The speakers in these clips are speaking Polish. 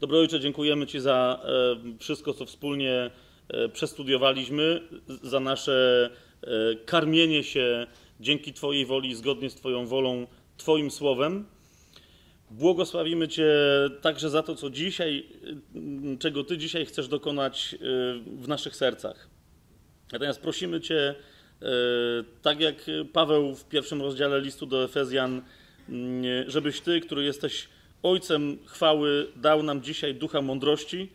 Dobry Ojcze, dziękujemy Ci za e, wszystko, co wspólnie e, przestudiowaliśmy, za nasze e, karmienie się dzięki Twojej woli, zgodnie z Twoją wolą, Twoim słowem. Błogosławimy Cię także za to, co dzisiaj, czego Ty dzisiaj chcesz dokonać w naszych sercach. Natomiast prosimy Cię, tak jak Paweł w pierwszym rozdziale listu do Efezjan, żebyś Ty, który jesteś Ojcem chwały dał nam dzisiaj ducha mądrości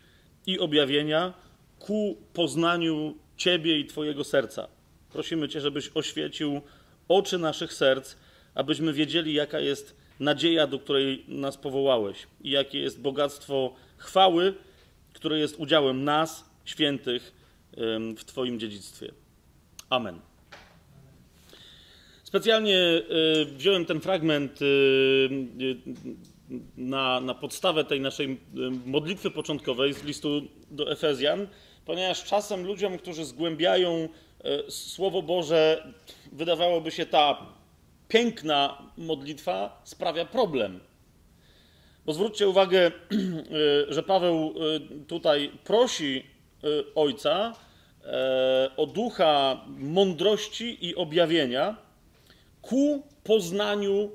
i objawienia ku poznaniu Ciebie i Twojego serca. Prosimy Cię, żebyś oświecił oczy naszych serc, abyśmy wiedzieli, jaka jest nadzieja, do której nas powołałeś i jakie jest bogactwo chwały, które jest udziałem nas, świętych, w Twoim dziedzictwie. Amen. Specjalnie e, wziąłem ten fragment e, na, na podstawę tej naszej modlitwy początkowej z listu do Efezjan, ponieważ czasem ludziom, którzy zgłębiają e, Słowo Boże, wydawałoby się ta piękna modlitwa sprawia problem. Bo zwróćcie uwagę, e, że Paweł e, tutaj prosi Ojca o ducha mądrości i objawienia ku poznaniu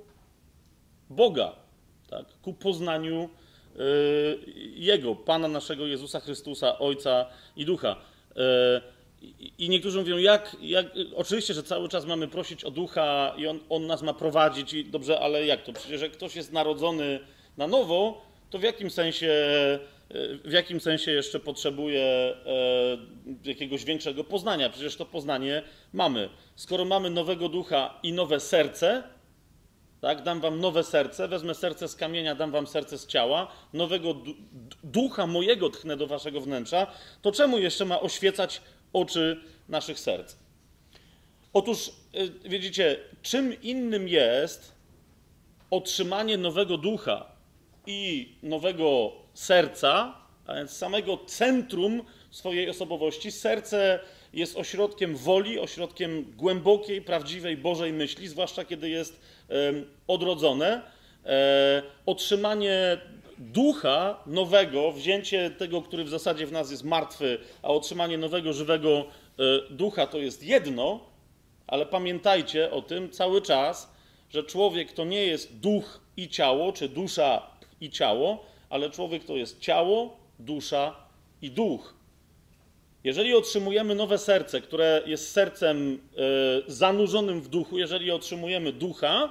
Boga tak, ku poznaniu y, Jego, Pana naszego Jezusa Chrystusa, Ojca i Ducha. Y, I niektórzy mówią, jak, jak, oczywiście, że cały czas mamy prosić o Ducha i on, on nas ma prowadzić, i dobrze, ale jak to? Przecież jak ktoś jest narodzony na nowo, to w jakim sensie, y, w jakim sensie jeszcze potrzebuje jakiegoś większego poznania? Przecież to poznanie mamy. Skoro mamy nowego ducha i nowe serce, tak? Dam wam nowe serce, wezmę serce z kamienia, dam wam serce z ciała, nowego ducha mojego tchnę do waszego wnętrza, to czemu jeszcze ma oświecać oczy naszych serc? Otóż, y, widzicie, czym innym jest otrzymanie nowego ducha i nowego serca, a więc samego centrum swojej osobowości. Serce jest ośrodkiem woli, ośrodkiem głębokiej, prawdziwej Bożej myśli, zwłaszcza kiedy jest odrodzone. E, otrzymanie ducha nowego, wzięcie tego, który w zasadzie w nas jest martwy, a otrzymanie nowego, żywego e, ducha to jest jedno, ale pamiętajcie o tym cały czas, że człowiek to nie jest duch i ciało, czy dusza i ciało, ale człowiek to jest ciało, dusza i duch. Jeżeli otrzymujemy nowe serce, które jest sercem e, zanurzonym w duchu, jeżeli otrzymujemy ducha,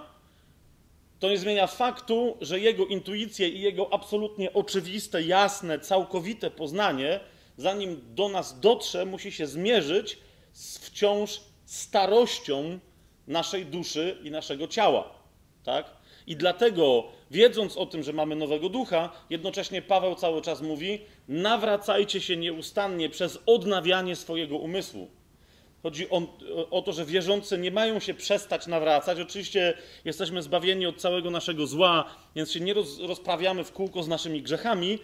to nie zmienia faktu, że jego intuicje i jego absolutnie oczywiste, jasne, całkowite poznanie, zanim do nas dotrze, musi się zmierzyć z wciąż starością naszej duszy i naszego ciała. Tak? I dlatego, wiedząc o tym, że mamy nowego ducha, jednocześnie Paweł cały czas mówi: nawracajcie się nieustannie przez odnawianie swojego umysłu. Chodzi o, o, to, że wierzący nie mają się przestać nawracać. Oczywiście jesteśmy zbawieni od całego naszego zła, więc się nie roz, rozprawiamy w kółko z naszymi grzechami,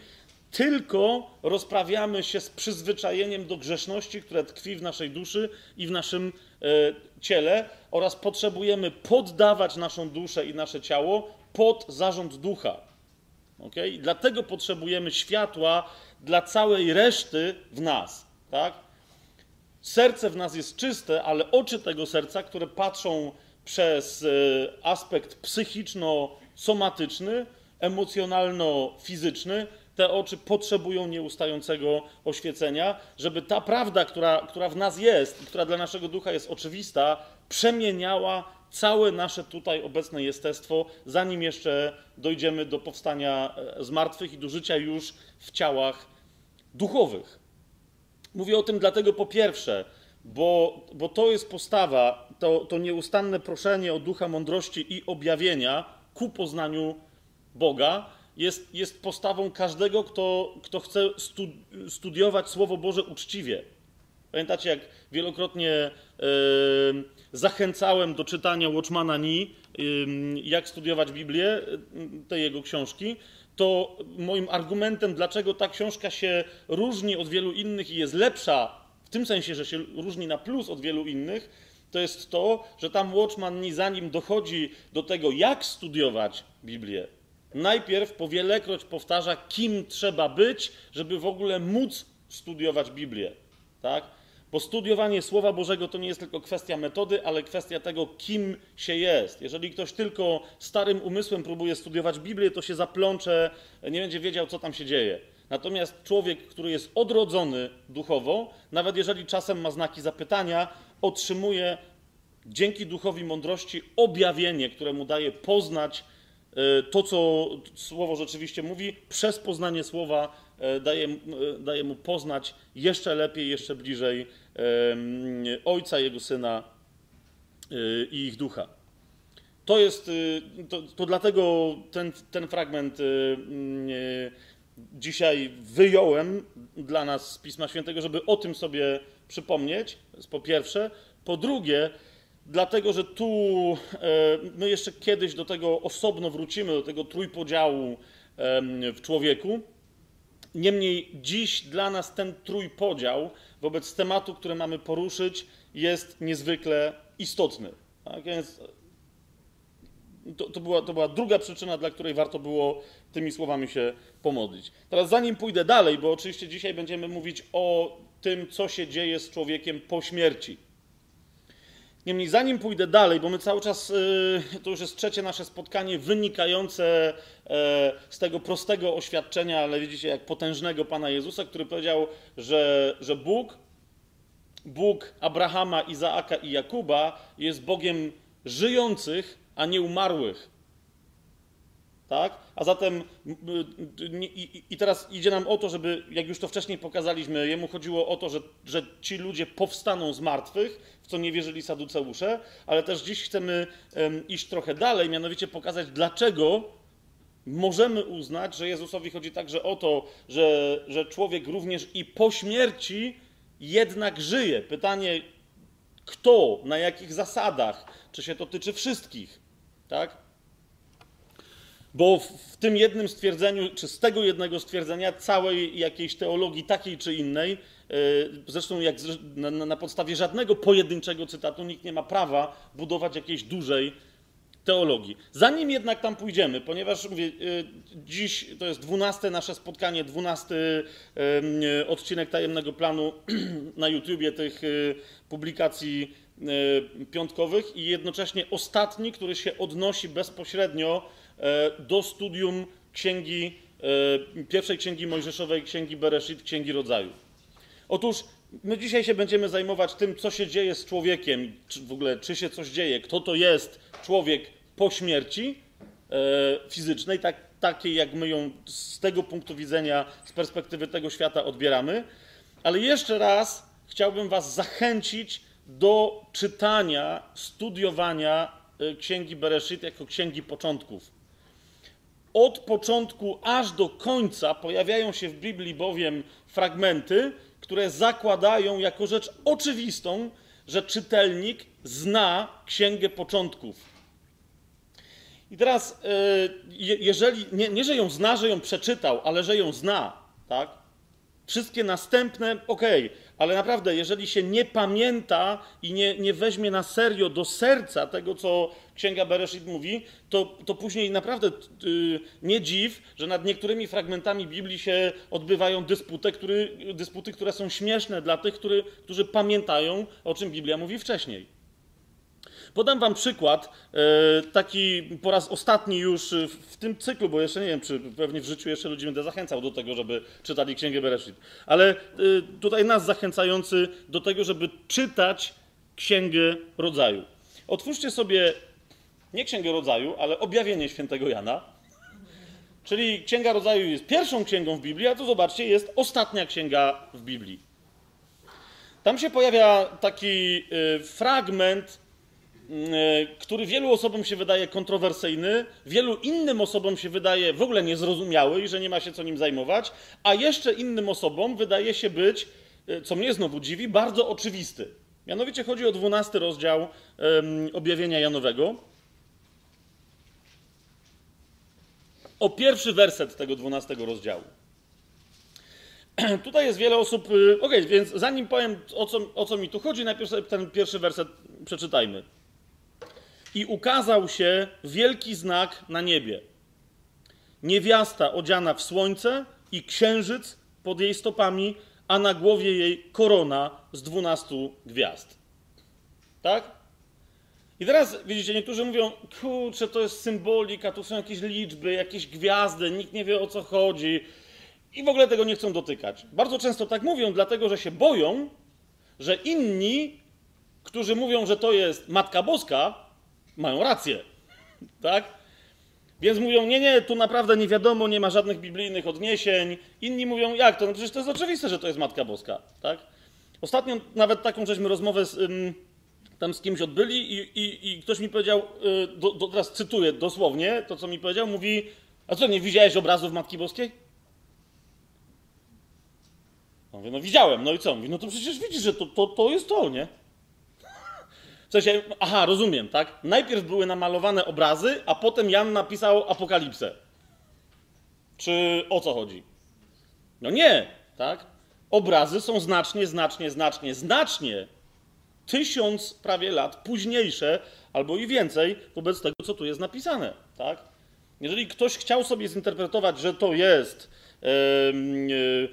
tylko rozprawiamy się z przyzwyczajeniem do grzeszności, które tkwi w naszej duszy i w naszym e, ciele, oraz potrzebujemy poddawać naszą duszę i nasze ciało pod zarząd ducha. Okay? Dlatego potrzebujemy światła dla całej reszty w nas. Tak? Serce w nas jest czyste, ale oczy tego serca, które patrzą przez e, aspekt psychiczno-somatyczny, emocjonalno-fizyczny, te oczy potrzebują nieustającego oświecenia, żeby ta prawda, która, która w nas jest i która dla naszego ducha jest oczywista, przemieniała całe nasze tutaj obecne jestestwo, zanim jeszcze dojdziemy do powstania e, z martwych i do życia już w ciałach duchowych. Mówię o tym dlatego po pierwsze, bo, bo to jest postawa, to, to nieustanne proszenie o ducha mądrości i objawienia ku poznaniu Boga jest, jest postawą każdego, kto, kto chce studiować Słowo Boże uczciwie. Pamiętacie, jak wielokrotnie yy, zachęcałem do czytania Watchmana Nee, yy, jak studiować Biblię, yy, tej jego książki, to moim argumentem, dlaczego ta książka się różni od wielu innych i jest lepsza, w tym sensie, że się różni na plus od wielu innych, to jest to, że tam Watchman Nee, zanim dochodzi do tego, jak studiować Biblię, Najpierw powielekroć powtarza, kim trzeba być, żeby w ogóle móc studiować Biblię. Tak? Bo studiowanie Słowa Bożego to nie jest tylko kwestia metody, ale kwestia tego, kim się jest. Jeżeli ktoś tylko starym umysłem próbuje studiować Biblię, to się zaplącze, nie będzie wiedział, co tam się dzieje. Natomiast człowiek, który jest odrodzony duchowo, nawet jeżeli czasem ma znaki zapytania, otrzymuje dzięki duchowi mądrości objawienie, które mu daje poznać e, to, co słowo rzeczywiście mówi, przez poznanie słowa e, daje, e, daje mu poznać jeszcze lepiej, jeszcze bliżej Ojca, Jego Syna i ich ducha. To jest, to, to dlatego ten, ten fragment dzisiaj wyjąłem dla nas z Pisma Świętego, żeby o tym sobie przypomnieć, po pierwsze. Po drugie, dlatego że tu e, my jeszcze kiedyś do tego osobno wrócimy, do tego trójpodziału w człowieku. Niemniej dziś dla nas ten trójpodział wobec tematu, który mamy poruszyć, jest niezwykle istotny. Tak więc to, to, była, to była druga przyczyna, dla której warto było tymi słowami się pomodlić. Teraz, zanim pójdę dalej, bo oczywiście dzisiaj będziemy mówić o tym, co się dzieje z człowiekiem po śmierci. Niemniej, zanim pójdę dalej, bo my cały czas, y, to już jest trzecie nasze spotkanie wynikające e, z tego prostego oświadczenia, ale widzicie, jak potężnego Pana Jezusa, który powiedział, że, że Bóg, Bóg Abrahama, Izaaka i Jakuba jest Bogiem żyjących, a nie umarłych. Tak? A zatem i teraz idzie nam o to, żeby, jak już to wcześniej pokazaliśmy, jemu chodziło o to, że, że ci ludzie powstaną z martwych, w co nie wierzyli saduceusze, ale też dziś chcemy iść trochę dalej, mianowicie pokazać, dlaczego możemy uznać, że Jezusowi chodzi także o to, że, że człowiek również i po śmierci jednak żyje. Pytanie, kto, na jakich zasadach, czy się to tyczy wszystkich, tak? Bo w tym jednym stwierdzeniu, czy z tego jednego stwierdzenia, całej jakiejś teologii takiej czy innej, e, zresztą jak na, podstawie żadnego pojedynczego cytatu nikt nie ma prawa budować jakiejś dużej teologii. Zanim jednak tam pójdziemy, ponieważ mówię, e, dziś to jest dwunaste nasze spotkanie, dwunasty odcinek tajemnego planu na YouTubie tych e, publikacji piątkowych i jednocześnie ostatni, który się odnosi bezpośrednio E, do studium księgi, e, pierwszej księgi Mojżeszowej, księgi Bereshit, księgi rodzaju. Otóż my dzisiaj się będziemy zajmować tym, co się dzieje z człowiekiem, czy w ogóle czy się coś dzieje, kto to jest człowiek po śmierci e, fizycznej, tak, takiej jak my ją z tego punktu widzenia, z perspektywy tego świata odbieramy. Ale jeszcze raz chciałbym Was zachęcić do czytania, studiowania księgi Bereshit jako księgi początków. Od początku aż do końca pojawiają się w Biblii bowiem fragmenty, które zakładają jako rzecz oczywistą, że czytelnik zna księgę początków. I teraz, e, jeżeli nie, nie, że ją zna, że ją przeczytał, ale że ją zna, tak? Wszystkie następne, okej, okay, ale naprawdę, jeżeli się nie pamięta i nie, nie weźmie na serio do serca tego, co Księga Bereshit mówi, to, to później naprawdę yy, nie dziw, że nad niektórymi fragmentami Biblii się odbywają dysputy, który, dysputy które są śmieszne dla tych, który, którzy pamiętają, o czym Biblia mówi wcześniej. Podam Wam przykład, e, taki po raz ostatni już w tym cyklu, bo jeszcze nie wiem, czy pewnie w życiu jeszcze ludzi będę zachęcał do tego, żeby czytali Księgę Bereshit, ale e, tutaj nas zachęcający do tego, żeby czytać Księgę Rodzaju. Otwórzcie sobie nie Księgę Rodzaju, ale Objawienie Świętego Jana. Czyli Księga Rodzaju jest pierwszą księgą w Biblii, a tu zobaczcie, jest ostatnia księga w Biblii. Tam się pojawia taki fragment, który wielu osobom się wydaje kontrowersyjny, wielu innym osobom się wydaje w ogóle niezrozumiały i że nie ma się co nim zajmować, a jeszcze innym osobom wydaje się być, y, co mnie znowu dziwi, bardzo oczywisty. Mianowicie chodzi o 12 rozdział objawienia Janowego. o pierwszy werset tego 12 rozdziału. Tutaj jest wiele osób. Y, ok, więc zanim powiem o co, o co mi tu chodzi, najpierw ten pierwszy werset przeczytajmy. I ukazał się wielki znak na niebie. niewiasta odziana w słońce i księżyc pod jej stopami, a na głowie jej korona z dwunastu gwiazd. Tak? I teraz widzicie, niektórzy mówią, kurczę, to jest symbolika, tu są jakieś liczby, jakieś gwiazdy, nikt nie wie o co chodzi i w ogóle tego nie chcą dotykać. Bardzo często tak mówią, dlatego że się boją, że inni, którzy mówią, że to jest Matka Boska, mają rację. Tak? Więc mówią, nie, nie, tu naprawdę nie wiadomo, nie ma żadnych biblijnych odniesień. Inni mówią, jak to? No przecież to jest oczywiste, że to jest Matka Boska. Tak? Ostatnio nawet taką żeśmy rozmowę z, ym, tam z kimś odbyli i, i, i ktoś mi powiedział, y, do, do, teraz cytuję dosłownie to, co mi powiedział, mówi, a co, nie widziałeś obrazów Matki Boskiej? Mówię, no widziałem, no i co? Mówi, no to przecież widzisz, że to, to, to jest to, nie? W sensie, aha, rozumiem, tak? Najpierw były namalowane obrazy, a potem Jan napisał apokalipsę. Czy o co chodzi? No nie, tak? Obrazy są znacznie, znacznie, znacznie, znacznie tysiąc prawie lat późniejsze, albo i więcej, wobec tego, co tu jest napisane, tak? Jeżeli ktoś chciał sobie zinterpretować, że to jest yy,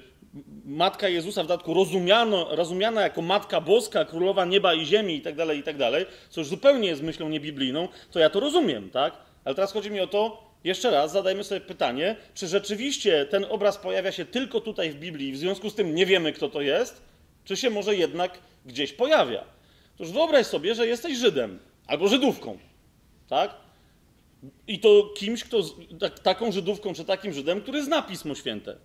Matka Jezusa w dodatku rozumiano, rozumiana jako Matka Boska, Królowa Nieba i Ziemi i tak dalej, i tak dalej, co już zupełnie jest myślą niebiblijną, to ja to rozumiem, tak? Ale teraz chodzi mi o to, jeszcze raz zadajmy sobie pytanie, czy rzeczywiście ten obraz pojawia się tylko tutaj w Biblii w związku z tym nie wiemy, kto to jest, czy się może jednak gdzieś pojawia. Otóż wyobraź sobie, że jesteś Żydem albo Żydówką, tak? I to kimś, kto, tak, taką Żydówką czy takim Żydem, który zna Pismo Święte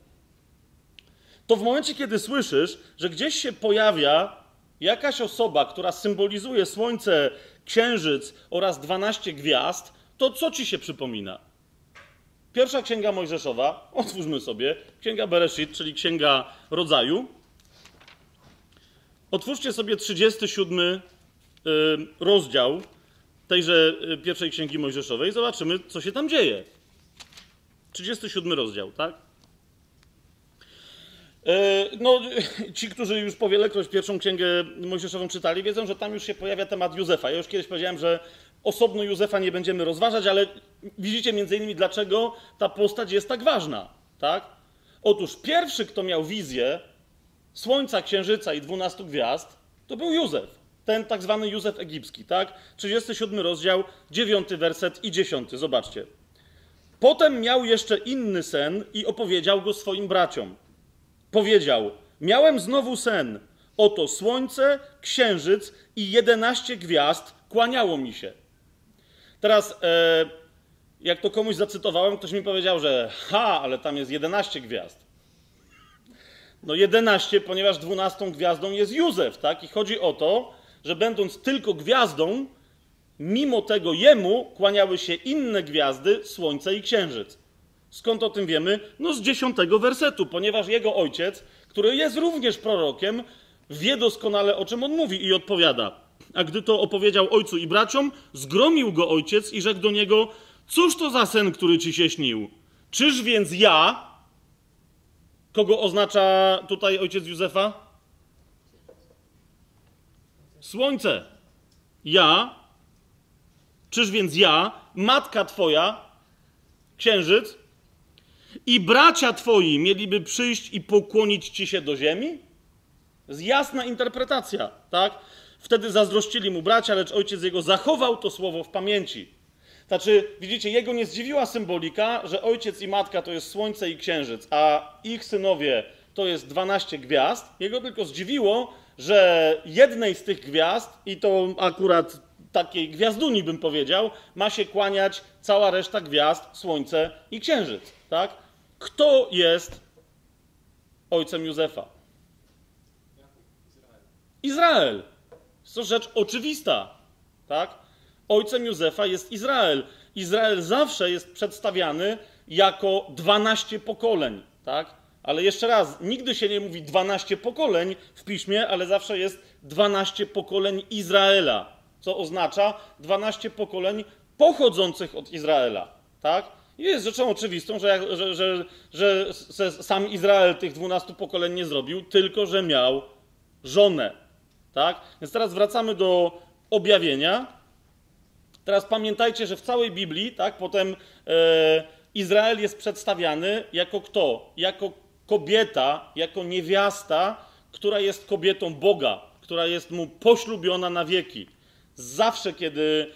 to w momencie, kiedy słyszysz, że gdzieś się pojawia jakaś osoba, która symbolizuje słońce, księżyc oraz 12 gwiazd, to co ci się przypomina? Pierwsza księga Mojżeszowa, otwórzmy sobie, księga Bereshit, czyli księga rodzaju. Otwórzcie sobie 37 y, rozdział tejże y, pierwszej księgi Mojżeszowej, zobaczymy, co się tam dzieje. 37 rozdział, tak? E, no, ci, którzy już po wielekroć pierwszą księgę Mojżeszową czytali, wiedzą, że tam już się pojawia temat Józefa. Ja już kiedyś powiedziałem, że osobno Józefa nie będziemy rozważać, ale widzicie między innymi, dlaczego ta postać jest tak ważna. Tak? Otóż pierwszy, kto miał wizję słońca, księżyca i dwunastu gwiazd, to był Józef. Ten tak zwany Józef egipski, tak? 37 rozdział, 9 werset i 10. Zobaczcie. Potem miał jeszcze inny sen i opowiedział go swoim braciom powiedział: Miałem znowu sen. Oto słońce, księżyc i jedenaście gwiazd kłaniało mi się. Teraz, e, jak to komuś zacytowałem, ktoś mi powiedział, że ha, ale tam jest jedenaście gwiazd. No jedenaście, ponieważ dwunastą gwiazdą jest Józef, tak? I chodzi o to, że będąc tylko gwiazdą, mimo tego jemu kłaniały się inne gwiazdy, słońce i księżyc. Skąd o tym wiemy? No z dziesiątego wersetu, ponieważ jego ojciec, który jest również prorokiem, wie doskonale o czym on mówi i odpowiada. A gdy to opowiedział ojcu i braciom, zgromił go ojciec i rzekł do niego: Cóż to za sen, który ci się śnił? Czyż więc ja, kogo oznacza tutaj ojciec Józefa? Słońce. Ja, czyż więc ja, matka twoja, księżyc, i bracia twoi mieliby przyjść i pokłonić ci się do ziemi? jest jasna interpretacja, tak? Wtedy zazdrościli mu bracia, lecz ojciec jego zachował to słowo w pamięci. Znaczy, widzicie, jego nie zdziwiła symbolika, że ojciec i matka to jest słońce i księżyc, a ich synowie to jest 12 gwiazd. Jego tylko zdziwiło, że jednej z tych gwiazd, i to akurat takiej gwiazduni bym powiedział, ma się kłaniać cała reszta gwiazd, słońce i księżyc, tak? Kto jest ojcem Józefa? Izrael. Jest to rzecz oczywista, tak? Ojcem Józefa jest Izrael. Izrael zawsze jest przedstawiany jako 12 pokoleń, tak? Ale jeszcze raz, nigdy się nie mówi 12 pokoleń w piśmie, ale zawsze jest 12 pokoleń Izraela, co oznacza 12 pokoleń pochodzących od Izraela, tak? Jest rzeczą oczywistą, że, że, że, że sam Izrael tych dwunastu pokoleń nie zrobił, tylko że miał żonę. Tak? Więc teraz wracamy do objawienia. Teraz pamiętajcie, że w całej Biblii, tak, potem e, Izrael jest przedstawiany jako kto? Jako kobieta, jako niewiasta, która jest kobietą Boga, która jest mu poślubiona na wieki. Zawsze, kiedy,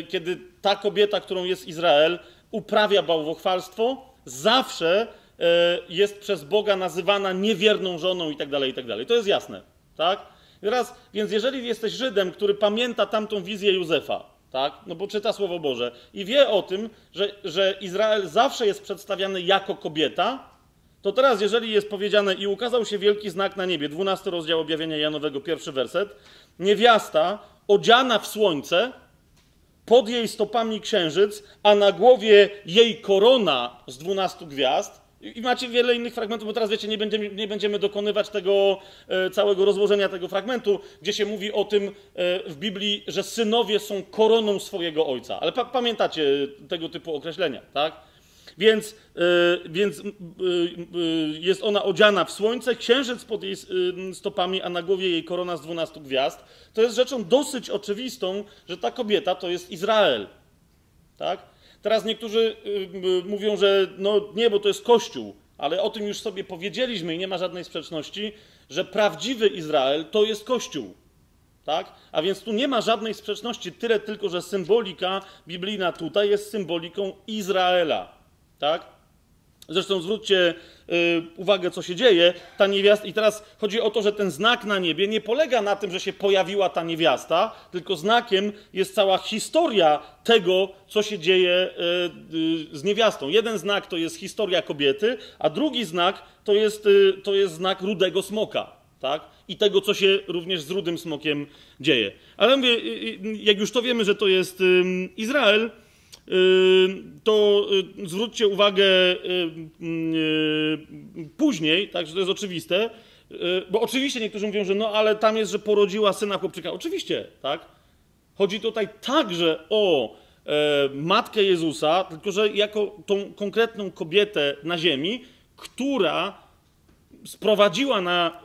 y, kiedy ta kobieta, którą jest Izrael, uprawia bałwochwalstwo, zawsze y, jest przez Boga nazywana niewierną żoną i tak dalej, i tak. To jest jasne, tak? teraz, więc jeżeli jesteś Żydem, który pamięta tamtą wizję Józefa, tak? No bo czyta Słowo Boże i wie o tym, że, że Izrael zawsze jest przedstawiany jako kobieta, to teraz, jeżeli jest powiedziane i ukazał się wielki znak na niebie, 12 rozdział objawienia Janowego, pierwszy werset, niewiasta odziana w słońce, pod jej stopami księżyc, a na głowie jej korona z 12 gwiazd, i macie wiele innych fragmentów, bo teraz wiecie, nie będziemy, nie będziemy dokonywać tego e, całego rozłożenia tego fragmentu, gdzie się mówi o tym e, w Biblii, że synowie są koroną swojego ojca. Ale pa, pamiętacie tego typu określenia, tak? Więc, e, więc e, e, jest ona odziana w słońce, księżyc pod jej stopami, a na głowie jej korona z dwunastu gwiazd. To jest rzeczą dosyć oczywistą, że ta kobieta to jest Izrael. Tak? Teraz niektórzy mówią, że no nie, bo to jest Kościół, ale o tym już sobie powiedzieliśmy i nie ma żadnej sprzeczności, że prawdziwy Izrael to jest Kościół. Tak? A więc tu nie ma żadnej sprzeczności, tyle tylko, że symbolika biblijna tutaj jest symboliką Izraela. Tak? Zresztą zwróćcie y, uwagę, co się dzieje. Ta niewiasta, i teraz chodzi o to, że ten znak na niebie nie polega na tym, że się pojawiła ta niewiasta, tylko znakiem jest cała historia tego, co się dzieje y, y, z niewiastą. Jeden znak to jest historia kobiety, a drugi znak to jest, to jest znak rudego smoka. Tak? I tego, co się również z rudym smokiem dzieje. Ale mówię, jak już to wiemy, że to jest Izrael, to y, zwróćcie uwagę y, y, później, tak, że to jest oczywiste, bo oczywiście niektórzy mówią, że no ale tam jest, że porodziła syna chłopczyka. Oczywiście, tak? Chodzi tutaj także o e, matkę Jezusa, tylko że jako tą konkretną kobietę na ziemi, która sprowadziła na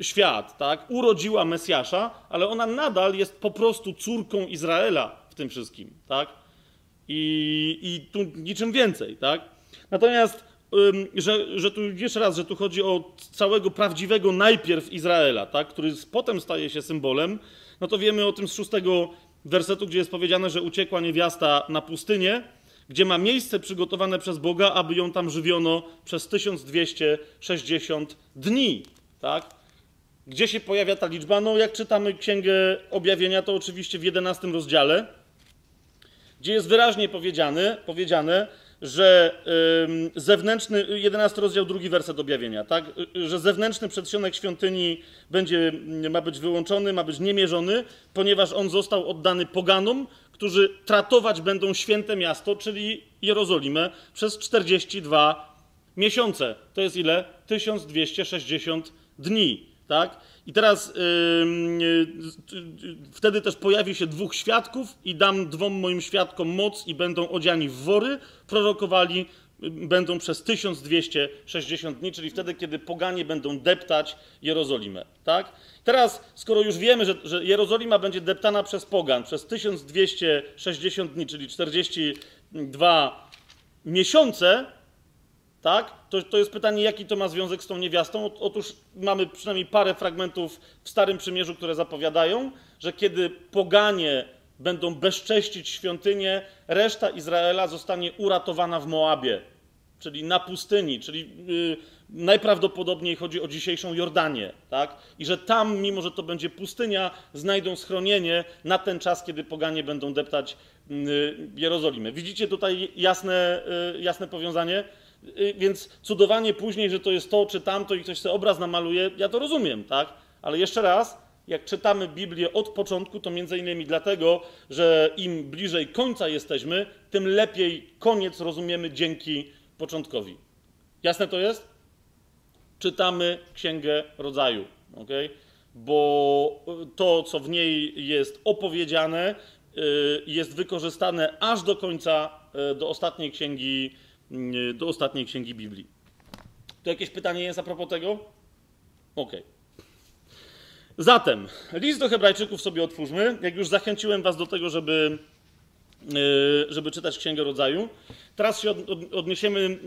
e, świat, tak? Urodziła Mesjasza, ale ona nadal jest po prostu córką Izraela w tym wszystkim, tak? I, i tu niczym więcej, tak? Natomiast, że, że tu jeszcze raz, że tu chodzi o całego prawdziwego najpierw Izraela, tak? który potem staje się symbolem, no to wiemy o tym z szóstego wersetu, gdzie jest powiedziane, że uciekła niewiasta na pustynię, gdzie ma miejsce przygotowane przez Boga, aby ją tam żywiono przez 1260 dni, tak? Gdzie się pojawia ta liczba? No, jak czytamy Księgę Objawienia, to oczywiście w 11 rozdziale, gdzie jest wyraźnie powiedziane, powiedziane że zewnętrzny, 11 rozdział, drugi werset objawienia, tak? że zewnętrzny przedsionek świątyni będzie, ma być wyłączony, ma być niemierzony, ponieważ on został oddany poganom, którzy tratować będą święte miasto, czyli Jerozolimę, przez 42 miesiące. To jest ile? 1260 dni. Tak? I teraz yy, wtedy też pojawi się dwóch świadków i dam dwom moim świadkom moc i będą odziani w wory, prorokowali będą przez 1260 dni, czyli wtedy, kiedy poganie będą deptać Jerozolimę. Tak? Teraz, skoro już wiemy, że, że Jerozolima będzie deptana przez pogan przez 1260 dni, czyli 42 miesiące, tak? To, to jest pytanie, jaki to ma związek z tą niewiastą. Otóż mamy przynajmniej parę fragmentów w Starym Przymierzu, które zapowiadają, że kiedy poganie będą bezcześcić świątynię, reszta Izraela zostanie uratowana w Moabie, czyli na pustyni, czyli yy, najprawdopodobniej chodzi o dzisiejszą Jordanię, tak? I że tam, mimo że to będzie pustynia, znajdą schronienie na ten czas, kiedy poganie będą deptać yy, Jerozolimę. Widzicie tutaj jasne, yy, jasne powiązanie? Y, więc cudowanie później, że to jest to czy tamto i ktoś sobie obraz namaluje, ja to rozumiem, tak? Ale jeszcze raz, jak czytamy Biblię od początku, to między innymi dlatego, że im bliżej końca jesteśmy, tym lepiej koniec rozumiemy dzięki początkowi. Jasne to jest? Czytamy Księgę Rodzaju, ok? Bo to, co w niej jest opowiedziane, y, jest wykorzystane aż do końca, y, do ostatniej księgi do ostatniej księgi Biblii. To jakieś pytanie jest a propos tego? Ok. Zatem, list do Hebrajczyków sobie otwórzmy. Jak już zachęciłem Was do tego, żeby żeby czytać Księgę Rodzaju. Teraz się odniesiemy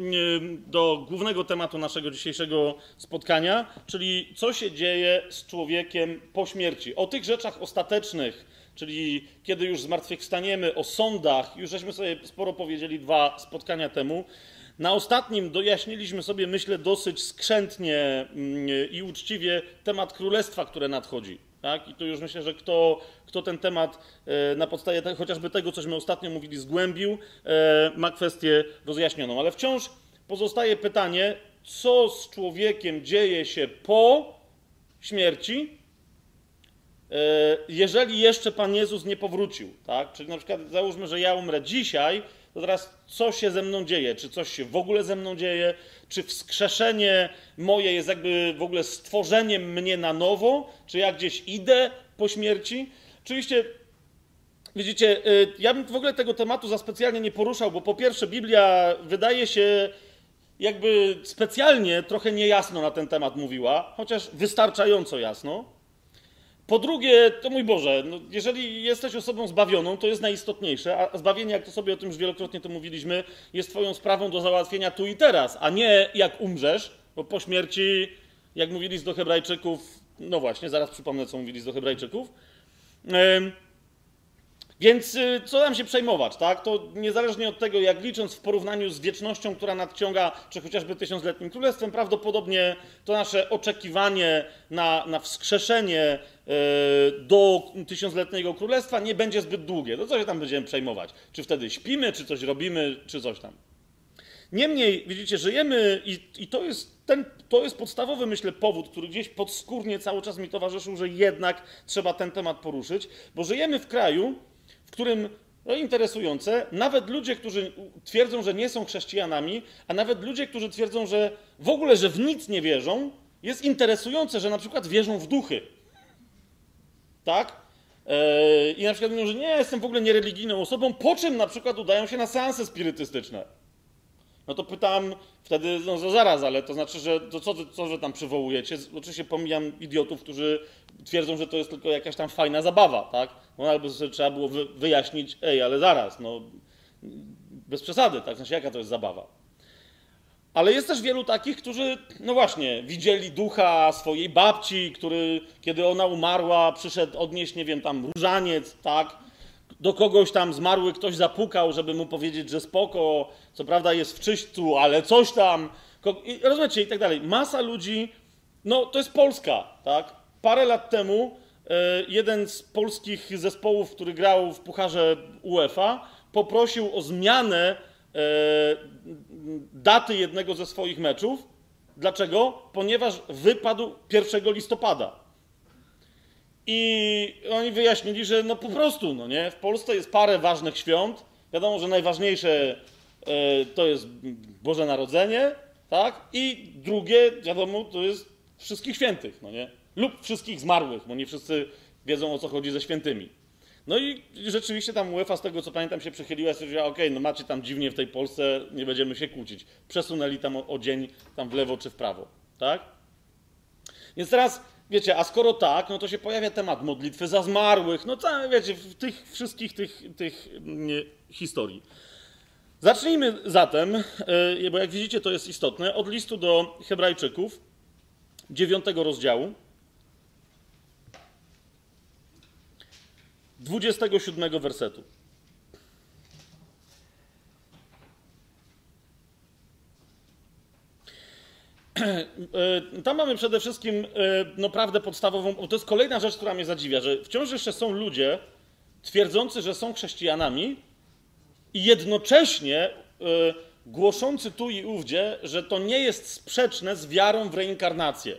do głównego tematu naszego dzisiejszego spotkania, czyli co się dzieje z człowiekiem po śmierci. O tych rzeczach ostatecznych, czyli kiedy już zmartwychwstaniemy, o sądach, już żeśmy sobie sporo powiedzieli dwa spotkania temu. Na ostatnim dojaśniliśmy sobie, myślę, dosyć skrzętnie i uczciwie temat królestwa, które nadchodzi. Tak? I tu już myślę, że kto, kto ten temat e, na podstawie te, chociażby tego, cośmy ostatnio mówili, zgłębił, e, ma kwestię rozjaśnioną. Ale wciąż pozostaje pytanie, co z człowiekiem dzieje się po śmierci, jeżeli jeszcze Pan Jezus nie powrócił. Tak? Czyli na przykład załóżmy, że ja umrę dzisiaj, to teraz co się ze mną dzieje? Czy coś się w ogóle ze mną dzieje? Czy wskrzeszenie moje jest jakby w ogóle stworzeniem mnie na nowo? Czy ja gdzieś idę po śmierci? Oczywiście, widzicie, y, ja bym w ogóle tego tematu za specjalnie nie poruszał, bo po pierwsze, Biblia wydaje się jakby specjalnie trochę niejasno na ten temat mówiła, chociaż wystarczająco jasno. Po drugie, to mój Boże, no jeżeli jesteś osobą zbawioną, to jest najistotniejsze, a zbawienie, jak to sobie o tym już wielokrotnie to mówiliśmy, jest Twoją sprawą do załatwienia tu i teraz, a nie jak umrzesz, bo po śmierci, jak mówili do Hebrajczyków, no właśnie, zaraz przypomnę, co mówili do Hebrajczyków. Więc y, co nam się przejmować, tak? To niezależnie od tego, jak licząc w porównaniu z wiecznością, która nadciąga, czy chociażby tysiącletnim królestwem, prawdopodobnie to nasze oczekiwanie na, na wskrzeszenie y, do tysiącletniego królestwa nie będzie zbyt długie. To co się tam będziemy przejmować? Czy wtedy śpimy, czy coś robimy, czy coś tam. Niemniej, widzicie, żyjemy i, i to, jest ten, to jest podstawowy, myślę, powód, który gdzieś podskórnie cały czas mi towarzyszył, że jednak trzeba ten temat poruszyć, bo żyjemy w kraju, którym, no interesujące, nawet ludzie, którzy twierdzą, że nie są chrześcijanami, a nawet ludzie, którzy twierdzą, że w ogóle, że w nic nie wierzą, jest interesujące, że na przykład wierzą w duchy. Tak? Eee, I na przykład mówią, że nie, jestem w ogóle niereligijną osobą, po czym na przykład udają się na seanse spirytystyczne. No to pytam wtedy, no zaraz, ale to znaczy, że to co, co że tam przywołujecie? Oczywiście pomijam idiotów, którzy twierdzą, że to jest tylko jakaś tam fajna zabawa, tak? No albo sobie trzeba było wyjaśnić, ej, ale zaraz, no bez przesady, tak? Znaczy, jaka to jest zabawa? Ale jest też wielu takich, którzy, no właśnie, widzieli ducha swojej babci, który, kiedy ona umarła, przyszedł odnieść, nie wiem, tam różaniec, tak? Do kogoś tam zmarły ktoś zapukał, żeby mu powiedzieć, że spoko, co prawda jest w czyśćcu, ale coś tam. I, rozumiecie, i tak dalej. Masa ludzi, no to jest Polska, tak? Parę lat temu e, jeden z polskich zespołów, który grał w pucharze UEFA, poprosił o zmianę e, daty jednego ze swoich meczów. Dlaczego? Ponieważ wypadł 1 listopada. I oni wyjaśnili, że no po prostu, no nie, w Polsce jest parę ważnych świąt. Wiadomo, że najważniejsze e, to jest Boże Narodzenie, tak? I drugie, wiadomo, to jest wszystkich świętych, no nie? Lub wszystkich zmarłych, bo nie wszyscy wiedzą o co chodzi ze świętymi. No i rzeczywiście tam UEFA, z tego co pamiętam, się przychyliła i stwierdziła, okej, okay, no macie tam dziwnie w tej Polsce, nie będziemy się kłócić. Przesunęli tam o, o dzień, tam w lewo czy w prawo, tak? Więc teraz Wiecie, a skoro tak, no to się pojawia temat modlitwy za zmarłych, no tam, wiecie, w tych wszystkich tych, tych nie, historii. Zacznijmy zatem, yy, bo jak widzicie, to jest istotne, od listu do Hebrajczyków, dziewiątego rozdziału, 27 wersetu. Tam mamy przede wszystkim e, no, prawdę podstawową. To jest kolejna rzecz, która mnie zadziwia, że wciąż jeszcze są ludzie twierdzący, że są chrześcijanami i jednocześnie e, głoszący tu i ówdzie, że to nie jest sprzeczne z wiarą w reinkarnację.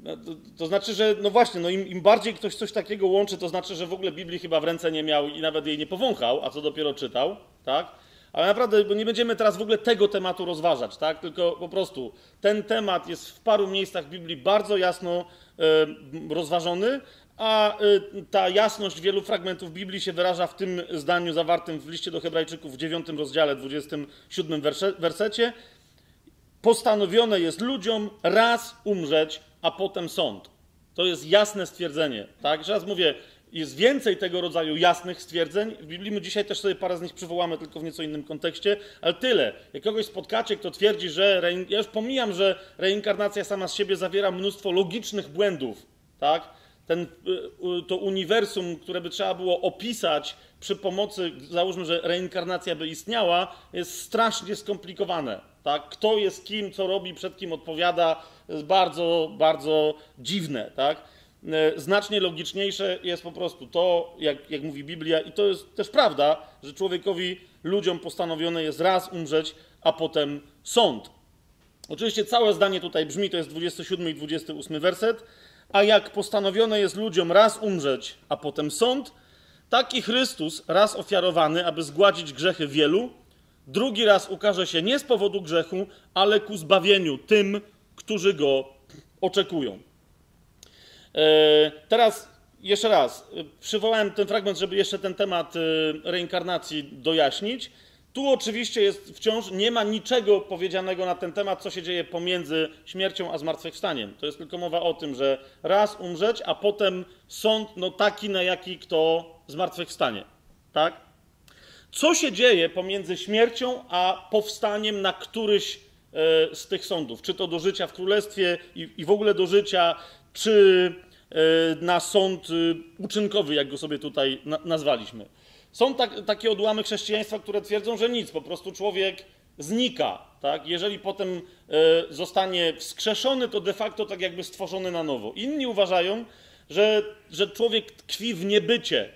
No, to, to, znaczy, że no właśnie, no im, im, bardziej ktoś coś takiego łączy, to znaczy, że w ogóle Biblii chyba w ręce nie miał i nawet jej nie powąchał, a co dopiero czytał, tak? Ale naprawdę, bo nie będziemy teraz w ogóle tego tematu rozważać, tak? Tylko po prostu ten temat jest w paru miejscach Biblii bardzo jasno y, rozważony, a y, ta jasność wielu fragmentów Biblii się wyraża w tym zdaniu zawartym w liście do Hebrajczyków w 9 rozdziale, 27 werse, wersecie. Postanowione jest ludziom raz umrzeć, a potem sąd. To jest jasne stwierdzenie. Tak? Jeszcze raz mówię, jest więcej tego rodzaju jasnych stwierdzeń. W Biblii my dzisiaj też sobie parę z nich przywołamy, tylko w nieco innym kontekście, ale tyle. Jak kogoś spotkacie, kto twierdzi, że. Rein... Ja już pomijam, że reinkarnacja sama z siebie zawiera mnóstwo logicznych błędów, tak? Ten, y, to uniwersum, które by trzeba było opisać przy pomocy, załóżmy, że reinkarnacja by istniała, jest strasznie skomplikowane. Tak? Kto jest kim, co robi, przed kim odpowiada, jest bardzo, bardzo dziwne. Tak? E, znacznie logiczniejsze jest po prostu to, jak, jak mówi Biblia, i to jest też prawda, że człowiekowi, ludziom postanowione jest raz umrzeć, a potem sąd. Oczywiście całe zdanie tutaj brzmi, to jest 27 i 28 werset. A jak postanowione jest ludziom raz umrzeć, a potem sąd, taki Chrystus, raz ofiarowany, aby zgładzić grzechy wielu, drugi raz ukaże się nie z powodu grzechu, ale ku zbawieniu tym, którzy go oczekują. E, teraz jeszcze raz, e, przywołałem ten fragment, żeby jeszcze ten temat e, reinkarnacji dojaśnić. Tu oczywiście jest wciąż, nie ma niczego powiedzianego na ten temat, co się dzieje pomiędzy śmiercią a zmartwychwstaniem. To jest tylko mowa o tym, że raz umrzeć, a potem sąd no taki, na jaki kto zmartwychwstanie. Tak? Co się dzieje pomiędzy śmiercią a powstaniem na któryś z tych sądów? Czy to do życia w królestwie i, i w ogóle do życia, czy e, na sąd y, uczynkowy, jak go sobie tutaj nazwaliśmy. Są tak, takie odłamy chrześcijaństwa, które twierdzą, że nic, po prostu człowiek znika. Tak? Jeżeli potem e, zostanie wskrzeszony, to de facto tak jakby stworzony na nowo. Inni uważają, że, że człowiek tkwi w niebycie,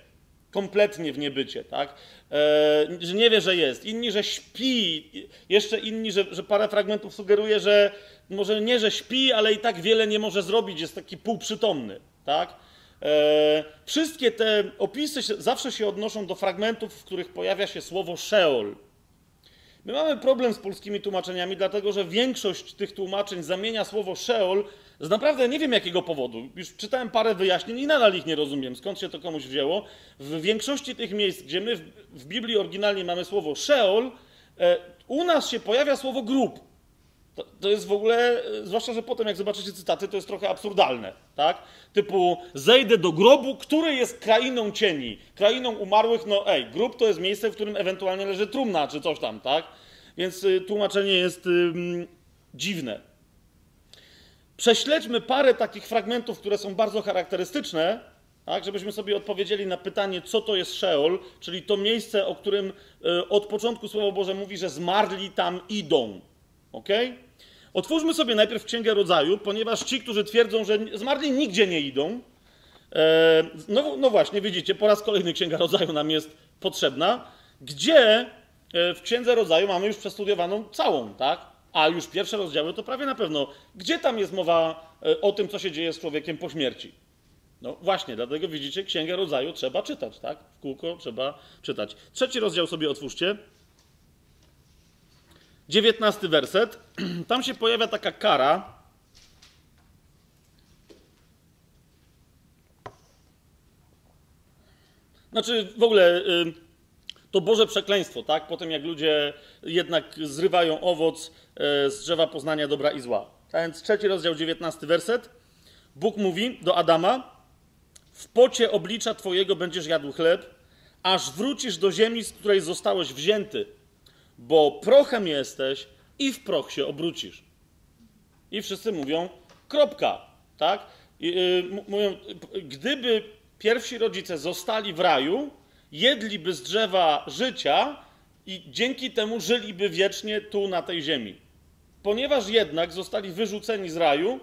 kompletnie w niebycie, tak? E, że nie wie, że jest. Inni, że śpi. Jeszcze inni, że, że parę fragmentów sugeruje, że może nie, że śpi, ale i tak wiele nie może zrobić, jest taki półprzytomny, tak? E, wszystkie te opisy zawsze się odnoszą do fragmentów, w których pojawia się słowo Sheol. My mamy problem z polskimi tłumaczeniami, dlatego że większość tych tłumaczeń zamienia słowo Sheol z naprawdę nie wiem jakiego powodu. Już czytałem parę wyjaśnień i nadal ich nie rozumiem, skąd się to komuś wzięło. W większości tych miejsc, gdzie my w, w Biblii oryginalnie mamy słowo Sheol, e, u nas się pojawia słowo grób. To, to, jest w ogóle, e, zwłaszcza, że potem jak zobaczycie cytaty, to jest trochę absurdalne, tak? Typu, zejdę do grobu, który jest krainą cieni, krainą umarłych, no ej, grób to jest miejsce, w którym ewentualnie leży trumna, czy coś tam, tak? Więc y, tłumaczenie jest dziwne. Prześledźmy parę takich fragmentów, które są bardzo charakterystyczne, tak, żebyśmy sobie odpowiedzieli na pytanie, co to jest Szeol, czyli to miejsce, o którym y, od początku Słowo Boże mówi, że zmarli tam idą. ok? Otwórzmy sobie najpierw Księgę Rodzaju, ponieważ ci, którzy twierdzą, że zmarli nigdzie nie idą, e, no, no właśnie, widzicie, po raz kolejny Księga Rodzaju nam jest potrzebna, gdzie e, w Księdze Rodzaju mamy już przestudiowaną całą, tak? A już pierwsze rozdziały to prawie na pewno. Gdzie tam jest mowa e, o tym, co się dzieje z człowiekiem po śmierci? No właśnie, dlatego widzicie, Księgę Rodzaju trzeba czytać, tak? W kółko trzeba czytać. Trzeci rozdział sobie otwórzcie. Dziewiętnasty werset. Tam się pojawia taka kara. Znaczy, w ogóle y, to Boże przekleństwo, tak? Po tym, jak ludzie jednak zrywają owoc y, z drzewa poznania dobra i zła. A więc trzeci rozdział, dziewiętnasty werset. Bóg mówi do Adama: W pocie oblicza Twojego będziesz jadł chleb, aż wrócisz do ziemi, z której zostałeś wzięty, bo prochem jesteś i w proch się obrócisz. I wszyscy mówią, kropka, tak? I, yy, mówią, gdyby pierwsi rodzice zostali w raju, jedliby z drzewa życia i dzięki temu żyliby wiecznie tu na tej ziemi. Ponieważ jednak zostali wyrzuceni z raju,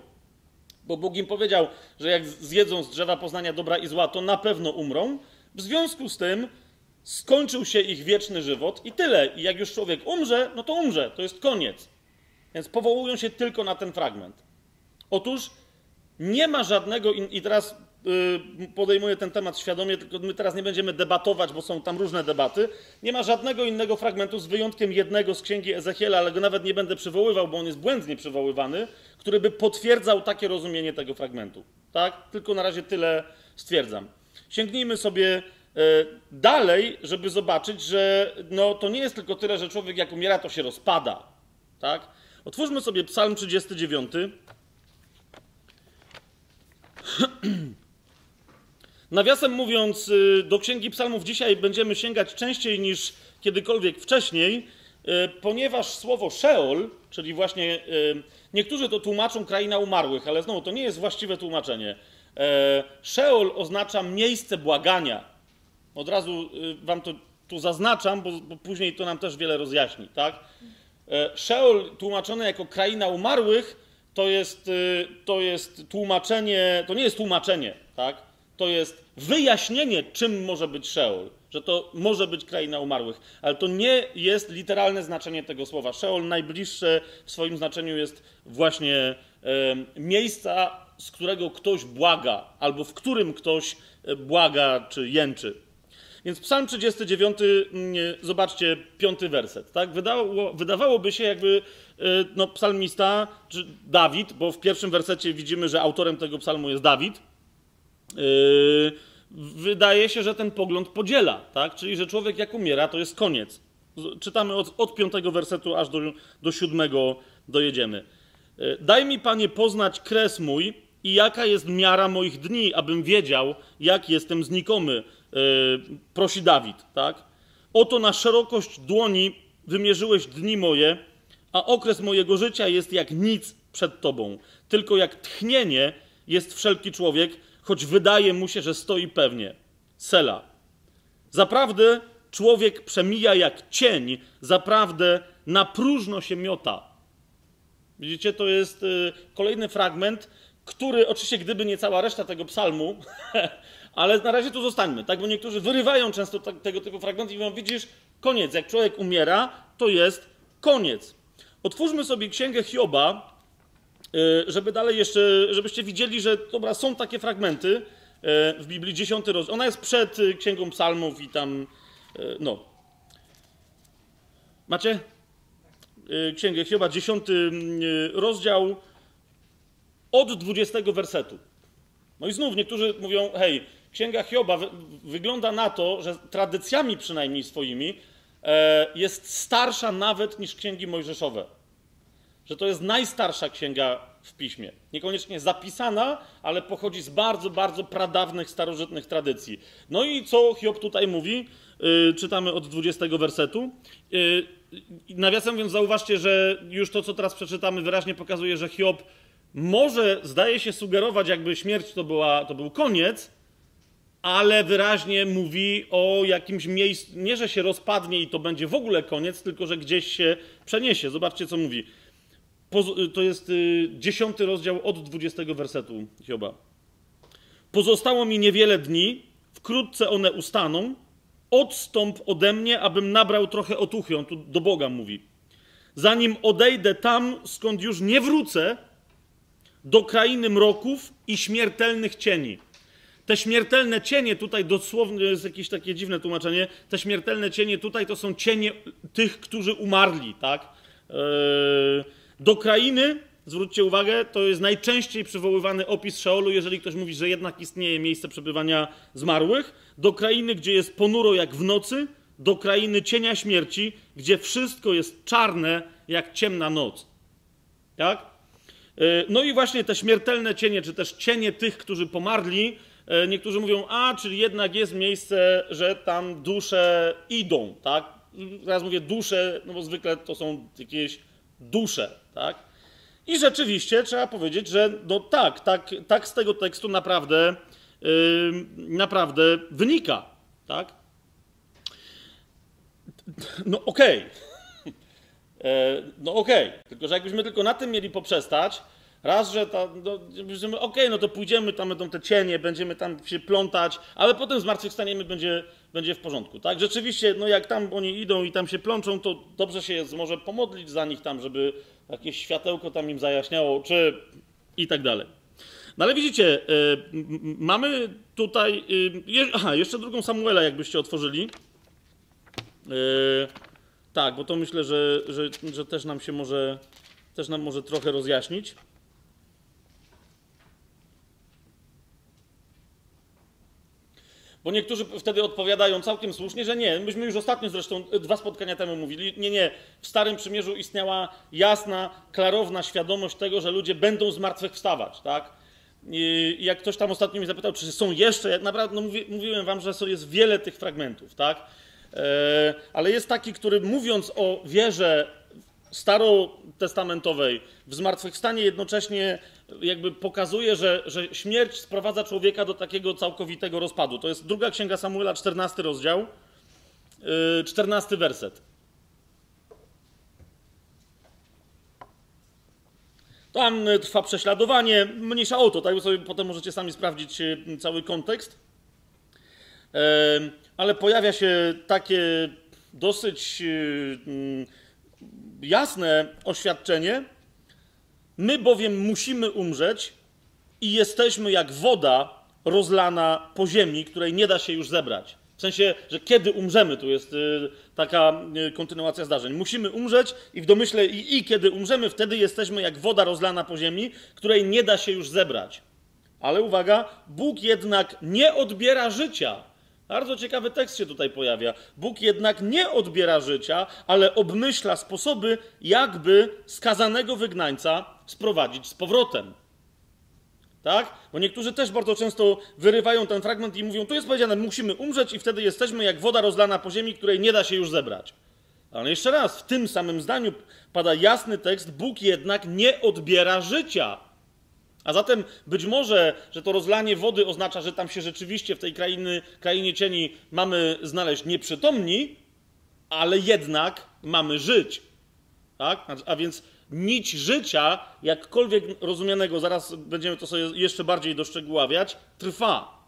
bo Bóg im powiedział, że jak zjedzą z drzewa poznania dobra i zła, to na pewno umrą, w związku z tym skończył się ich wieczny żywot i tyle. I jak już człowiek umrze, no to umrze, to jest koniec. Więc powołują się tylko na ten fragment. Otóż nie ma żadnego, i teraz yy, podejmuję ten temat świadomie, tylko my teraz nie będziemy debatować, bo są tam różne debaty. Nie ma żadnego innego fragmentu, z wyjątkiem jednego z księgi Ezechiela, ale go nawet nie będę przywoływał, bo on jest błędnie przywoływany, który by potwierdzał takie rozumienie tego fragmentu. Tak? Tylko na razie tyle stwierdzam. Sięgnijmy sobie dalej, żeby zobaczyć, że no, to nie jest tylko tyle, że człowiek jak umiera, to się rozpada. Tak? Otwórzmy sobie Psalm 39. Nawiasem mówiąc, y, do Księgi Psalmów dzisiaj będziemy sięgać częściej niż kiedykolwiek wcześniej, y, ponieważ słowo Sheol, czyli właśnie y, niektórzy to tłumaczą kraina umarłych, ale znowu to nie jest właściwe tłumaczenie. E, Sheol oznacza miejsce błagania. Od razu wam to tu zaznaczam, bo, bo później to nam też wiele rozjaśni, tak? E, Sheol tłumaczone jako kraina umarłych to jest, to jest tłumaczenie, to nie jest tłumaczenie, tak? to jest wyjaśnienie, czym może być Szeol, że to może być kraina umarłych, ale to nie jest literalne znaczenie tego słowa. Szeol najbliższe w swoim znaczeniu jest właśnie miejsca, z którego ktoś błaga, albo w którym ktoś e, błaga czy jęczy. Więc Psalm 39, mm, zobaczcie, piąty werset. Tak? Wydało, wydawałoby się, jakby e, no, psalmista, czy Dawid, bo w pierwszym wersecie widzimy, że autorem tego psalmu jest Dawid Yy, wydaje się, że ten pogląd podziela, tak? Czyli, że człowiek jak umiera, to jest koniec. Czytamy od, od piątego wersetu aż do, do siódmego dojedziemy. Yy, daj mi, Panie, poznać kres mój i jaka jest miara moich dni, abym wiedział, jak jestem znikomy, prosi Dawid, tak? Oto na szerokość dłoni wymierzyłeś dni moje, a okres mojego życia jest jak nic przed Tobą. Tylko jak tchnienie jest wszelki człowiek, choć wydaje mu się, że stoi pewnie. Sela. Zaprawdę człowiek przemija jak cień, zaprawdę na próżno się miota. Widzicie, to jest y, kolejny fragment, który oczywiście, gdyby nie cała reszta tego psalmu, ale na razie tu zostańmy, tak? Bo niektórzy wyrywają często tak, tego typu fragmenty i mówią, widzisz, koniec. Jak człowiek umiera, to jest koniec. Otwórzmy sobie księgę Hioba, E, żeby dalej jeszcze, żebyście widzieli, że dobra, są takie fragmenty e, w Biblii, dziesiąty rozdział. Ona jest przed e, Księgą Psalmów i tam, no. Macie? Księgę Hioba, dziesiąty rozdział od dwudziestego wersetu. No i znów niektórzy mówią, hej, Księga Hioba wygląda na to, że tradycjami przynajmniej swoimi jest starsza nawet niż księgi mojżeszowe że to jest najstarsza księga w piśmie. Niekoniecznie zapisana, ale pochodzi z bardzo, bardzo pradawnych, starożytnych tradycji. No i co Hiob tutaj mówi? Yy, czytamy od 20 wersetu. Yy, nawiasem mówiąc, zauważcie, że już to, co teraz przeczytamy, wyraźnie pokazuje, że Hiob może, zdaje się, sugerować, jakby śmierć to, była, to był koniec, ale wyraźnie mówi o jakimś miejscu, nie że się rozpadnie i to będzie w ogóle koniec, tylko że gdzieś się przeniesie. Zobaczcie, co mówi to jest y, dziesiąty rozdział od 20 wersetu Hioba. Pozostało mi niewiele dni, wkrótce one ustaną. Odstąp ode mnie, abym nabrał trochę otuchy. On tu do Boga mówi. Zanim odejdę tam, skąd już nie wrócę, do krainy mroków i śmiertelnych cieni. Te śmiertelne cienie tutaj dosłownie jest jakieś takie dziwne tłumaczenie. Te śmiertelne cienie tutaj to są cienie tych, którzy umarli, tak? Yy do krainy, zwróćcie uwagę, to jest najczęściej przywoływany opis Szeolu, jeżeli ktoś mówi, że jednak istnieje miejsce przebywania zmarłych. Do krainy, gdzie jest ponuro jak w nocy, do krainy cienia śmierci, gdzie wszystko jest czarne jak ciemna noc. Tak? E, no i właśnie te śmiertelne cienie, czy też cienie tych, którzy pomarli, e, niektórzy mówią, a, czyli jednak jest miejsce, że tam dusze idą, tak? Teraz mówię dusze, no bo zwykle to są jakieś dusze, tak? I rzeczywiście trzeba powiedzieć, że no tak, tak, tak z tego tekstu naprawdę, yy, naprawdę wynika, tak? No okej. Okay. E, no okej, okay. tylko że jakbyśmy tylko na tym mieli poprzestać, raz, że ta, no, okej, okay, no to pójdziemy, tam będą te cienie, będziemy tam się plątać, ale potem zmartwychwstaniemy, będzie, będzie w porządku, tak? Rzeczywiście, no jak tam oni idą i tam się plączą, to dobrze się jest może pomodlić za nich tam, żeby jakieś światełko tam im zajaśniało, czy i tak dalej. No ale widzicie, y, mamy tutaj. Y, je, aha, jeszcze drugą Samuela, jakbyście otworzyli. Y, tak, bo to myślę, że, że, że też nam się może, też nam może trochę rozjaśnić. Bo niektórzy wtedy odpowiadają całkiem słusznie, że nie. Myśmy już ostatnio zresztą e, dwa spotkania temu mówili. Nie, nie. W Starym Przymierzu istniała jasna, klarowna świadomość tego, że ludzie będą zmartwychwstawać, tak? I jak ktoś tam ostatnio mnie zapytał, czy są jeszcze, jak naprawdę, no mówi, mówiłem wam, że jest wiele tych fragmentów, tak? E, ale jest taki, który mówiąc o wierze starotestamentowej w zmartwychwstanie jednocześnie jakby pokazuje, że, że śmierć sprowadza człowieka do takiego całkowitego rozpadu. To jest druga księga Samuela, 14 rozdział, 14 werset. Tam trwa prześladowanie, mniejsza o to, tak sobie potem możecie sami sprawdzić cały kontekst. Ale pojawia się takie dosyć jasne oświadczenie. My bowiem musimy umrzeć i jesteśmy jak woda rozlana po ziemi, której nie da się już zebrać. W sensie, że kiedy umrzemy, tu jest y, taka y, kontynuacja zdarzeń. Musimy umrzeć i w domyśle i, i kiedy umrzemy, wtedy jesteśmy jak woda rozlana po ziemi, której nie da się już zebrać. Ale uwaga, Bóg jednak nie odbiera życia bardzo ciekawy tekst się tutaj pojawia. Bóg jednak nie odbiera życia, ale obmyśla sposoby, jakby skazanego wygnańca sprowadzić z powrotem. Tak? Bo niektórzy też bardzo często wyrywają ten fragment i mówią: Tu jest powiedziane, musimy umrzeć, i wtedy jesteśmy jak woda rozlana po ziemi, której nie da się już zebrać. Ale jeszcze raz, w tym samym zdaniu pada jasny tekst: Bóg jednak nie odbiera życia. A zatem być może, że to rozlanie wody oznacza, że tam się rzeczywiście w tej krainy, krainie cieni mamy znaleźć nieprzytomni, ale jednak mamy żyć. Tak? A więc nić życia, jakkolwiek rozumianego, zaraz będziemy to sobie jeszcze bardziej doszczegóławiać, trwa.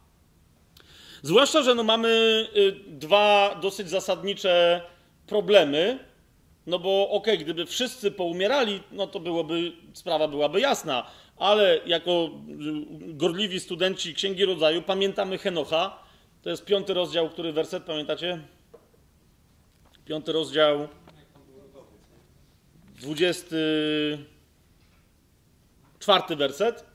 Zwłaszcza, że no mamy y, dwa dosyć zasadnicze problemy. No bo okej, okay, gdyby wszyscy poumierali, no to byłoby, sprawa byłaby jasna ale jako y, gorliwi studenci Księgi Rodzaju pamiętamy Henocha. To jest piąty rozdział, który werset pamiętacie? Piąty rozdział, dwudziesty czwarty werset,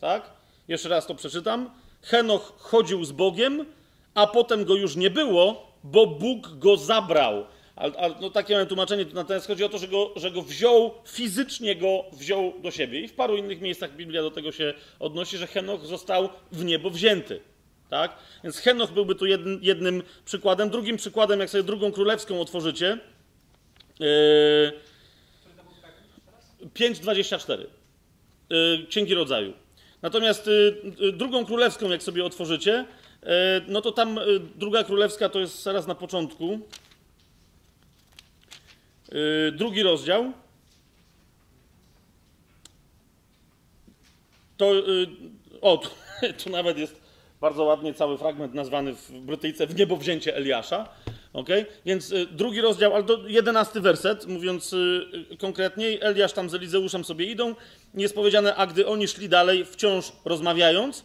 tak? Jeszcze raz to przeczytam. Henoch chodził z Bogiem, a potem go już nie było, bo Bóg go zabrał. Ale, no takie mamy tłumaczenie, natomiast chodzi o to, że go, że go wziął, fizycznie go wziął do siebie. I w paru innych miejscach Biblia do tego się odnosi, że Henoch został w niebo wzięty. Tak? Więc Henoch byłby tu jednym, jednym przykładem. Drugim przykładem, jak sobie drugą królewską otworzycie, yy, 5.24. Yy, Księgi Rodzaju. Natomiast yy, drugą królewską, jak sobie otworzycie, yy, no to tam yy, druga królewska to jest zaraz na początku. Yy, drugi rozdział. To, yy, o, tu, tu, nawet jest bardzo ładnie cały fragment nazwany w Brytyjce w niebo wzięcie Eliasza. Okay? Więc y, drugi rozdział, ale to jedenasty werset, mówiąc y, konkretniej, Eliasz tam z Elizeuszem sobie idą, jest powiedziane, a gdy oni szli dalej, wciąż rozmawiając,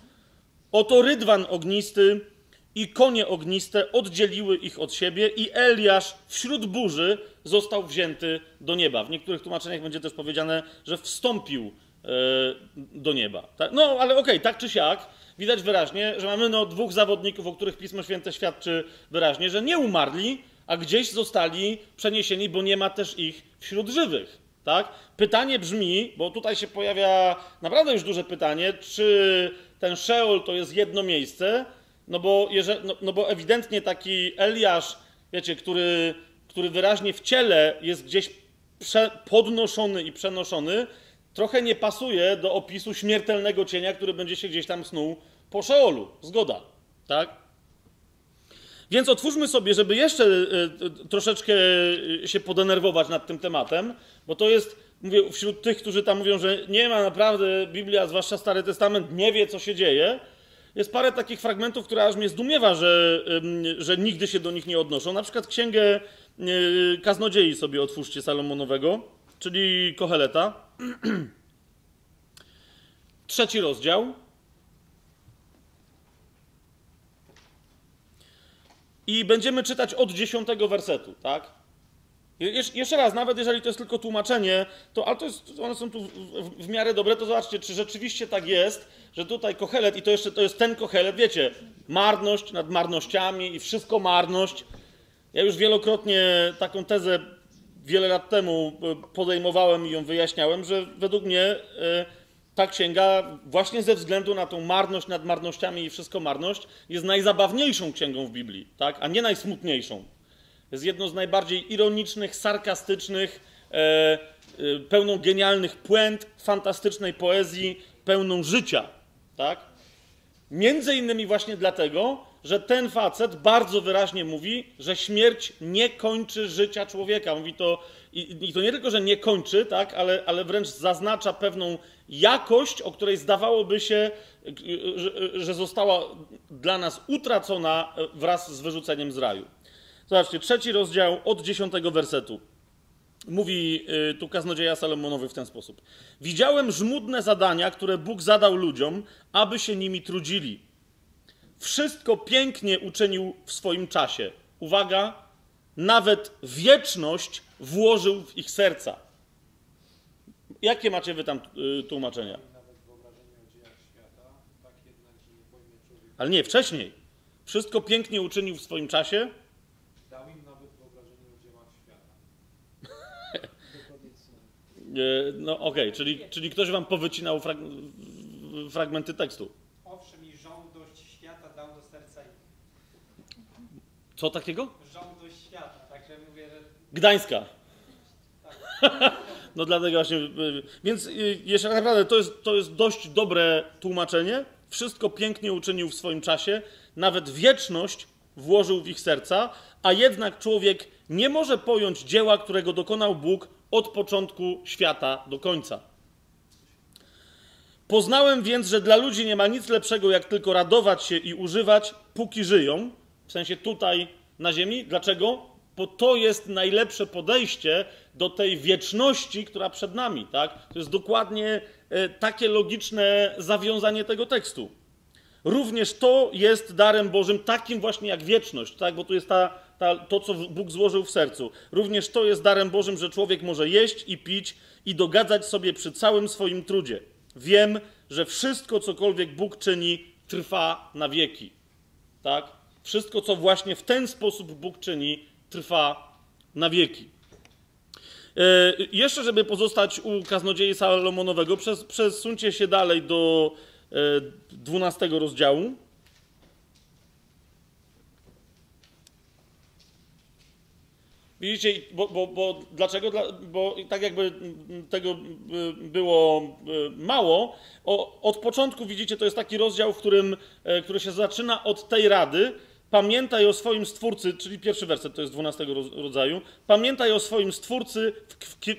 oto rydwan ognisty i konie ogniste oddzieliły ich od siebie i Eliasz wśród burzy został wzięty do nieba. W niektórych tłumaczeniach będzie też powiedziane, że wstąpił e, do nieba. No, ale okej, okay, tak czy siak, widać wyraźnie, że mamy no, dwóch zawodników, o których Pismo Święte świadczy wyraźnie, że nie umarli, a gdzieś zostali przeniesieni, bo nie ma też ich wśród żywych. Tak? Pytanie brzmi, bo tutaj się pojawia naprawdę już duże pytanie, czy ten Szeol to jest jedno miejsce, no bo, jeżeli, no, no bo ewidentnie taki Eliasz, wiecie, który, który wyraźnie w ciele jest gdzieś prze, podnoszony i przenoszony, trochę nie pasuje do opisu śmiertelnego cienia, który będzie się gdzieś tam snuł po Szeolu. Zgoda, tak? Więc otwórzmy sobie, żeby jeszcze y, troszeczkę się podenerwować nad tym tematem, bo to jest, mówię, wśród tych, którzy tam mówią, że nie ma naprawdę, Biblia, zwłaszcza Stary Testament, nie wie, co się dzieje, jest parę takich fragmentów, które aż mnie zdumiewa, że, że nigdy się do nich nie odnoszą. Na przykład księgę y, Kaznodziei sobie otwórzcie Salomonowego, czyli Koheleta. Trzeci rozdział. I będziemy czytać od dziesiątego wersetu, tak? Jesz jeszcze raz, nawet jeżeli to jest tylko tłumaczenie, to, ale to jest, one są tu w, w, w, miarę dobre, to zobaczcie, czy rzeczywiście tak jest, że tutaj kochelet, i to jeszcze to jest ten kochelet, wiecie, marność nad marnościami i wszystko marność. Ja już wielokrotnie taką tezę wiele lat temu e, podejmowałem i ją wyjaśniałem, że według mnie e, ta księga, właśnie ze względu na tą marność nad marnościami i wszystko marność, jest najzabawniejszą księgą w Biblii, tak? a nie najsmutniejszą. Jest jedną z najbardziej ironicznych, sarkastycznych, e, e, pełną genialnych puent, fantastycznej poezji, pełną życia. Tak? Między innymi właśnie dlatego, że ten facet bardzo wyraźnie mówi, że śmierć nie kończy życia człowieka. Mówi to, i, i to nie tylko, że nie kończy, tak, ale, ale wręcz zaznacza pewną jakość, o której zdawałoby się, że, że została dla nas utracona wraz z wyrzuceniem z raju. Zobaczcie, trzeci rozdział od dziesiątego wersetu. Mówi y, tu kaznodzieja Salomonowy w ten sposób. Widziałem żmudne zadania, które Bóg zadał ludziom, aby się nimi trudzili. Wszystko pięknie uczynił w swoim czasie. Uwaga, nawet wieczność włożył w ich serca. Jakie macie wy tam y, tłumaczenia? Ale nie, wcześniej. Wszystko pięknie uczynił w swoim czasie. Dał im nawet wyobrażenie o dziełach świata. Y, no okej, okay. czyli, czyli ktoś wam powycinał frag fragmenty tekstu. Owszem, i żądłość świata dał do serca. Co takiego? Żądłość świata, także mówię, że Gdańska. No dlatego właśnie. y, Więc y, jeszcze tak naprawdę to jest, to jest dość dobre tłumaczenie. Wszystko pięknie uczynił w swoim czasie, nawet wieczność włożył w ich serca, a jednak człowiek nie może pojąć dzieła, którego dokonał Bóg od początku świata do końca. Poznałem więc, że dla ludzi nie ma nic lepszego, jak tylko radować się i używać, póki żyją. W sensie tutaj na ziemi. Dlaczego? Bo to jest najlepsze podejście do tej wieczności, która przed nami. Tak? To jest dokładnie e, takie logiczne zawiązanie tego tekstu. Również to jest darem Bożym, takim właśnie jak wieczność, tak? bo tu jest ta, ta, to, co Bóg złożył w sercu. Również to jest darem Bożym, że człowiek może jeść i pić i dogadzać sobie przy całym swoim trudzie. Wiem, że wszystko, cokolwiek Bóg czyni, trwa na wieki. Tak? Wszystko, co właśnie w ten sposób Bóg czyni, trwa na wieki. E, jeszcze, żeby pozostać u kaznodziei Salomonowego, przes, przesuńcie się dalej do e, 12 rozdziału. Widzicie, bo, bo, bo dlaczego? Dla, bo tak jakby tego było mało. O, od początku widzicie, to jest taki rozdział, w którym, e, który się zaczyna od tej rady. Pamiętaj o swoim stwórcy, czyli pierwszy werset to jest 12 rodzaju. Pamiętaj o swoim stwórcy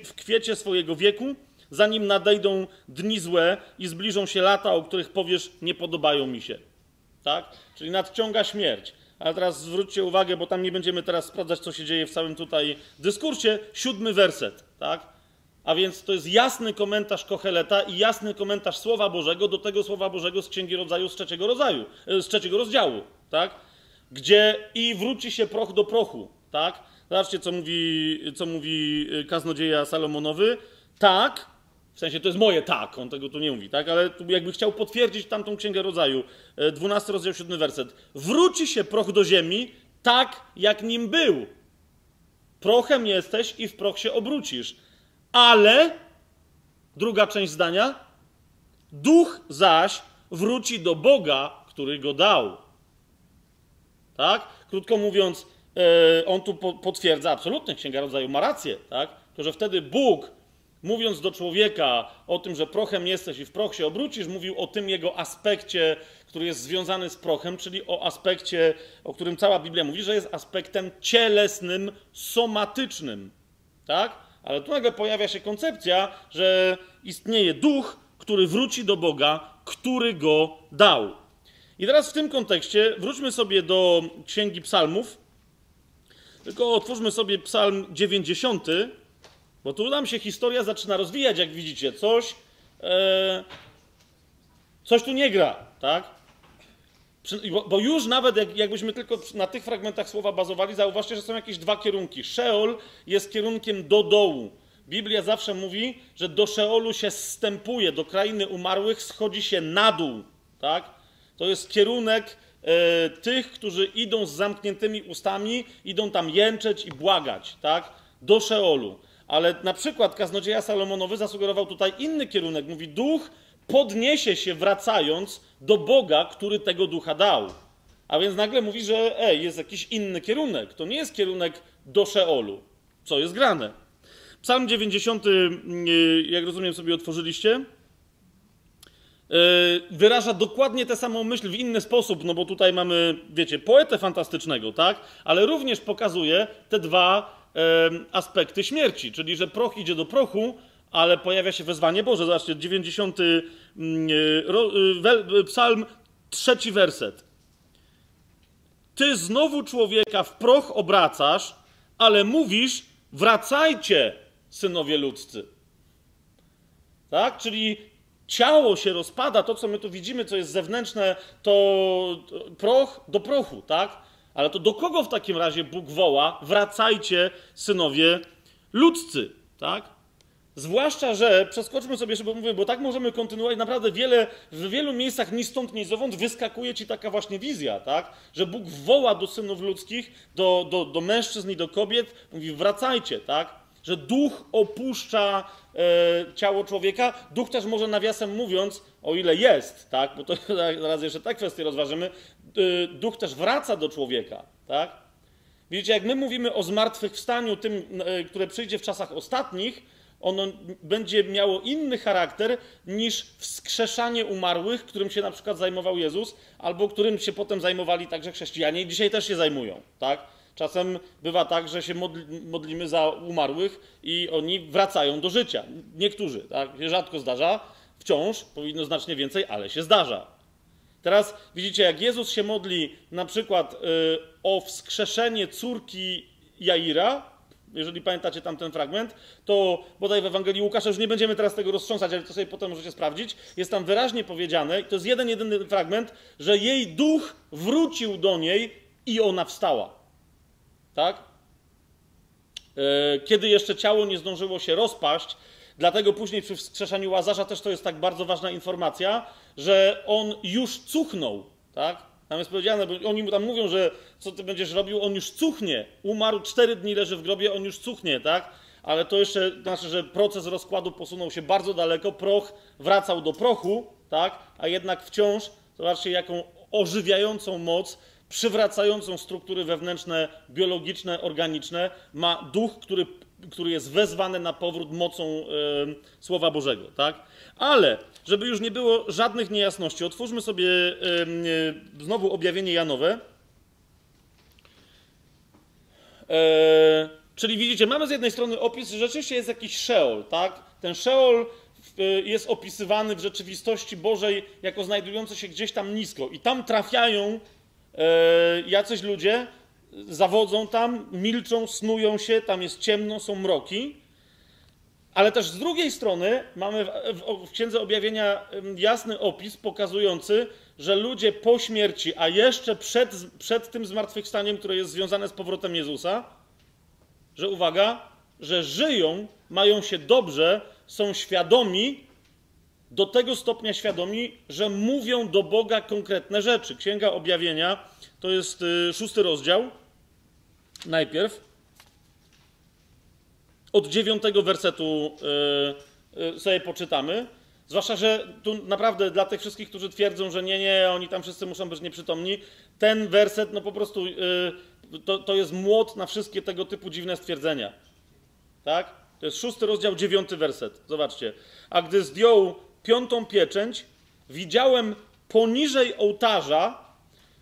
w kwiecie swojego wieku, zanim nadejdą dni złe i zbliżą się lata, o których powiesz, nie podobają mi się. Tak? Czyli nadciąga śmierć. Ale teraz zwróćcie uwagę, bo tam nie będziemy teraz sprawdzać, co się dzieje w całym tutaj dyskursie. Siódmy werset, tak? A więc to jest jasny komentarz Kocheleta i jasny komentarz Słowa Bożego do tego Słowa Bożego z Księgi Rodzaju z trzeciego, rodzaju, z trzeciego rozdziału, tak? Gdzie i wróci się proch do prochu, tak? Zobaczcie, co mówi, co mówi kaznodzieja Salomonowy. Tak, w sensie to jest moje tak, on tego tu nie mówi, tak? Ale tu jakby chciał potwierdzić tamtą księgę rodzaju. 12 rozdział 7 werset. Wróci się proch do ziemi tak, jak nim był. Prochem jesteś i w proch się obrócisz. Ale, druga część zdania, duch zaś wróci do Boga, który go dał. Tak? Krótko mówiąc, on tu potwierdza, absolutnie Księga Rodzaju ma rację, tak? To, że wtedy Bóg mówiąc do człowieka o tym, że prochem jesteś i w proch się obrócisz, mówił o tym jego aspekcie, który jest związany z prochem, czyli o aspekcie, o którym cała Biblia mówi, że jest aspektem cielesnym, somatycznym. Tak? Ale tu nagle pojawia się koncepcja, że istnieje duch, który wróci do Boga, który go dał. I teraz w tym kontekście wróćmy sobie do Księgi Psalmów. Tylko otwórzmy sobie Psalm 90. Bo tu nam się historia zaczyna rozwijać, jak widzicie. Coś, e, coś tu nie gra, tak? Bo, już nawet jak, jakbyśmy tylko na tych fragmentach słowa bazowali, zauważcie, że są jakieś dwa kierunki. Szeol jest kierunkiem do dołu. Biblia zawsze mówi, że do Szeolu się zstępuje, do krainy umarłych schodzi się na dół, tak? To jest kierunek e, tych, którzy idą z zamkniętymi ustami, idą tam jęczeć i błagać, tak? Do Szeolu. Ale na przykład kaznodzieja Salomonowy zasugerował tutaj inny kierunek. Mówi, duch podniesie się wracając do Boga, który tego ducha dał. A więc nagle mówi, że ej, jest jakiś inny kierunek. To nie jest kierunek do Szeolu. Co jest grane? Psalm 90, y, jak rozumiem, sobie otworzyliście. Y, wyraża dokładnie tę samą myśl w inny sposób, no bo tutaj mamy, wiecie, poetę fantastycznego, tak? Ale również pokazuje te dwa aspekty śmierci, czyli że proch idzie do prochu, ale pojawia się wezwanie Boże. Zobaczcie, 90 mm, y, wel- y, psalm, trzeci werset. Ty znowu człowieka w proch obracasz, ale mówisz, wracajcie, synowie ludzcy. Tak? Czyli ciało się rozpada, to co my tu widzimy, co jest zewnętrzne, to proch do prochu, tak? Ale to do kogo w takim razie Bóg woła? Wracajcie, synowie ludzcy, tak? Zwłaszcza, że przeskoczmy sobie, żeby mówię, bo tak możemy kontynuować. Naprawdę wiele, w wielu miejscach ni stąd, ni zowąd wyskakuje ci taka właśnie wizja, tak? Że Bóg woła do synów ludzkich, do, do, do mężczyzn i do kobiet, mówi wracajcie, tak? Że duch opuszcza e, ciało człowieka. Duch też może nawiasem mówiąc, o ile jest, tak? Bo to zaraz jeszcze tę kwestię rozważymy. E, Duch też wraca do człowieka, tak? Widzicie, jak my mówimy o zmartwychwstaniu, tym, e, które przyjdzie w czasach ostatnich, ono będzie miało inny charakter niż wskrzeszanie umarłych, którym się na przykład zajmował Jezus, albo którym się potem zajmowali także chrześcijanie i dzisiaj też się zajmują, tak? Czasem bywa tak, że się modli, modlimy za umarłych i oni wracają do życia. Niektórzy, tak? Się rzadko zdarza, wciąż powinno znacznie więcej, ale się zdarza. Teraz widzicie, jak Jezus się modli na przykład y, o wskrzeszenie córki Jaira, jeżeli pamiętacie tam ten fragment, to bodaj w Ewangelii Łukasza, już nie będziemy teraz tego roztrząsać, ale to sobie potem możecie sprawdzić, jest tam wyraźnie powiedziane, i to jest jeden, jedyny fragment, że jej duch wrócił do niej i ona wstała. Tak? E, Kiedy jeszcze ciało nie zdążyło się rozpaść, dlatego później przy wskrzeszaniu Łazarza też to jest tak bardzo ważna informacja, że on już cuchnął, tak? Tam jest powiedziane, bo oni mu tam mówią, że co ty będziesz robił, on już cuchnie. Umarł, cztery dni leży w grobie, on już cuchnie, tak? Ale to jeszcze znaczy, że proces rozkładu posunął się bardzo daleko, proch wracał do prochu, tak? A jednak wciąż, zobaczcie, jaką ożywiającą moc przywracającą struktury wewnętrzne, biologiczne, organiczne, ma duch, który, który jest wezwany na powrót mocą e, Słowa Bożego, tak? Ale, żeby już nie było żadnych niejasności, otwórzmy sobie e, e, znowu objawienie Janowe. E, czyli widzicie, mamy z jednej strony opis, że rzeczywiście jest jakiś Szeol, tak? Ten Szeol w- jest opisywany w rzeczywistości Bożej jako znajdujący się gdzieś tam nisko i tam trafiają e, jacyś ludzie, zawodzą tam, milczą, snują się, tam jest ciemno, są mroki. Ale też z drugiej strony mamy w, w, Księdze Objawienia jasny opis pokazujący, że ludzie po śmierci, a jeszcze przed, przed tym zmartwychwstaniem, które jest związane z powrotem Jezusa, że uwaga, że żyją, mają się dobrze, są świadomi, do tego stopnia świadomi, że mówią do Boga konkretne rzeczy. Księga Objawienia to jest y, szósty rozdział. Najpierw od dziewiątego wersetu y, y, sobie poczytamy. Zwłaszcza, że tu naprawdę dla tych wszystkich, którzy twierdzą, że nie, nie, oni tam wszyscy muszą być nieprzytomni, ten werset, no po prostu y, to, to jest młot na wszystkie tego typu dziwne stwierdzenia. Tak? To jest szósty rozdział, dziewiąty werset. Zobaczcie. A gdy zdjął piątą pieczęć, widziałem poniżej ołtarza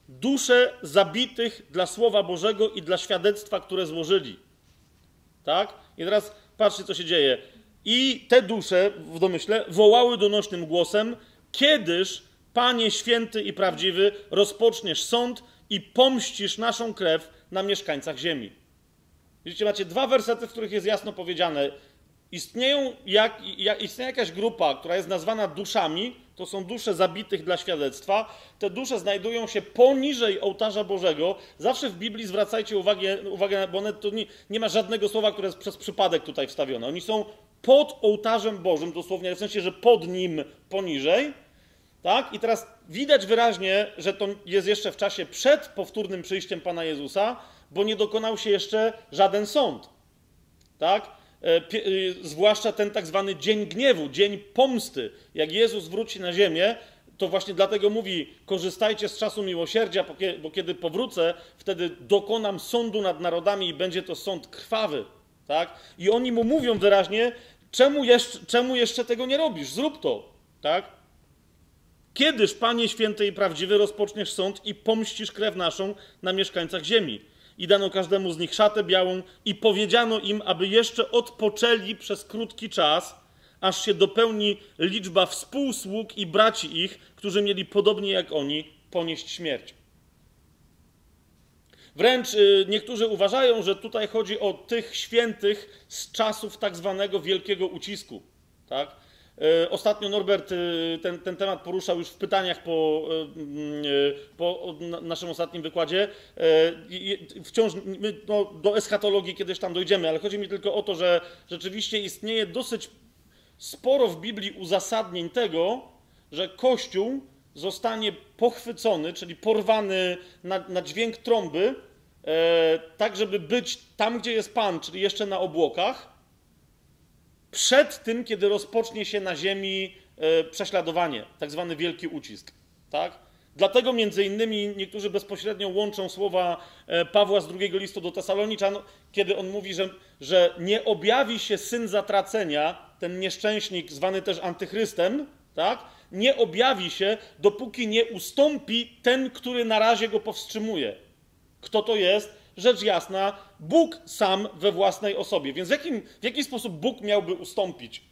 dusze zabitych dla Słowa Bożego i dla świadectwa, które złożyli. Tak? I teraz patrzcie, co się dzieje. I te dusze, w domyśle, wołały donośnym głosem: Kiedyż, Panie święty i prawdziwy, rozpoczniesz sąd i pomścisz naszą krew na mieszkańcach ziemi. Widzicie, macie dwa wersety, w których jest jasno powiedziane: istnieją jak, jak, istnieje jakaś grupa, która jest nazwana duszami, to są dusze zabitych dla świadectwa. Te dusze znajdują się poniżej ołtarza Bożego. Zawsze w Biblii zwracajcie uwagę, uwagę bo one, to nie, nie ma żadnego słowa, które jest przez przypadek tutaj wstawione. Oni są pod ołtarzem Bożym, dosłownie, w sensie, że pod nim poniżej. Tak? I teraz widać wyraźnie, że to jest jeszcze w czasie przed powtórnym przyjściem Pana Jezusa, bo nie dokonał się jeszcze żaden sąd. Tak? E, y, zwłaszcza ten tak zwany dzień gniewu, dzień pomsty. Jak Jezus wróci na ziemię, to właśnie dlatego mówi: korzystajcie z czasu miłosierdzia, bo kiedy powrócę, wtedy dokonam sądu nad narodami i będzie to sąd krwawy. Tak? I oni mu mówią wyraźnie: czemu jeszcze, czemu jeszcze tego nie robisz? Zrób to. Tak? Kiedyż, Panie święty i prawdziwy, rozpoczniesz sąd i pomścisz krew naszą na mieszkańcach ziemi? I dano każdemu z nich szatę białą i powiedziano im, aby jeszcze odpoczęli przez krótki czas, aż się dopełni liczba współsług i braci ich, którzy mieli podobnie jak oni ponieść śmierć. Wręcz y, niektórzy uważają, że tutaj chodzi o tych świętych z czasów tak zwanego wielkiego ucisku. Tak? Y, Ostatnio Norbert y, ten, ten temat poruszał już w pytaniach po, y, y, po na- naszym ostatnim wykładzie. Wciąż my, no, do eschatologii kiedyś tam dojdziemy, ale chodzi mi tylko o to, że rzeczywiście istnieje dosyć sporo w Biblii uzasadnień tego, że Kościół zostanie pochwycony, czyli porwany na, na dźwięk trąby, e, tak żeby być tam, gdzie jest Pan, czyli jeszcze na obłokach, przed tym, kiedy rozpocznie się na ziemi e, prześladowanie, tak zwany wielki ucisk. Tak? Dlatego między innymi niektórzy bezpośrednio łączą słowa e, Pawła z drugiego listu do Tesaloniczan, kiedy on mówi, że, że nie objawi się syn zatracenia, ten nieszczęśnik zwany też antychrystem, tak? nie objawi się, dopóki nie ustąpi ten, który na razie go powstrzymuje. Kto to jest? Rzecz jasna, Bóg sam we własnej osobie. Więc w, jakim, w jaki sposób Bóg miałby ustąpić?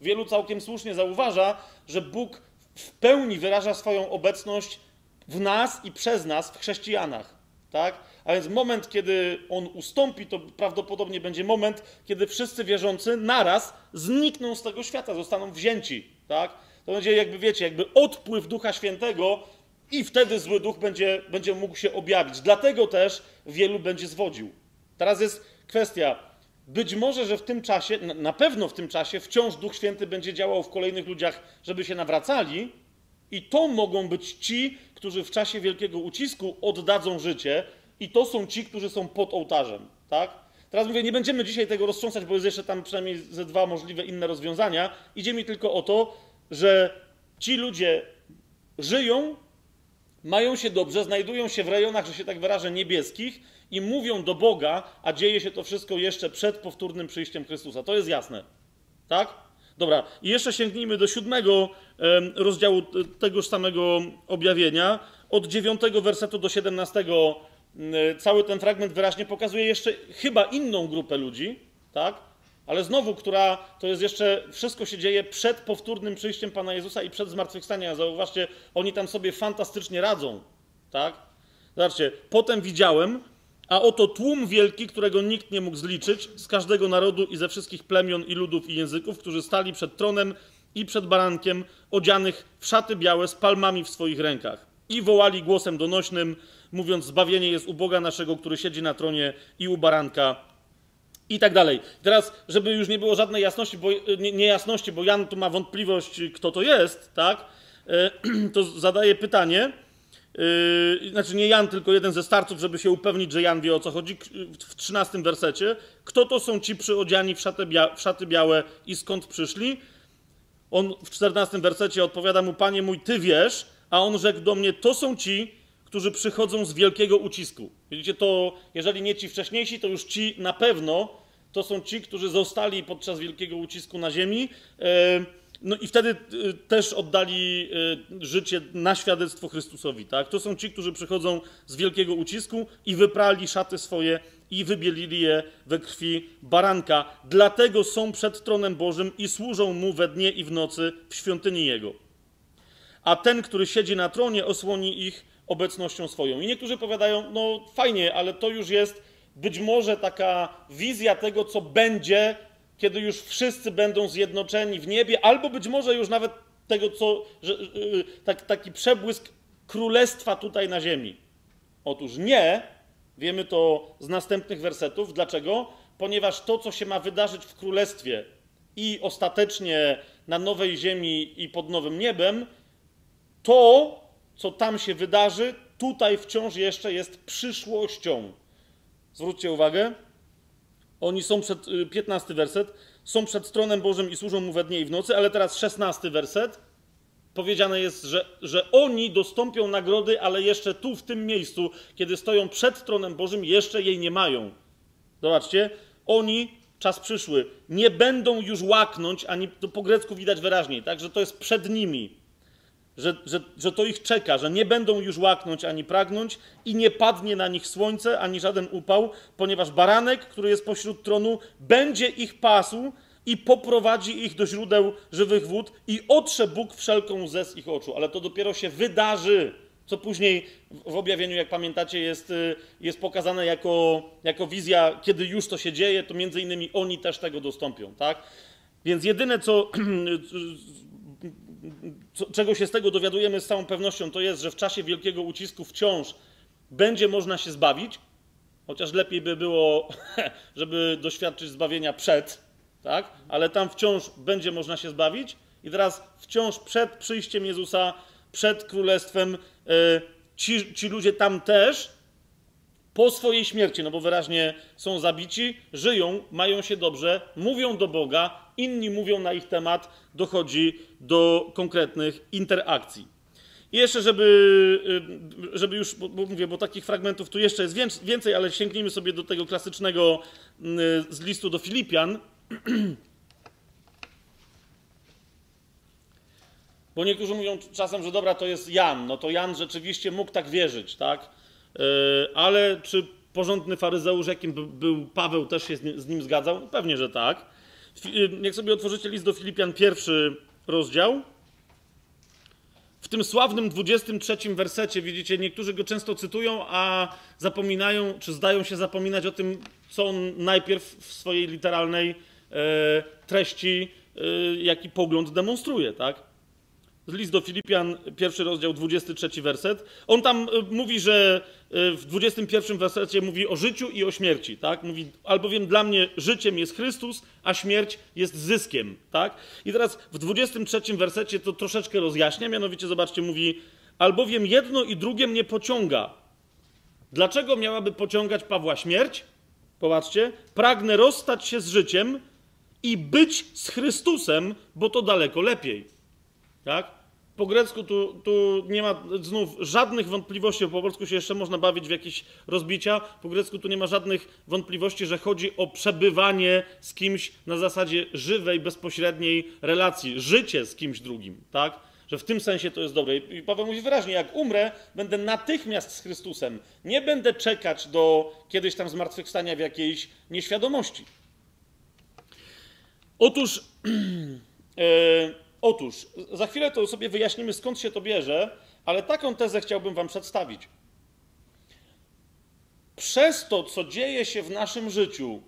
Wielu całkiem słusznie zauważa, że Bóg w pełni wyraża swoją obecność w nas i przez nas, w chrześcijanach. Tak? A więc moment, kiedy On ustąpi, to prawdopodobnie będzie moment, kiedy wszyscy wierzący naraz znikną z tego świata, zostaną wzięci. Tak? To będzie jakby, wiecie, jakby odpływ Ducha Świętego i wtedy zły duch będzie, będzie mógł się objawić. Dlatego też wielu będzie zwodził. Teraz jest kwestia. Być może, że w tym czasie, na- pewno w tym czasie, wciąż Duch Święty będzie działał w kolejnych ludziach, żeby się nawracali, i to mogą być ci, którzy w czasie wielkiego ucisku oddadzą życie, i to są ci, którzy są pod ołtarzem. Tak? Teraz mówię, nie będziemy dzisiaj tego roztrząsać, bo jest jeszcze tam przynajmniej ze dwa możliwe inne rozwiązania. Idzie mi tylko o to, że ci ludzie żyją mają się dobrze, znajdują się w rejonach, że się tak wyrażę, niebieskich i mówią do Boga, a dzieje się to wszystko jeszcze przed powtórnym przyjściem Chrystusa. To jest jasne. Tak? Dobra, i jeszcze sięgnijmy do siódmego rozdziału tegoż samego objawienia. Od dziewiątego wersetu do siedemnastego cały ten fragment wyraźnie pokazuje jeszcze chyba inną grupę ludzi, tak? Ale znowu, która to jest jeszcze, wszystko się dzieje przed powtórnym przyjściem Pana Jezusa i przed zmartwychwstaniem. Zauważcie, oni tam sobie fantastycznie radzą, tak? Zobaczcie, potem widziałem, a oto tłum wielki, którego nikt nie mógł zliczyć, z każdego narodu i ze wszystkich plemion i ludów i języków, którzy stali przed tronem i przed barankiem, odzianych w szaty białe z palmami w swoich rękach. I wołali głosem donośnym, mówiąc: Zbawienie jest u Boga naszego, który siedzi na tronie i u baranka i tak dalej. Teraz, żeby już nie było żadnej jasności, bo, nie, niejasności, bo Jan tu ma wątpliwość, kto to jest, tak? E, To zadaje pytanie. Yy, znaczy nie Jan, tylko jeden ze starców, żeby się upewnić, że Jan wie o co chodzi. W 13 wersecie. Kto to są ci przyodziani w szaty, bia- w szaty białe i skąd przyszli? On w 14 wersecie odpowiada mu: Panie mój, ty wiesz, a on rzekł do mnie: To są ci, którzy przychodzą z wielkiego ucisku. Widzicie, to jeżeli nie ci wcześniejsi, to już ci na pewno to są ci, którzy zostali podczas wielkiego ucisku na ziemi. E, No i wtedy e, też oddali e, życie na świadectwo Chrystusowi. Tak? To są ci, którzy przychodzą z wielkiego ucisku i wyprali szaty swoje i wybielili je we krwi baranka. Dlatego są przed tronem Bożym i służą mu we dnie i w nocy w świątyni Jego a ten, który siedzi na tronie, osłoni ich obecnością swoją. I niektórzy powiadają, no fajnie, ale to już jest być może taka wizja tego, co będzie, kiedy już wszyscy będą zjednoczeni w niebie, albo być może już nawet tego, co, że, tak, taki przebłysk królestwa tutaj na ziemi. Otóż nie, wiemy to z następnych wersetów. Dlaczego? Ponieważ to, co się ma wydarzyć w królestwie i ostatecznie na nowej ziemi i pod nowym niebem, to, co tam się wydarzy, tutaj wciąż jeszcze jest przyszłością. Zwróćcie uwagę. Oni są przed, y, 15 werset, są przed tronem Bożym i służą mu we dnie i w nocy, ale teraz 16 werset. Powiedziane jest, że, że oni dostąpią nagrody, ale jeszcze tu, w tym miejscu, kiedy stoją przed tronem Bożym, jeszcze jej nie mają. Zobaczcie, oni, czas przyszły, nie będą już łaknąć, ani to po grecku widać wyraźniej, tak, że to jest przed nimi, że, że, że to ich czeka, że nie będą już łaknąć ani pragnąć i nie padnie na nich słońce ani żaden upał, ponieważ baranek, który jest pośród tronu, będzie ich pasł i poprowadzi ich do źródeł żywych wód i otrze Bóg wszelką łzę z ich oczu. Ale to dopiero się wydarzy, co później w objawieniu, jak pamiętacie, jest, y, jest pokazane jako, jako wizja, kiedy już to się dzieje, to między innymi oni też tego dostąpią, tak? Więc jedyne, co, co, czego się z tego dowiadujemy z całą pewnością, to jest, że w czasie wielkiego ucisku wciąż będzie można się zbawić, chociaż lepiej by było, żeby doświadczyć zbawienia przed, tak? Ale tam wciąż będzie można się zbawić i teraz wciąż przed przyjściem Jezusa, przed królestwem, e, ci, ci ludzie tam też po swojej śmierci, no bo wyraźnie są zabici, żyją, mają się dobrze, mówią do Boga, inni mówią na ich temat, dochodzi do konkretnych interakcji. I jeszcze, żeby, y, żeby już, bo, bo mówię, bo takich fragmentów tu jeszcze jest więcej, ale sięgnijmy sobie do tego klasycznego y, z listu do Filipian. Bo niektórzy mówią czasem, że dobra, to jest Jan. No to Jan rzeczywiście mógł tak wierzyć, tak? Y, ale czy porządny faryzeusz, jakim był Paweł, też się z nim zgadzał? Pewnie, że tak. Jak sobie otworzycie list do Filipian, pierwszy rozdział. W tym sławnym 23 wersecie, widzicie, niektórzy go często cytują, a zapominają, czy zdają się zapominać o tym, co on najpierw w swojej literalnej e, treści, e, jaki pogląd demonstruje, tak? List do Filipian, pierwszy rozdział, 23 werset. On tam e, mówi, że e, w 21 wersecie mówi o życiu i o śmierci, tak? Mówi, albowiem dla mnie życiem jest Chrystus, a śmierć jest zyskiem, tak? I teraz w 23 wersecie to troszeczkę rozjaśnia, mianowicie zobaczcie, mówi, albowiem jedno i drugie mnie pociąga. Dlaczego miałaby pociągać Pawła śmierć? Popatrzcie, pragnę rozstać się z życiem i być z Chrystusem, bo to daleko lepiej. Tak? Po grecku tu, tu nie ma znów żadnych wątpliwości, po polsku się jeszcze można bawić w jakieś rozbicia. Po grecku tu nie ma żadnych wątpliwości, że chodzi o przebywanie z kimś na zasadzie żywej, bezpośredniej relacji, życie z kimś drugim, tak? Że w tym sensie to jest dobre. I Paweł mówi wyraźnie, jak umrę, będę natychmiast z Chrystusem. Nie będę czekać do kiedyś tam zmartwychwstania w jakiejś nieświadomości. Otóż. Yy, Otóż, za chwilę to sobie wyjaśnimy, skąd się to bierze, ale taką tezę chciałbym Wam przedstawić. Przez to, co dzieje się w naszym życiu,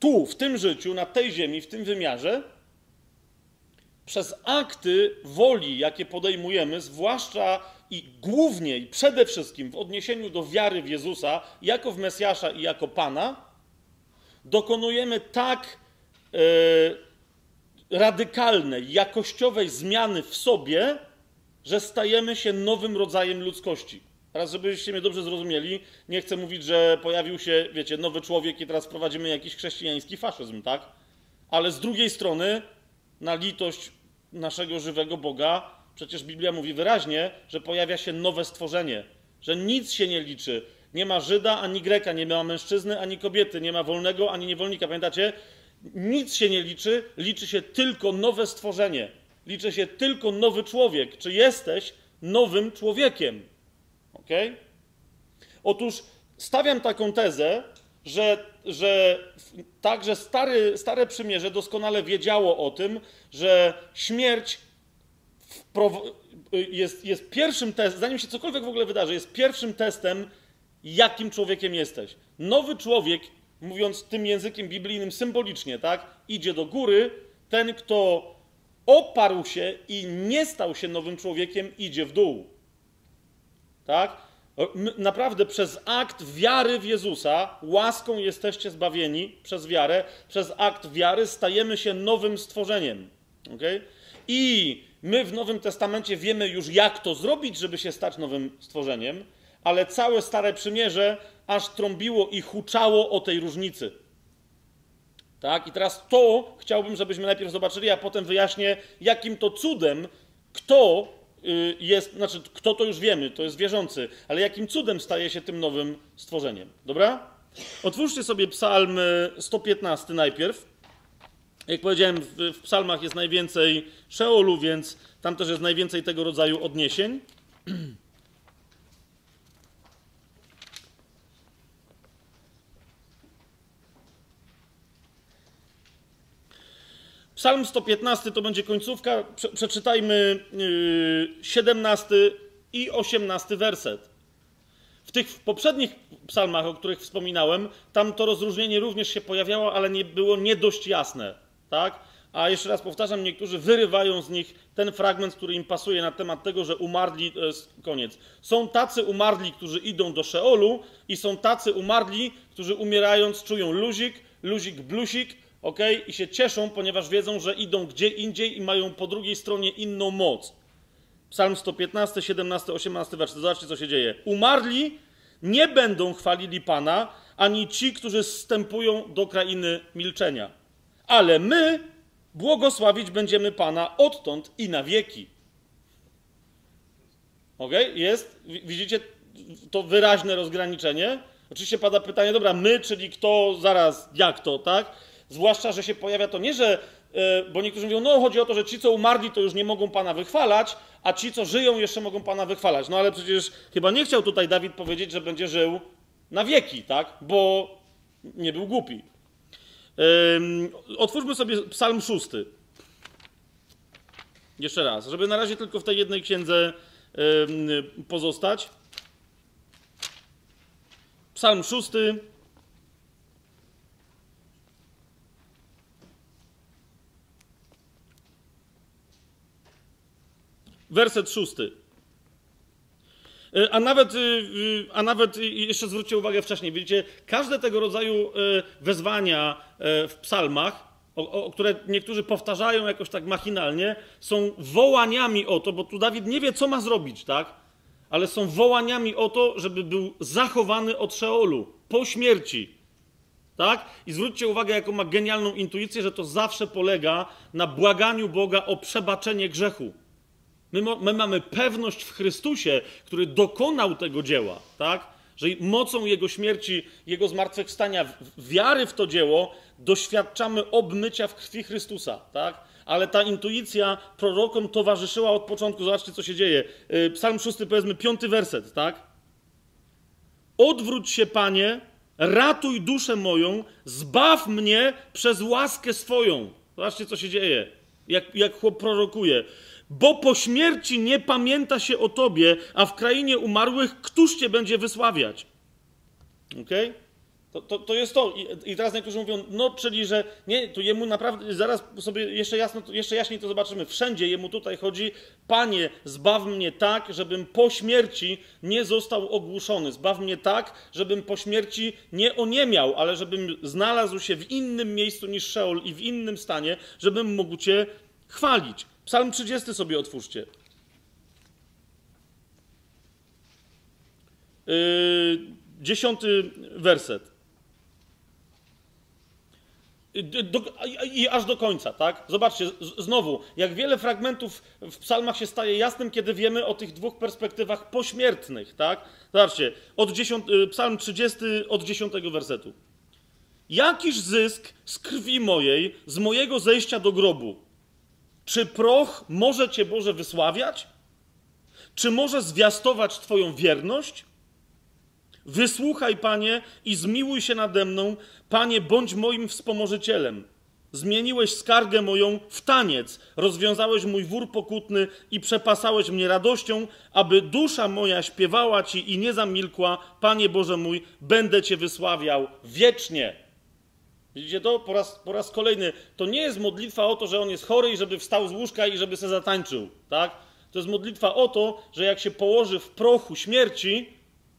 tu, w tym życiu, na tej ziemi, w tym wymiarze, przez akty woli, jakie podejmujemy, zwłaszcza i głównie i przede wszystkim w odniesieniu do wiary w Jezusa, jako w Mesjasza i jako Pana, dokonujemy tak radykalnej, jakościowej zmiany w sobie, że stajemy się nowym rodzajem ludzkości. Teraz, żebyście mnie dobrze zrozumieli, nie chcę mówić, że pojawił się, wiecie, nowy człowiek i teraz prowadzimy jakiś chrześcijański faszyzm, tak? Ale z drugiej strony, na litość naszego żywego Boga, przecież Biblia mówi wyraźnie, że pojawia się nowe stworzenie, że nic się nie liczy. Nie ma Żyda ani Greka, nie ma mężczyzny ani kobiety, nie ma wolnego ani niewolnika. Pamiętacie? Nic się nie liczy, liczy się tylko nowe stworzenie. Liczy się tylko nowy człowiek. Czy jesteś nowym człowiekiem? Ok? Otóż stawiam taką tezę, że, że także stary, stare przymierze doskonale wiedziało o tym, że śmierć jest, jest pierwszym testem, zanim się cokolwiek w ogóle wydarzy, jest pierwszym testem, jakim człowiekiem jesteś. Nowy człowiek mówiąc tym językiem biblijnym symbolicznie, tak, idzie do góry, ten, kto oparł się i nie stał się nowym człowiekiem, idzie w dół. Tak? Naprawdę przez akt wiary w Jezusa, łaską jesteście zbawieni przez wiarę, przez akt wiary stajemy się nowym stworzeniem. Okay? I my w Nowym Testamencie wiemy już, jak to zrobić, żeby się stać nowym stworzeniem, ale całe Stare Przymierze aż trąbiło i huczało o tej różnicy. Tak? I teraz to chciałbym, żebyśmy najpierw zobaczyli, a potem wyjaśnię, jakim to cudem, kto y, jest, znaczy, kto to już wiemy, to jest wierzący, ale jakim cudem staje się tym nowym stworzeniem. Dobra? Otwórzcie sobie Psalm y, 115 najpierw. Jak powiedziałem, w psalmach jest najwięcej Szeolu, więc tam też jest najwięcej tego rodzaju odniesień. Psalm 115 to będzie końcówka. Prze przeczytajmy yy, 17 i 18 werset. W tych poprzednich psalmach, o których wspominałem, tam to rozróżnienie również się pojawiało, ale nie było nie dość jasne. Tak? A jeszcze raz powtarzam, niektórzy wyrywają z nich ten fragment, który im pasuje na temat tego, że umarli, to jest koniec. Są tacy umarli, którzy idą do Szeolu i są tacy umarli, którzy umierając czują luzik, luzik, blusik, ok? I się cieszą, ponieważ wiedzą, że idą gdzie indziej i mają po drugiej stronie inną moc. Psalm 115, 17, 18 werset. Zobaczcie, co się dzieje. Umarli nie będą chwalili Pana, ani ci, którzy zstępują do krainy milczenia. Ale my błogosławić będziemy Pana odtąd i na wieki. Ok? Jest? Widzicie to wyraźne rozgraniczenie? Oczywiście pada pytanie, dobra, my, czyli kto, zaraz, jak to, tak? Zwłaszcza, że się pojawia to nie, że, bo niektórzy mówią, no chodzi o to, że ci, co umarli, to już nie mogą Pana wychwalać, a ci, co żyją, jeszcze mogą Pana wychwalać. No ale przecież chyba nie chciał tutaj Dawid powiedzieć, że będzie żył na wieki, tak? Bo nie był głupi. Otwórzmy sobie Psalm 6. Jeszcze raz, żeby na razie tylko w tej jednej księdze pozostać. Psalm 6. Werset 6. A nawet, a nawet jeszcze zwróćcie uwagę wcześniej, widzicie, każde tego rodzaju wezwania w psalmach, o, o, które niektórzy powtarzają jakoś tak machinalnie, są wołaniami o to, bo tu Dawid nie wie, co ma zrobić, tak? Ale są wołaniami o to, żeby był zachowany od Szeolu po śmierci. Tak? I zwróćcie uwagę, jaką ma genialną intuicję, że to zawsze polega na błaganiu Boga o przebaczenie grzechu. My, my, mamy pewność w Chrystusie, który dokonał tego dzieła, tak? Że mocą Jego śmierci, Jego zmartwychwstania, wiary w to dzieło, doświadczamy obmycia w krwi Chrystusa, tak? Ale ta intuicja prorokom towarzyszyła od początku. Zobaczcie, co się dzieje. Psalm 6, powiedzmy, piąty werset, tak? Odwróć się, Panie, ratuj duszę moją, zbaw mnie przez łaskę swoją. Zobaczcie, co się dzieje. Jak, jak chłop prorokuje bo po śmierci nie pamięta się o tobie, a w krainie umarłych któż cię będzie wysławiać? Okej? Okay? To, to, to, jest to. I, I, teraz niektórzy mówią, no, czyli, że nie, to jemu naprawdę, zaraz sobie jeszcze, jasno, jeszcze jaśniej to zobaczymy. Wszędzie jemu tutaj chodzi, Panie, zbaw mnie tak, żebym po śmierci nie został ogłuszony. Zbaw mnie tak, żebym po śmierci nie oniemiał, ale żebym znalazł się w innym miejscu niż Szeol i w innym stanie, żebym mógł Cię chwalić. Psalm 30 sobie otwórzcie. Yy, dziesiąty werset. Do, I aż do końca, tak? Zobaczcie, znowu, jak wiele fragmentów w psalmach się staje jasnym, kiedy wiemy o tych dwóch perspektywach pośmiertnych, tak? Zobaczcie, od 10, psalm 30 od 10 wersetu. Jakiż zysk z krwi mojej, z mojego zejścia do grobu? Czy proch może Cię, Boże, wysławiać? Czy może zwiastować Twoją wierność? Wysłuchaj, Panie, i zmiłuj się nade mną. Panie, bądź moim wspomożycielem. Zmieniłeś skargę moją w taniec, rozwiązałeś mój wór pokutny i przepasałeś mnie radością, aby dusza moja śpiewała Ci i nie zamilkła. Panie Boże mój, będę Cię wysławiał wiecznie. Widzicie to? Po raz, po raz kolejny. To nie jest modlitwa o to, że on jest chory i żeby wstał z łóżka i żeby se zatańczył, tak? To jest modlitwa o to, że jak się położy w prochu śmierci,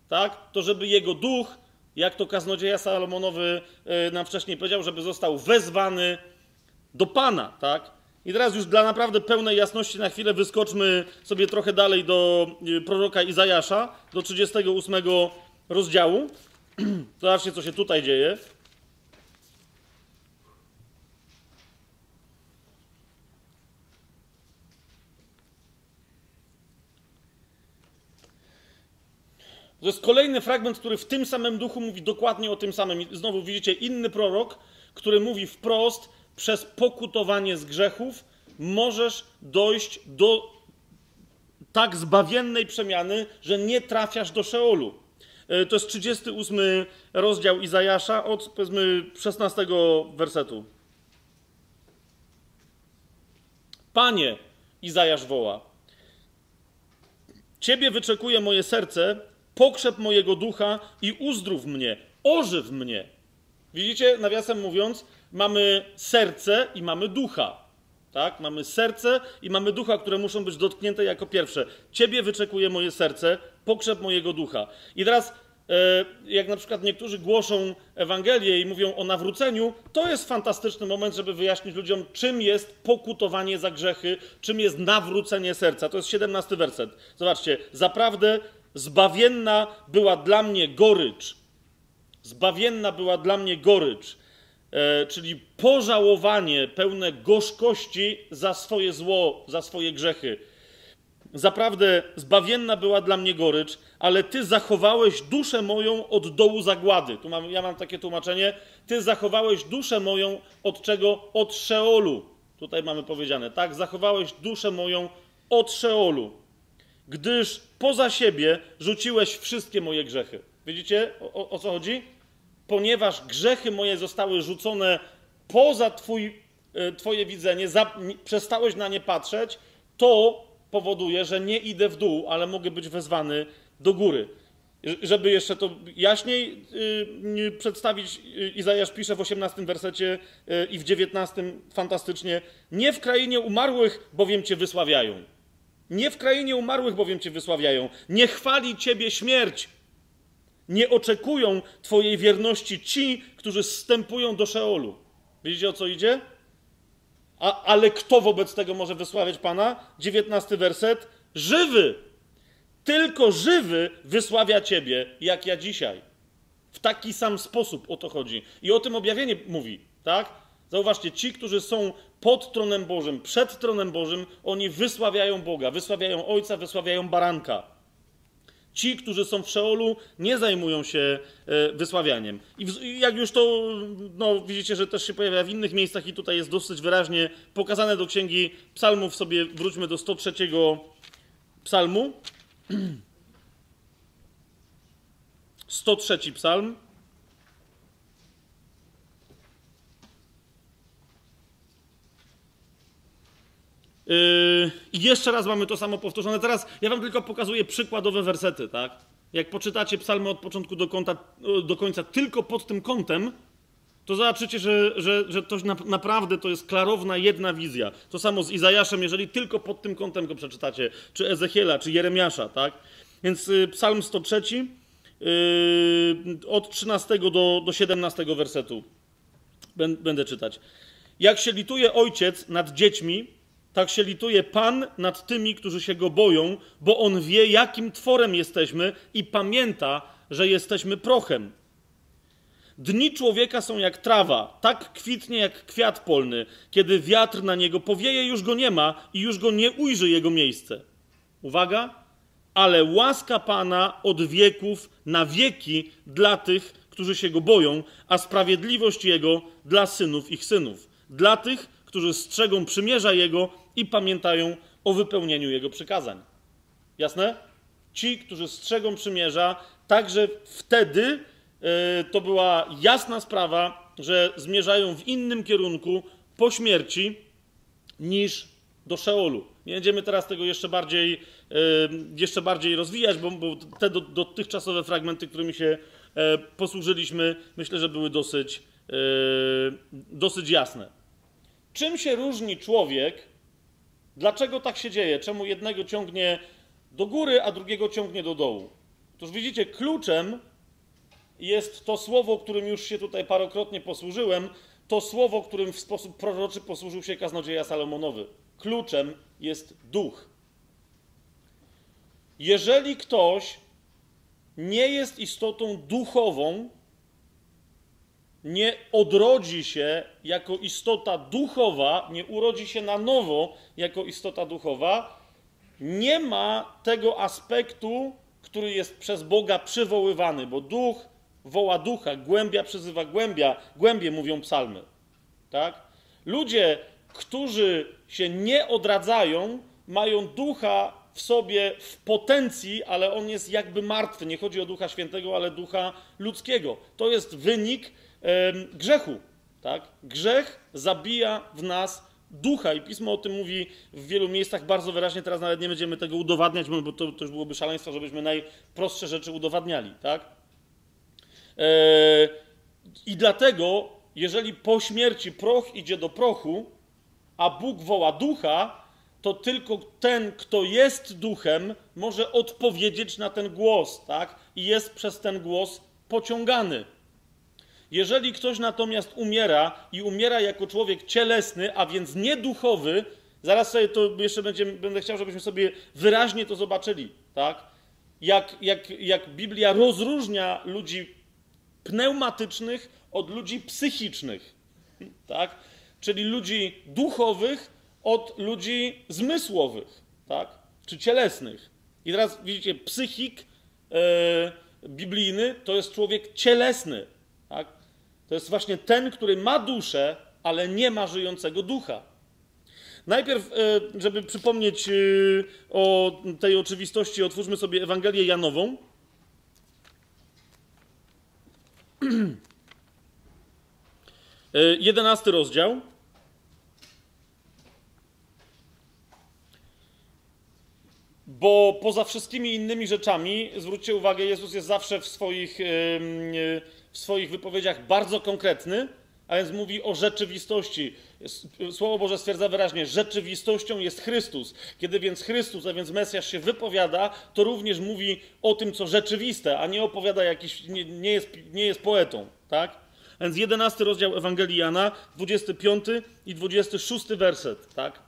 tak, to żeby jego duch, jak to kaznodzieja Salomonowy nam wcześniej powiedział, żeby został wezwany do Pana, tak? I teraz już dla naprawdę pełnej jasności na chwilę wyskoczmy sobie trochę dalej do proroka Izajasza, do 38 rozdziału. Zobaczcie, co się tutaj dzieje. To jest kolejny fragment, który w tym samym duchu mówi dokładnie o tym samym. I znowu widzicie inny prorok, który mówi wprost: przez pokutowanie z grzechów możesz dojść do tak zbawiennej przemiany, że nie trafiasz do Szeolu. E, To jest 38 rozdział Izajasza od powiedzmy 16 wersetu. Panie, Izajasz woła. Ciebie wyczekuje moje serce, pokrzep mojego ducha i uzdrów mnie, ożyw mnie. Widzicie, nawiasem mówiąc, mamy serce i mamy ducha. Tak? Mamy serce i mamy ducha, które muszą być dotknięte jako pierwsze. Ciebie wyczekuje moje serce, pokrzep mojego ducha. I teraz, e, jak na przykład niektórzy głoszą Ewangelię i mówią o nawróceniu, to jest fantastyczny moment, żeby wyjaśnić ludziom, czym jest pokutowanie za grzechy, czym jest nawrócenie serca. To jest 17 werset. Zobaczcie, zaprawdę zbawienna była dla mnie gorycz. Zbawienna była dla mnie gorycz e, czyli pożałowanie pełne gorzkości za swoje zło, za swoje grzechy. Zaprawdę zbawienna była dla mnie gorycz, ale ty zachowałeś duszę moją od dołu zagłady. Tu mam, ja mam takie tłumaczenie. Ty zachowałeś duszę moją od czego? Od Szeolu. Tutaj mamy powiedziane, tak? Zachowałeś duszę moją od Szeolu, gdyż poza siebie rzuciłeś wszystkie moje grzechy. Widzicie o, o, co chodzi? ponieważ grzechy moje zostały rzucone poza twój, e, Twoje widzenie, za, przestałeś na nie patrzeć, to powoduje, że nie idę w dół, ale mogę być wezwany do góry. Żeby jeszcze to jaśniej y, y, przedstawić, y, Izajasz pisze w 18 wersecie y, i w 19 fantastycznie: Nie w krainie umarłych, bowiem Cię wysławiają. Nie w krainie umarłych, bowiem Cię wysławiają. Nie chwali Ciebie śmierć, nie oczekują Twojej wierności ci, którzy zstępują do Szeolu. Widzicie o co idzie? A, ale kto wobec tego może wysławiać Pana? 19 werset. Żywy! Tylko żywy wysławia Ciebie, jak ja dzisiaj. W taki sam sposób o to chodzi. I o tym objawienie mówi, tak? Zauważcie, ci, którzy są pod tronem Bożym, przed tronem Bożym, oni wysławiają Boga, wysławiają Ojca, wysławiają Baranka. Ci, którzy są w Szeolu, nie zajmują się e, wysławianiem. I jak już to, no, widzicie, że też się pojawia w innych miejscach i tutaj jest dosyć wyraźnie pokazane do Księgi Psalmów, sobie wróćmy do 103 psalmu. 103 psalm. I jeszcze raz mamy to samo powtórzone. Teraz ja wam tylko pokazuję przykładowe wersety, tak? Jak poczytacie psalmy od początku do, kąta, do końca tylko pod tym kątem, to zobaczycie, że, że, że to na, naprawdę to jest klarowna jedna wizja. To samo z Izajaszem, jeżeli tylko pod tym kątem go przeczytacie, czy Ezechiela, czy Jeremiasza, tak? Więc y, psalm 103, yy, od 13 do, do 17 wersetu Bę- będę czytać. Jak się lituje ojciec nad dziećmi, tak się lituje Pan nad tymi, którzy się go boją, bo on wie, jakim tworem jesteśmy i pamięta, że jesteśmy prochem. Dni człowieka są jak trawa, tak kwitnie jak kwiat polny. Kiedy wiatr na niego powieje, już go nie ma i już go nie ujrzy jego miejsce. Uwaga, ale łaska Pana od wieków na wieki dla tych, którzy się go boją, a sprawiedliwość jego dla synów ich synów, dla tych, którzy strzegą przymierza jego i pamiętają o wypełnieniu jego przykazań. Jasne? Ci, którzy strzegą przymierza, także wtedy e, to była jasna sprawa, że zmierzają w innym kierunku po śmierci niż do Szeolu. Nie będziemy teraz tego jeszcze bardziej, e, jeszcze bardziej rozwijać, bo, bo te do, dotychczasowe fragmenty, którymi się e, posłużyliśmy, myślę, że były dosyć, dosyć jasne. Czym się różni człowiek? Dlaczego tak się dzieje? Czemu jednego ciągnie do góry, a drugiego ciągnie do dołu? Otóż widzicie, kluczem jest to słowo, którym już się tutaj parokrotnie posłużyłem, to słowo, którym w sposób proroczy posłużył się kaznodzieja Salomonowy. Kluczem jest duch. Jeżeli ktoś nie jest istotą duchową, nie odrodzi się jako istota duchowa, nie urodzi się na nowo jako istota duchowa, nie ma tego aspektu, który jest przez Boga przywoływany, bo duch woła ducha, głębia przyzywa głębia, głębie mówią psalmy. Tak? Ludzie, którzy się nie odradzają, mają ducha w sobie w potencji, ale on jest jakby martwy. Nie chodzi o ducha świętego, ale ducha ludzkiego. To jest wynik grzechu. Tak? Grzech zabija w nas ducha i pismo o tym mówi w wielu miejscach bardzo wyraźnie. Teraz nawet nie będziemy tego udowadniać, bo to, to już byłoby szaleństwo, żebyśmy najprostsze rzeczy udowadniali. Tak? I dlatego, jeżeli po śmierci proch idzie do prochu, a Bóg woła ducha, to tylko ten, kto jest duchem, może odpowiedzieć na ten głos, tak? I jest przez ten głos pociągany. Jeżeli ktoś natomiast umiera i umiera jako człowiek cielesny, a więc nieduchowy, zaraz sobie to jeszcze będziemy, będę chciał, żebyśmy sobie wyraźnie to zobaczyli, tak? Jak, jak, jak Biblia rozróżnia ludzi pneumatycznych od ludzi psychicznych, tak? Czyli ludzi duchowych od ludzi zmysłowych, tak? Czy cielesnych. I teraz widzicie, psychik e, biblijny to jest człowiek cielesny? To jest właśnie ten, który ma duszę, ale nie ma żyjącego ducha. Najpierw, e, żeby przypomnieć e, o tej oczywistości, otwórzmy sobie Ewangelię Janową. E, Jedenasty rozdział. Bo poza wszystkimi innymi rzeczami, zwróćcie uwagę, Jezus jest zawsze w swoich, w swoich wypowiedziach bardzo konkretny, a więc mówi o rzeczywistości. Słowo Boże stwierdza wyraźnie, rzeczywistością jest Chrystus. Kiedy więc Chrystus, a więc Mesjasz się wypowiada, to również mówi o tym, co rzeczywiste, a nie opowiada jakiś, nie, nie, jest, nie jest poetą, tak? A więc 11 rozdział Ewangelii Jana, 25 i 26 werset, tak?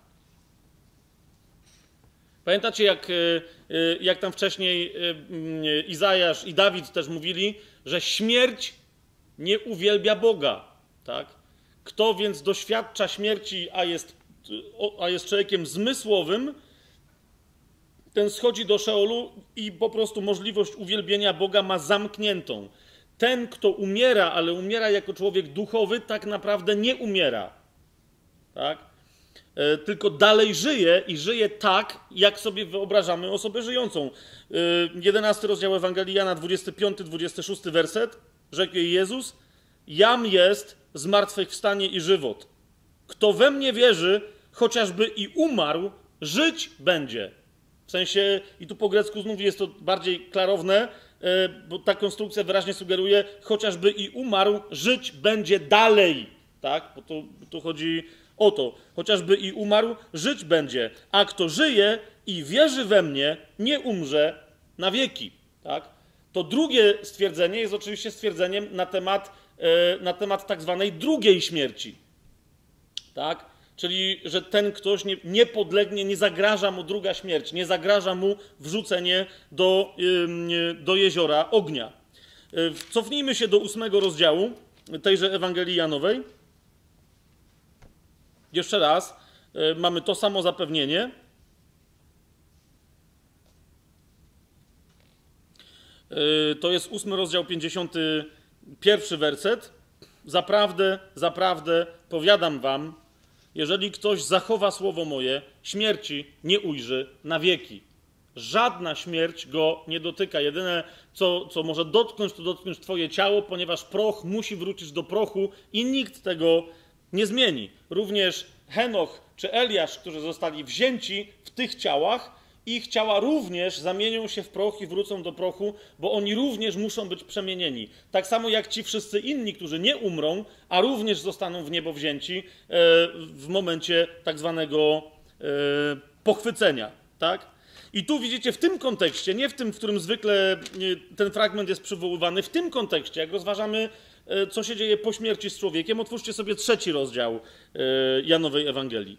Pamiętacie, jak, e, e, jak tam wcześniej e, mm, Izajasz i Dawid też mówili, że śmierć nie uwielbia Boga. Tak? Kto więc doświadcza śmierci, a jest, a jest człowiekiem zmysłowym, ten schodzi do Szeolu i po prostu możliwość uwielbienia Boga ma zamkniętą. Ten, kto umiera, ale umiera jako człowiek duchowy, tak naprawdę nie umiera. Tak? E, tylko dalej żyje i żyje tak, jak sobie wyobrażamy osobę żyjącą. E, 11 rozdział Ewangelii Jana, 25-26 werset. Rzekł jej Jezus, jam jest zmartwychwstanie i żywot. Kto we mnie wierzy, chociażby i umarł, żyć będzie. W sensie, i tu po grecku znów jest to bardziej klarowne, e, bo ta konstrukcja wyraźnie sugeruje, chociażby i umarł, żyć będzie dalej. Tak? Bo tu, tu chodzi o to. Chociażby i umarł, żyć będzie. A kto żyje i wierzy we mnie, nie umrze na wieki. Tak? To drugie stwierdzenie jest oczywiście stwierdzeniem na temat, e, na temat tak zwanej drugiej śmierci. Tak? Czyli, że ten ktoś nie, nie podlegnie, nie zagraża mu druga śmierć, nie zagraża mu wrzucenie do, do jeziora ognia. Y, Cofnijmy się do ósmego rozdziału tejże Ewangelii Janowej. Jeszcze raz, y, mamy to samo zapewnienie. Y, To jest ósmy rozdział, 51 werset. Zaprawdę, zaprawdę, powiadam wam, jeżeli ktoś zachowa słowo moje, śmierci nie ujrzy na wieki. Żadna śmierć go nie dotyka. Jedyne, co, co może dotknąć, to dotknąć Twoje ciało, ponieważ proch musi wrócić do prochu i nikt tego nie zmieni. Również Henoch czy Eliasz, którzy zostali wzięci w tych ciałach, ich ciała również zamienią się w proch i wrócą do prochu, bo oni również muszą być przemienieni. Tak samo jak ci wszyscy inni, którzy nie umrą, a również zostaną w niebo wzięci e, w momencie tak zwanego e, pochwycenia. Tak? I tu widzicie w tym kontekście, nie w tym, w którym zwykle e, ten fragment jest przywoływany, w tym kontekście, jak rozważamy, co się dzieje po śmierci z człowiekiem, otwórzcie sobie trzeci rozdział e, Janowej Ewangelii.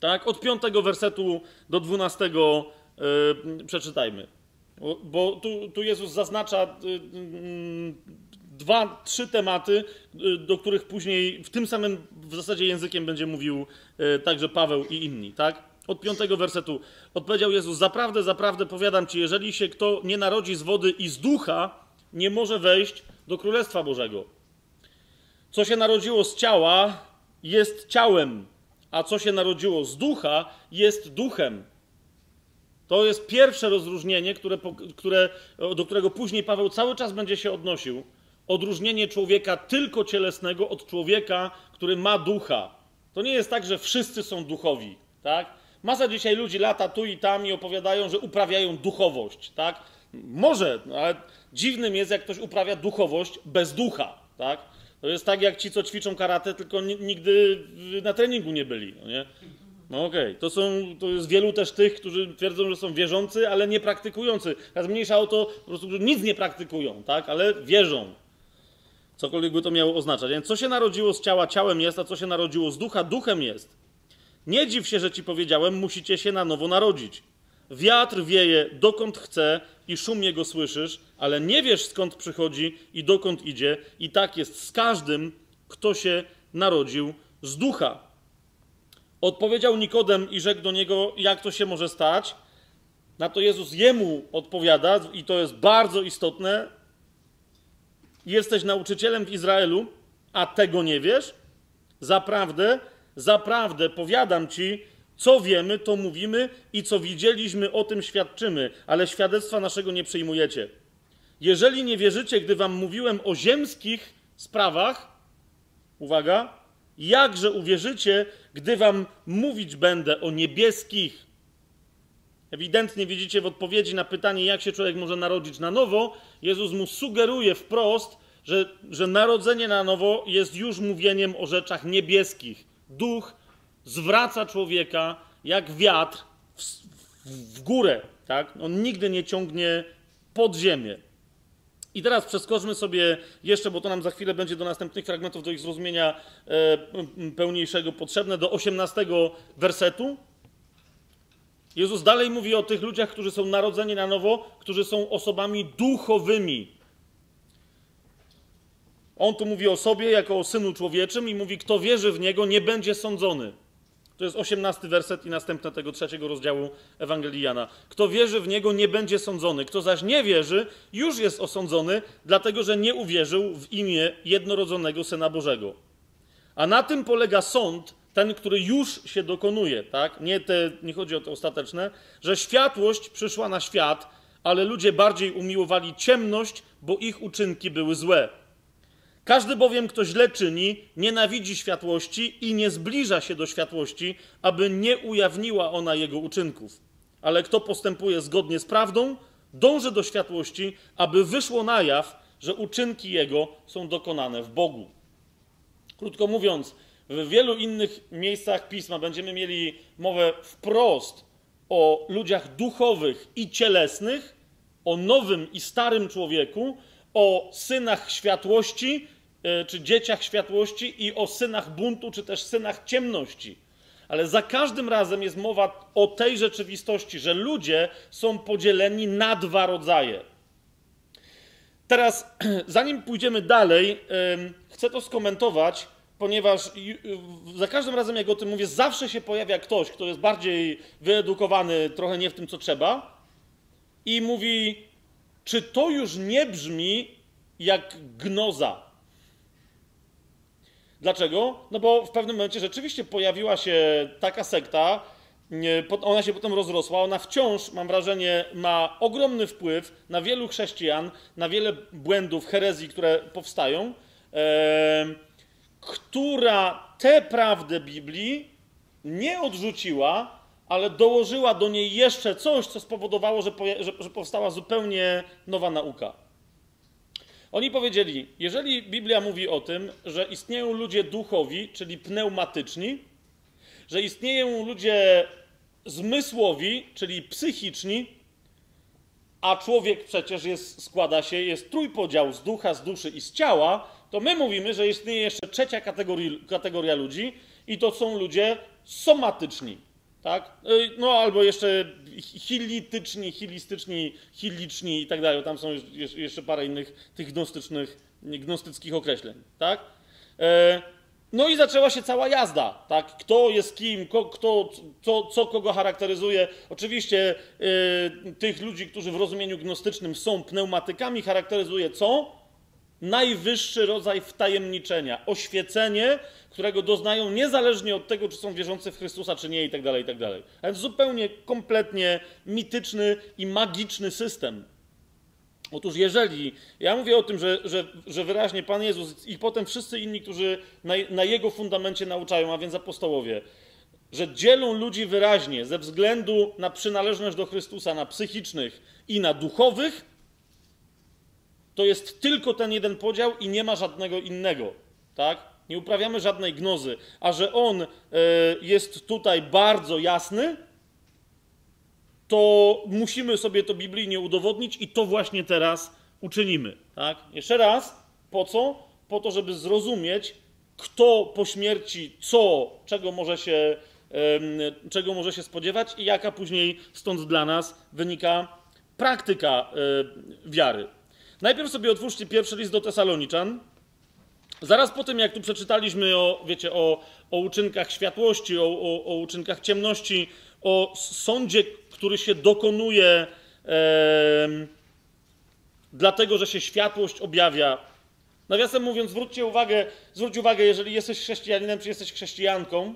Tak? Od piątego wersetu do dwunastego yy, przeczytajmy. Bo, tu, tu Jezus zaznacza yy, dwa, trzy tematy, do których później w tym samym w zasadzie językiem będzie mówił także Paweł i inni. Tak? Od piątego wersetu odpowiedział Jezus: Zaprawdę, zaprawdę powiadam ci, jeżeli się kto nie narodzi z wody i z ducha, nie może wejść do Królestwa Bożego. Co się narodziło z ciała, jest ciałem, a co się narodziło z ducha, jest duchem. To jest pierwsze rozróżnienie, które, które, do którego później Paweł cały czas będzie się odnosił. Odróżnienie człowieka tylko cielesnego od człowieka, który ma ducha. To nie jest tak, że wszyscy są duchowi, tak? Masa dzisiaj ludzi lata tu i tam i opowiadają, że uprawiają duchowość, tak? Może, ale dziwnym jest, jak ktoś uprawia duchowość bez ducha, tak? To jest tak, jak ci, co ćwiczą karate, tylko nigdy na treningu nie byli, no nie? No okej, okay. to, są, to jest wielu też tych, którzy twierdzą, że są wierzący, ale nie praktykujący. Teraz mniejsza o to, po prostu, nic nie praktykują, tak? Ale wierzą. Cokolwiek by to miało oznaczać. Więc co się narodziło z ciała, ciałem jest, a co się narodziło z ducha, duchem jest. Nie dziw się, że ci powiedziałem, musicie się na nowo narodzić. Wiatr wieje dokąd chce i szum jego słyszysz, ale nie wiesz skąd przychodzi i dokąd idzie. I tak jest z każdym, kto się narodził z ducha. Odpowiedział Nikodem i rzekł do niego, jak to się może stać. Na to Jezus jemu odpowiada, i to jest bardzo istotne. Jesteś nauczycielem w Izraelu, a tego nie wiesz? Zaprawdę, zaprawdę powiadam ci, co wiemy, to mówimy i co widzieliśmy, o tym świadczymy, ale świadectwa naszego nie przyjmujecie. Jeżeli nie wierzycie, gdy wam mówiłem o ziemskich sprawach, uwaga, jakże uwierzycie, gdy wam mówić będę o niebieskich? Ewidentnie widzicie w odpowiedzi na pytanie, jak się człowiek może narodzić na nowo, Jezus mu sugeruje wprost, że, że narodzenie na nowo jest już mówieniem o rzeczach niebieskich. Duch zwraca człowieka jak wiatr w, w, górę. Tak? On nigdy nie ciągnie pod ziemię. I teraz przeskoczmy sobie jeszcze, bo to nam za chwilę będzie do następnych fragmentów, do ich zrozumienia e, pełniejszego potrzebne, do 18 wersetu. Jezus dalej mówi o tych ludziach, którzy są narodzeni na nowo, którzy są osobami duchowymi. On tu mówi o sobie jako o synu człowieczym i mówi, kto wierzy w niego, nie będzie sądzony. To jest osiemnasty werset i następne tego trzeciego rozdziału Ewangelii Jana. Kto wierzy w Niego, nie będzie sądzony. Kto zaś nie wierzy, już jest osądzony, dlatego że nie uwierzył w imię jednorodzonego Syna Bożego. A na tym polega sąd, ten, który już się dokonuje, tak? Nie, te, nie chodzi o te ostateczne, że światłość przyszła na świat, ale ludzie bardziej umiłowali ciemność, bo ich uczynki były złe. Każdy bowiem, kto źle czyni, nienawidzi światłości i nie zbliża się do światłości, aby nie ujawniła ona jego uczynków. Ale kto postępuje zgodnie z prawdą, dąży do światłości, aby wyszło na jaw, że uczynki jego są dokonane w Bogu. Krótko mówiąc, w wielu innych miejscach pisma będziemy mieli mowę wprost o ludziach duchowych i cielesnych, o nowym i starym człowieku, o synach światłości, e, czy dzieciach światłości, i o synach buntu, czy też synach ciemności. Ale za każdym razem jest mowa o tej rzeczywistości, że ludzie są podzieleni na dwa rodzaje. Teraz, zanim pójdziemy dalej, chcę to skomentować, ponieważ za każdym razem, jak o tym mówię, zawsze się pojawia ktoś, kto jest bardziej wyedukowany, trochę nie w tym, co trzeba, i mówi: czy to już nie brzmi jak gnoza? Dlaczego? No bo w pewnym momencie rzeczywiście pojawiła się taka sekta, ona się potem rozrosła, ona wciąż, mam wrażenie, ma ogromny wpływ na wielu chrześcijan, na wiele błędów, herezji, które powstają, e, która te prawdy Biblii nie odrzuciła, ale dołożyła do niej jeszcze coś, co spowodowało, że, że, że powstała zupełnie nowa nauka. Oni powiedzieli: Jeżeli Biblia mówi o tym, że istnieją ludzie duchowi, czyli pneumatyczni, że istnieją ludzie zmysłowi, czyli psychiczni, a człowiek przecież jest, składa się, jest trójpodział z ducha, z duszy i z ciała, to my mówimy, że istnieje jeszcze trzecia kategoria, kategoria ludzi i to są ludzie somatyczni. Tak? Y, No albo jeszcze hilityczni, hilistyczni, hiliczni i tak dalej. Tam są jeszcze- parę innych tych gnostycznych, gnostyckich określeń. Tak? E, No i zaczęła się cała jazda, tak? Kto jest kim, ko, kto, co, co kogo charakteryzuje. Oczywiście y, tych ludzi, którzy w rozumieniu gnostycznym są pneumatykami, charakteryzuje co? Najwyższy rodzaj wtajemniczenia, oświecenie, którego doznają niezależnie od tego, czy są wierzący w Chrystusa, czy nie, i tak dalej, i tak. A więc zupełnie, kompletnie mityczny i magiczny system. Otóż jeżeli, ja mówię o tym, że, że, że wyraźnie Pan Jezus i potem wszyscy inni, którzy na, na Jego fundamencie nauczają, a więc apostołowie, że dzielą ludzi wyraźnie ze względu na przynależność do Chrystusa, na psychicznych i na duchowych, to jest tylko ten jeden podział i nie ma żadnego innego, tak? Nie uprawiamy żadnej gnozy, a że on e, jest tutaj bardzo jasny, to musimy sobie to biblijnie udowodnić i to właśnie teraz uczynimy. Tak? Jeszcze raz, po co? Po to, żeby zrozumieć, kto po śmierci co, czego może się, czego może się spodziewać i jaka później stąd dla nas wynika praktyka e, wiary. Najpierw sobie otwórzcie pierwszy list do Tesaloniczan. Zaraz po tym, jak tu przeczytaliśmy o, wiecie, o, o uczynkach światłości, o, o, o uczynkach ciemności, o sądzie, który się dokonuje em, dlatego, że się światłość objawia. Nawiasem mówiąc, zwróćcie uwagę, zwróć uwagę, jeżeli jesteś chrześcijaninem, czy jesteś chrześcijanką,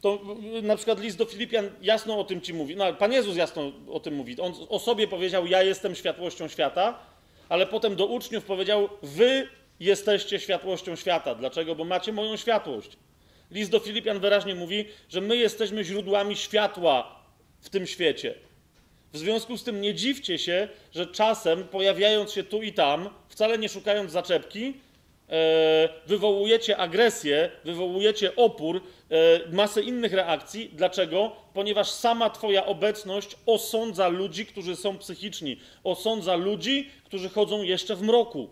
to na przykład list do Filipian jasno o tym ci mówi. No, Pan Jezus jasno o tym mówi. On o sobie powiedział: Ja jestem światłością świata, ale potem do uczniów powiedział: Wy jesteście światłością świata. Dlaczego? Bo macie moją światłość. List do Filipian wyraźnie mówi, że my jesteśmy źródłami światła w tym świecie. W związku z tym nie dziwcie się, że czasem pojawiając się tu i tam, wcale nie szukając zaczepki, wywołujecie agresję, wywołujecie opór, e, masę innych reakcji. Dlaczego? Ponieważ sama Twoja obecność osądza ludzi, którzy są psychiczni, osądza ludzi, którzy chodzą jeszcze w mroku.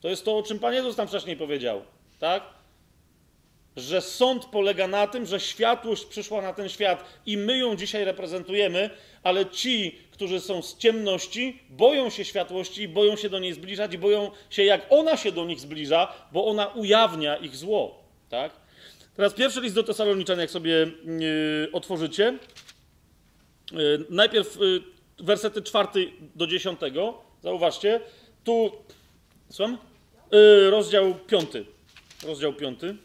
To jest to, o czym Pan Jezus tam wcześniej powiedział, tak? Że sąd polega na tym, że światłość przyszła na ten świat i my ją dzisiaj reprezentujemy, ale ci, którzy są z ciemności, boją się światłości boją się do niej zbliżać i boją się, jak ona się do nich zbliża, bo ona ujawnia ich zło, tak? Teraz pierwszy list do Tesaloniczan, jak sobie yy, otworzycie. Yy, najpierw yy, wersety czwarty do dziesiątego. Zauważcie, tu Słucham? Yy, rozdział piąty. Rozdział piąty.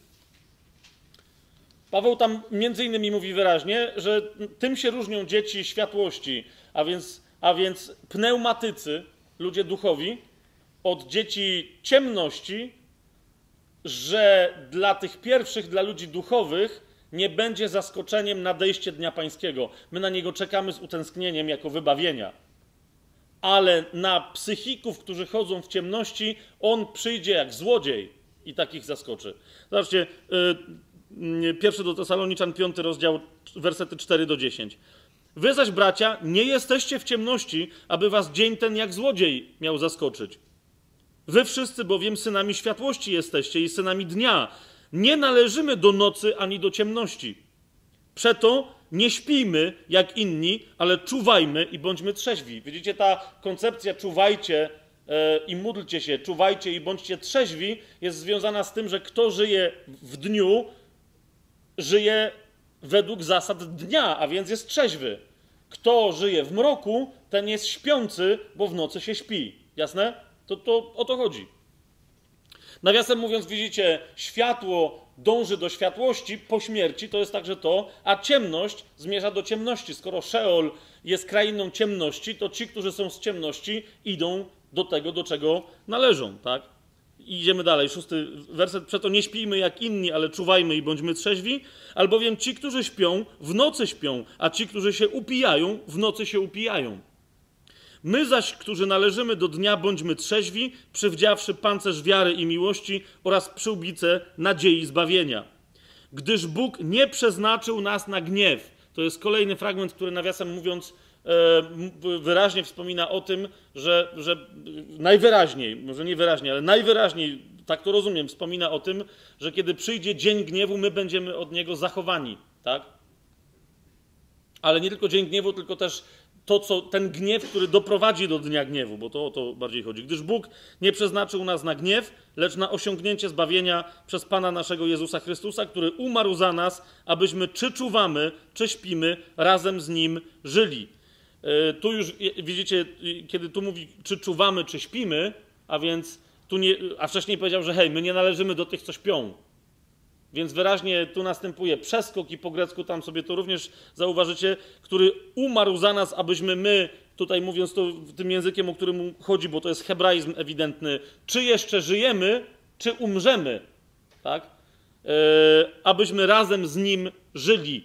Paweł tam między innymi mówi wyraźnie, że tym się różnią dzieci światłości, a więc, a więc pneumatycy, ludzie duchowi, od dzieci ciemności, że dla tych pierwszych, dla ludzi duchowych, nie będzie zaskoczeniem nadejście Dnia Pańskiego. My na niego czekamy z utęsknieniem jako wybawienia ale na psychików, którzy chodzą w ciemności, on przyjdzie jak złodziej i takich zaskoczy. Zobaczcie, yy, pierwszy do Tesaloniczan, piąty rozdział, wersety 4 do 10. Wy zaś, bracia, nie jesteście w ciemności, aby was dzień ten jak złodziej miał zaskoczyć. Wy wszyscy bowiem synami światłości jesteście i synami dnia. Nie należymy do nocy ani do ciemności. Przeto nie śpijmy jak inni, ale czuwajmy i bądźmy trzeźwi. Widzicie, ta koncepcja czuwajcie e, i módlcie się, czuwajcie i bądźcie trzeźwi jest związana z tym, że kto żyje w dniu, żyje według zasad dnia, a więc jest trzeźwy. Kto żyje w mroku, ten jest śpiący, bo w nocy się śpi. Jasne? To, to o to chodzi. Nawiasem mówiąc, widzicie, światło dąży do światłości po śmierci, to jest także to, a ciemność zmierza do ciemności. Skoro Szeol jest krainą ciemności, to ci, którzy są z ciemności, idą do tego, do czego należą, tak? I idziemy dalej, szósty werset. Przeto nie śpijmy jak inni, ale czuwajmy i bądźmy trzeźwi, albowiem ci, którzy śpią, w nocy śpią, a ci, którzy się upijają, w nocy się upijają. My zaś, którzy należymy do dnia, bądźmy trzeźwi, przywdziawszy pancerz wiary i miłości oraz przyłbicę nadziei zbawienia. Gdyż Bóg nie przeznaczył nas na gniew. To jest kolejny fragment, który nawiasem mówiąc wyraźnie wspomina o tym, że, że najwyraźniej, może nie wyraźnie, ale najwyraźniej, tak to rozumiem, wspomina o tym, że kiedy przyjdzie dzień gniewu, my będziemy od niego zachowani, tak? ale nie tylko dzień gniewu, tylko też to, co ten gniew, który doprowadzi do dnia gniewu, bo to o to bardziej chodzi. Gdyż Bóg nie przeznaczył nas na gniew, lecz na osiągnięcie zbawienia przez Pana naszego Jezusa Chrystusa, który umarł za nas, abyśmy czy czuwamy, czy śpimy, razem z Nim żyli. E, Tu już e, widzicie, e, kiedy tu mówi, czy czuwamy, czy śpimy, a więc tu nie, a wcześniej powiedział, że hej, my nie należymy do tych, co śpią. Więc wyraźnie tu następuje przeskok i po grecku tam sobie to również zauważycie, który umarł za nas, abyśmy my, tutaj mówiąc to tym językiem, o którym chodzi, bo to jest hebraizm ewidentny, czy jeszcze żyjemy, czy umrzemy, tak? E, abyśmy razem z nim żyli.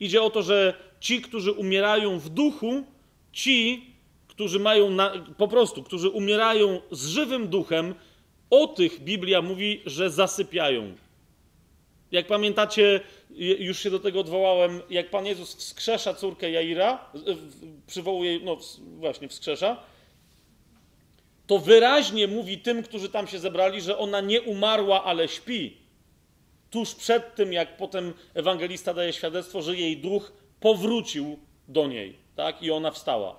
Idzie o to, że ci, którzy umierają w duchu, ci, którzy mają na, po prostu, którzy umierają z żywym duchem, o tych Biblia mówi, że zasypiają. Jak pamiętacie, już się do tego odwołałem, jak Pan Jezus wskrzesza córkę Jaira, przywołuje, no właśnie wskrzesza, to wyraźnie mówi tym, którzy tam się zebrali, że ona nie umarła, ale śpi. Tuż przed tym, jak potem ewangelista daje świadectwo, że jej duch powrócił do niej, tak? I ona wstała.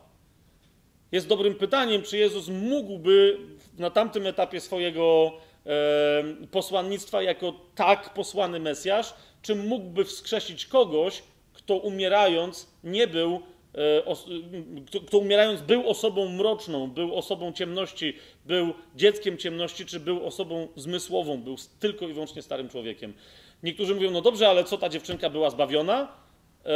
Jest dobrym pytaniem, czy Jezus mógłby na tamtym etapie swojego e, posłannictwa jako tak posłany Mesjasz, czy mógłby wskrzesić kogoś, kto umierając nie był, e, kto umierając był osobą mroczną, był osobą ciemności, był dzieckiem ciemności, czy był osobą zmysłową, był tylko i wyłącznie starym człowiekiem. Niektórzy mówią, no dobrze, ale co ta dziewczynka była zbawiona? E,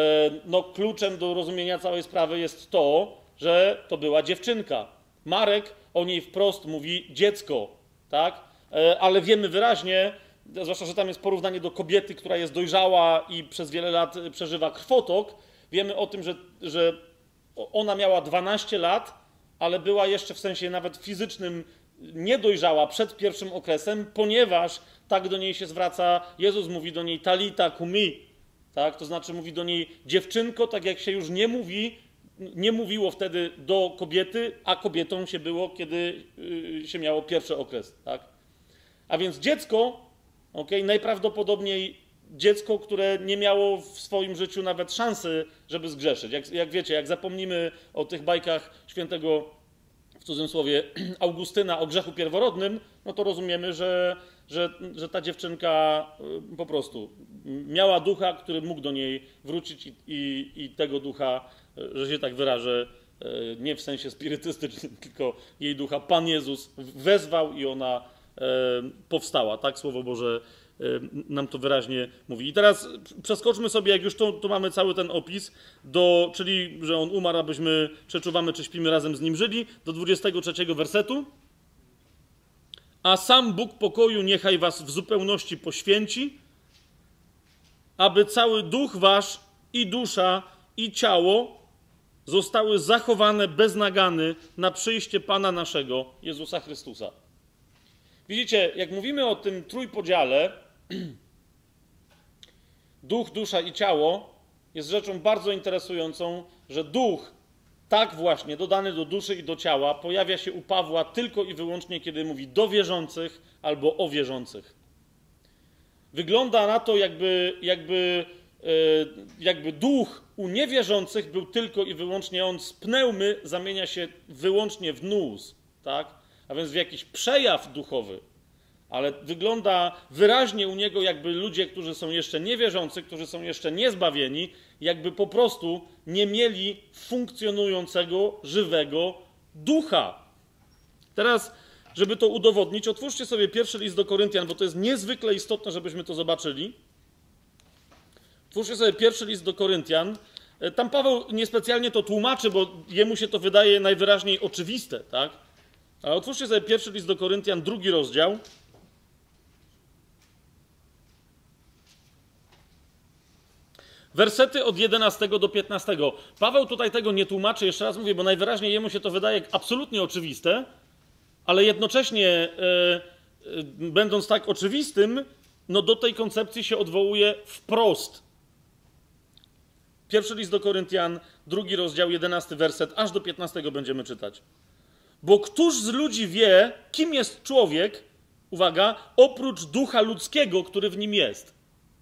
no kluczem do rozumienia całej sprawy jest to, że to była dziewczynka. Marek o niej wprost mówi dziecko, tak? E, Ale wiemy wyraźnie, zwłaszcza, że tam jest porównanie do kobiety, która jest dojrzała i przez wiele lat przeżywa krwotok, wiemy o tym, że, że ona miała 12 lat, ale była jeszcze w sensie nawet fizycznym niedojrzała przed pierwszym okresem, ponieważ tak do niej się zwraca, Jezus mówi do niej talita kumi, tak? To znaczy mówi do niej dziewczynko, tak jak się już nie mówi, nie mówiło wtedy do kobiety, a kobietą się było, kiedy y, się miało pierwszy okres, tak? A więc dziecko, okay, najprawdopodobniej dziecko, które nie miało w swoim życiu nawet szansy, żeby zgrzeszyć. Jak, jak wiecie, jak zapomnimy o tych bajkach świętego, w cudzysłowie, Augustyna o grzechu pierworodnym, no to rozumiemy, że, że, że ta dziewczynka y, po prostu miała ducha, który mógł do niej wrócić i, i, i tego ducha, y, że się tak wyrażę, y, nie w sensie spirytystycznym, tylko jej ducha Pan Jezus wezwał i ona powstała. Tak Słowo Boże nam to wyraźnie mówi. I teraz przeskoczmy sobie, jak już tu mamy cały ten opis, do, czyli że on umarł, abyśmy przeczuwamy, czy śpimy razem z nim żyli, do 23 wersetu. A sam Bóg pokoju niechaj was w zupełności poświęci, aby cały duch wasz i dusza i ciało zostały zachowane bez nagany na przyjście Pana naszego, Jezusa Chrystusa. Widzicie, jak mówimy o tym trójpodziale, duch, dusza i ciało, jest rzeczą bardzo interesującą, że duch, tak właśnie, dodany do duszy i do ciała, pojawia się u Pawła tylko i wyłącznie, kiedy mówi do wierzących albo o wierzących. Wygląda na to, jakby, jakby, e, jakby duch u niewierzących był tylko i wyłącznie on z pneumy zamienia się wyłącznie w nus, tak? A więc w jakiś przejaw duchowy. Ale wygląda wyraźnie u niego, jakby ludzie, którzy są jeszcze niewierzący, którzy są jeszcze niezbawieni, jakby po prostu nie mieli funkcjonującego, żywego ducha. Teraz, żeby to udowodnić, otwórzcie sobie pierwszy list do Koryntian, bo to jest niezwykle istotne, żebyśmy to zobaczyli. Otwórzcie sobie pierwszy list do Koryntian. E, Tam Paweł niespecjalnie to tłumaczy, bo jemu się to wydaje najwyraźniej oczywiste, tak? Ale otwórzcie sobie pierwszy list do Koryntian, drugi rozdział. Wersety od 11 do 15. Paweł tutaj tego nie tłumaczy, jeszcze raz mówię, bo najwyraźniej jemu się to wydaje absolutnie oczywiste, ale jednocześnie, e, e, będąc tak oczywistym, no do tej koncepcji się odwołuje wprost. Pierwszy list do Koryntian, drugi rozdział, 11 werset, aż do 15 będziemy czytać. Bo któż z ludzi wie, kim jest człowiek, uwaga, oprócz ducha ludzkiego, który w nim jest?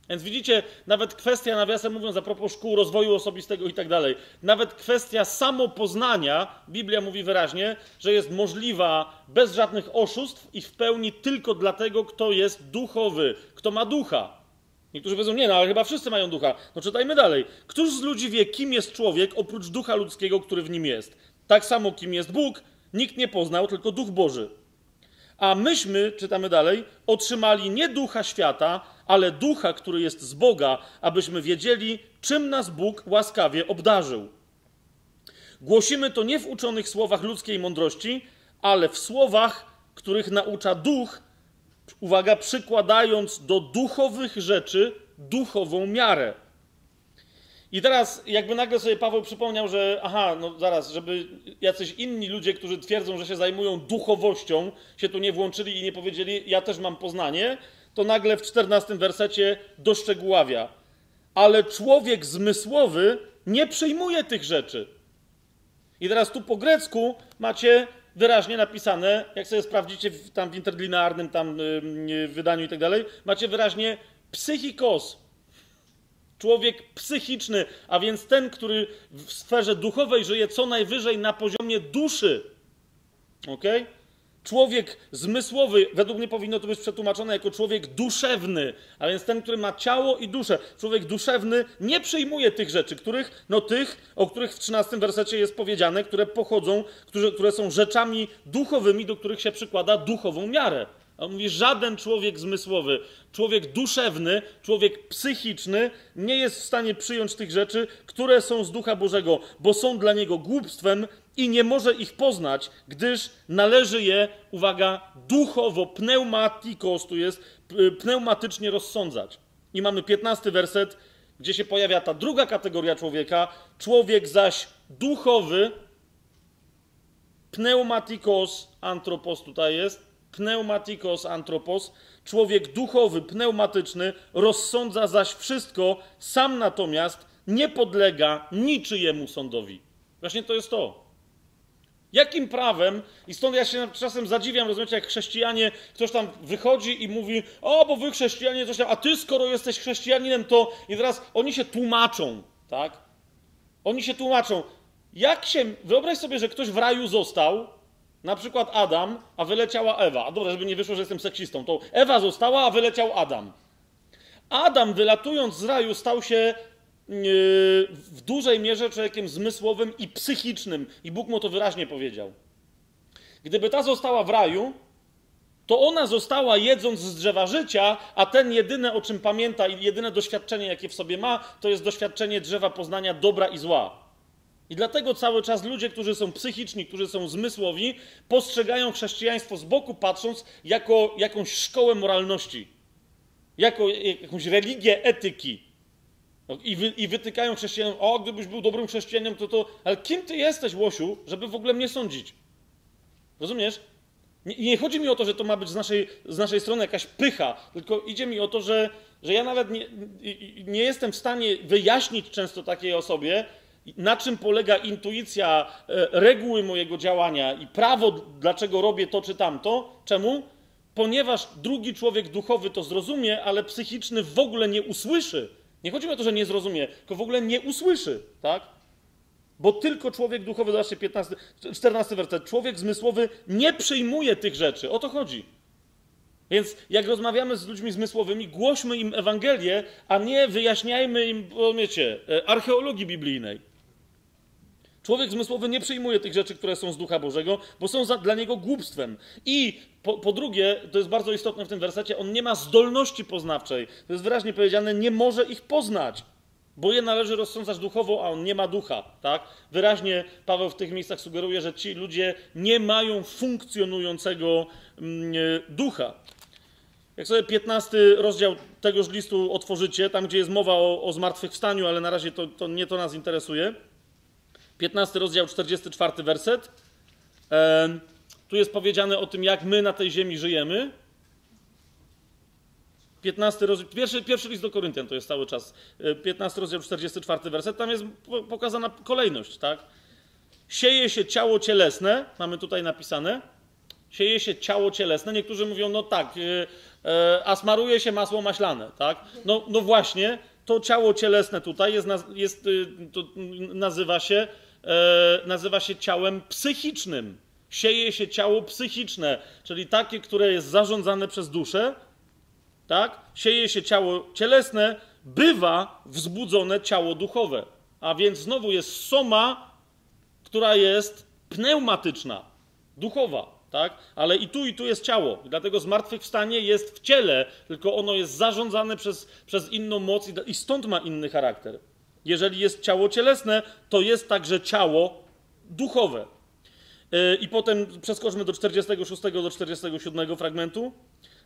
Więc widzicie, nawet kwestia, nawiasem mówiąc, a propos szkół rozwoju osobistego i tak dalej, nawet kwestia samopoznania, Biblia mówi wyraźnie, że jest możliwa bez żadnych oszustw i w pełni tylko dlatego, kto jest duchowy, kto ma ducha. Niektórzy powiedzą, nie, no ale chyba wszyscy mają ducha. No czytajmy dalej. Któż z ludzi wie, kim jest człowiek, oprócz ducha ludzkiego, który w nim jest? Tak samo, kim jest Bóg, nikt nie poznał, tylko duch Boży. A myśmy, czytamy dalej, otrzymali nie ducha świata, ale ducha, który jest z Boga, abyśmy wiedzieli, czym nas Bóg łaskawie obdarzył. Głosimy to nie w uczonych słowach ludzkiej mądrości, ale w słowach, których naucza duch, uwaga, przykładając do duchowych rzeczy duchową miarę. I teraz jakby nagle sobie Paweł przypomniał, że aha, no zaraz, żeby jacyś inni ludzie, którzy twierdzą, że się zajmują duchowością, się tu nie włączyli i nie powiedzieli, ja też mam poznanie, to nagle w czternastym wersecie doszczegóławia. Ale człowiek zmysłowy nie przyjmuje tych rzeczy. I teraz tu po grecku macie wyraźnie napisane, jak sobie sprawdzicie w, tam w interlinearnym tam yy, wydaniu i tak dalej, macie wyraźnie psychikos, Człowiek psychiczny, a więc ten, który w sferze duchowej żyje co najwyżej na poziomie duszy. Ok? Człowiek zmysłowy, według mnie powinno to być przetłumaczone jako człowiek duszewny, a więc ten, który ma ciało i duszę. Człowiek duszewny nie przyjmuje tych rzeczy, których, no tych, o których w 13 wersecie jest powiedziane, które pochodzą, które, które są rzeczami duchowymi, do których się przykłada duchową miarę. A on mówi, żaden człowiek zmysłowy, człowiek duszewny, człowiek psychiczny nie jest w stanie przyjąć tych rzeczy, które są z Ducha Bożego, bo są dla niego głupstwem i nie może ich poznać, gdyż należy je, uwaga, duchowo, pneumatikos, tu jest, pneumatycznie rozsądzać. I mamy piętnasty werset, gdzie się pojawia ta druga kategoria człowieka, człowiek zaś duchowy, pneumatikos, antropos tutaj jest, pneumatikos antropos, człowiek duchowy, pneumatyczny, rozsądza zaś wszystko, sam natomiast nie podlega niczyjemu sądowi. Właśnie to jest to. Jakim prawem, i stąd ja się czasem zadziwiam, rozumiecie, jak chrześcijanie, ktoś tam wychodzi i mówi, o, bo wy chrześcijanie coś tam, a ty skoro jesteś chrześcijaninem, to i teraz oni się tłumaczą, tak? Oni się tłumaczą. Jak się, wyobraź sobie, że ktoś w raju został, na przykład Adam, a wyleciała Ewa. A dobra, żeby nie wyszło, że jestem seksistą, to Ewa została, a wyleciał Adam. Adam, wylatując z raju, stał się yy, w dużej mierze człowiekiem zmysłowym i psychicznym. I Bóg mu to wyraźnie powiedział. Gdyby ta została w raju, to ona została jedząc z drzewa życia, a ten jedyne, o czym pamięta i jedyne doświadczenie, jakie w sobie ma, to jest doświadczenie drzewa poznania dobra i zła. I dlatego cały czas ludzie, którzy są psychiczni, którzy są zmysłowi, postrzegają chrześcijaństwo z boku, patrząc jako jakąś szkołę moralności, jako jakąś religię etyki. No, I, wy, I wytykają chrześcijanom, o, gdybyś był dobrym chrześcijaninem, to to. Ale kim ty jesteś, Łosiu, żeby w ogóle mnie sądzić? Rozumiesz? Nie, nie chodzi mi o to, że to ma być z naszej, z naszej strony jakaś pycha, tylko idzie mi o to, że, że ja nawet nie, nie jestem w stanie wyjaśnić często takiej osobie, na czym polega intuicja, e, reguły mojego działania i prawo, dlaczego robię to czy tamto. Czemu? Ponieważ drugi człowiek duchowy to zrozumie, ale psychiczny w ogóle nie usłyszy. Nie chodzi o to, że nie zrozumie, tylko w ogóle nie usłyszy, tak? Bo tylko człowiek duchowy, zobaczcie, 15, 14 werset, człowiek zmysłowy nie przyjmuje tych rzeczy. O to chodzi. Więc jak rozmawiamy z ludźmi zmysłowymi, głośmy im Ewangelię, a nie wyjaśniajmy im, wiecie, e, archeologii biblijnej. Człowiek zmysłowy nie przyjmuje tych rzeczy, które są z Ducha Bożego, bo są za, dla niego głupstwem. I po, po, drugie, to jest bardzo istotne w tym wersecie, on nie ma zdolności poznawczej. To jest wyraźnie powiedziane, nie może ich poznać, bo je należy rozsądzać duchowo, a on nie ma ducha. Tak? Wyraźnie Paweł w tych miejscach sugeruje, że ci ludzie nie mają funkcjonującego mm, e, ducha. Jak sobie 15 rozdział tegoż listu otworzycie, tam gdzie jest mowa o, o zmartwychwstaniu, ale na razie to, to nie to nas interesuje 15 rozdział, 44 werset. Tu jest powiedziane o tym, jak my na tej ziemi żyjemy. 15 rozdział, pierwszy, pierwszy list do Koryntian to jest cały czas. 15 rozdział, 44 werset. Tam jest pokazana kolejność, tak? Sieje się ciało cielesne, mamy tutaj napisane, Sieje się ciało cielesne. Niektórzy mówią, no tak, yy, a smaruje się masło maślane, tak? No, no właśnie, to ciało cielesne tutaj jest, jest to nazywa się, nazywa się ciałem psychicznym. Sieje się ciało psychiczne, czyli takie, które jest zarządzane przez duszę, tak? Sieje się ciało cielesne, bywa wzbudzone ciało duchowe. A więc znowu jest soma, która jest pneumatyczna, duchowa, tak? Ale i tu, i tu jest ciało. I dlatego zmartwychwstanie jest w ciele, tylko ono jest zarządzane przez, przez inną moc i stąd ma inny charakter. Jeżeli jest ciało cielesne, to jest także ciało duchowe. Yy, I potem przeskoczmy do 46 do 47 fragmentu.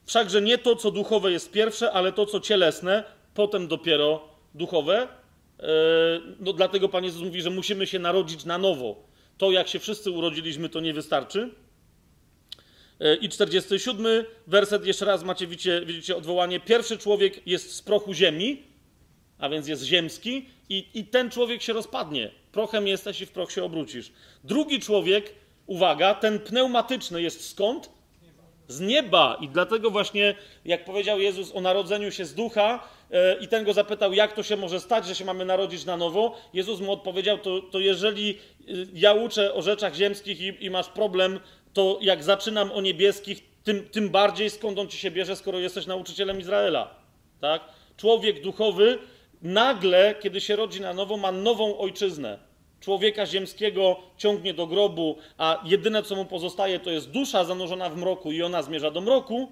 Wszakże nie to, co duchowe jest pierwsze, ale to, co cielesne, potem dopiero duchowe. Yy, no dlatego Pan Jezus mówi, że musimy się narodzić na nowo. To, jak się wszyscy urodziliśmy, to nie wystarczy. Yy, I 47 werset, jeszcze raz macie, widzicie, widzicie odwołanie. Pierwszy człowiek jest z prochu ziemi, a więc jest ziemski, i, i ten człowiek się rozpadnie. Prochem jesteś i w proch się obrócisz. Drugi człowiek, uwaga, ten pneumatyczny jest skąd? z nieba. I dlatego właśnie, jak powiedział Jezus o narodzeniu się z ducha, e, i ten go zapytał, jak to się może stać, że się mamy narodzić na nowo, Jezus mu odpowiedział: To, to jeżeli e, ja uczę o rzeczach ziemskich i, i masz problem, to jak zaczynam o niebieskich, tym, tym bardziej skąd on ci się bierze, skoro jesteś nauczycielem Izraela. Tak? Człowiek duchowy nagle, kiedy się rodzi na nowo, ma nową ojczyznę człowieka ziemskiego ciągnie do grobu, a jedyne co mu pozostaje to jest dusza zanurzona w mroku i ona zmierza do mroku.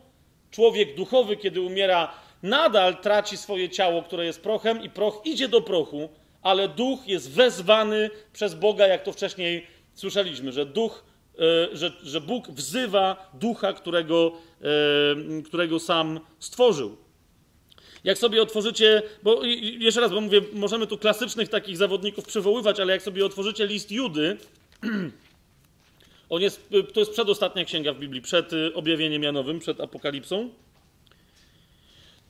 Człowiek duchowy, kiedy umiera, nadal traci swoje ciało, które jest prochem, i proch idzie do prochu, ale duch jest wezwany przez Boga, jak to wcześniej słyszeliśmy, że duch, e, że, że Bóg wzywa ducha, którego, e, którego sam stworzył. Jak sobie otworzycie, bo jeszcze raz, bo mówię, możemy tu klasycznych takich zawodników przywoływać, ale jak sobie otworzycie list Judy, on jest, to jest przedostatnia księga w Biblii, przed y, objawieniem Janowym, przed Apokalipsą,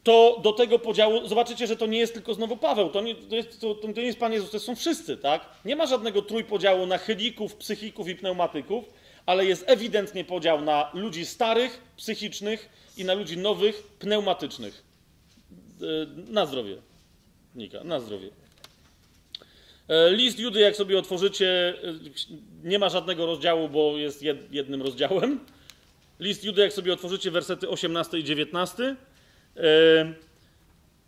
to do tego podziału, zobaczycie, że to nie jest tylko znowu Paweł, to nie, to jest, to, to nie jest Pan Jezus, to są wszyscy, tak? Nie ma żadnego trójpodziału na chylików, psychików i pneumatyków, ale jest ewidentnie podział na ludzi starych, psychicznych i na ludzi nowych, pneumatycznych. E, na zdrowie. Nika, na zdrowie. E, list Judy, jak sobie otworzycie, e, nie ma żadnego rozdziału, bo jest jednym rozdziałem. List Judy, jak sobie otworzycie, wersety 18 i 19.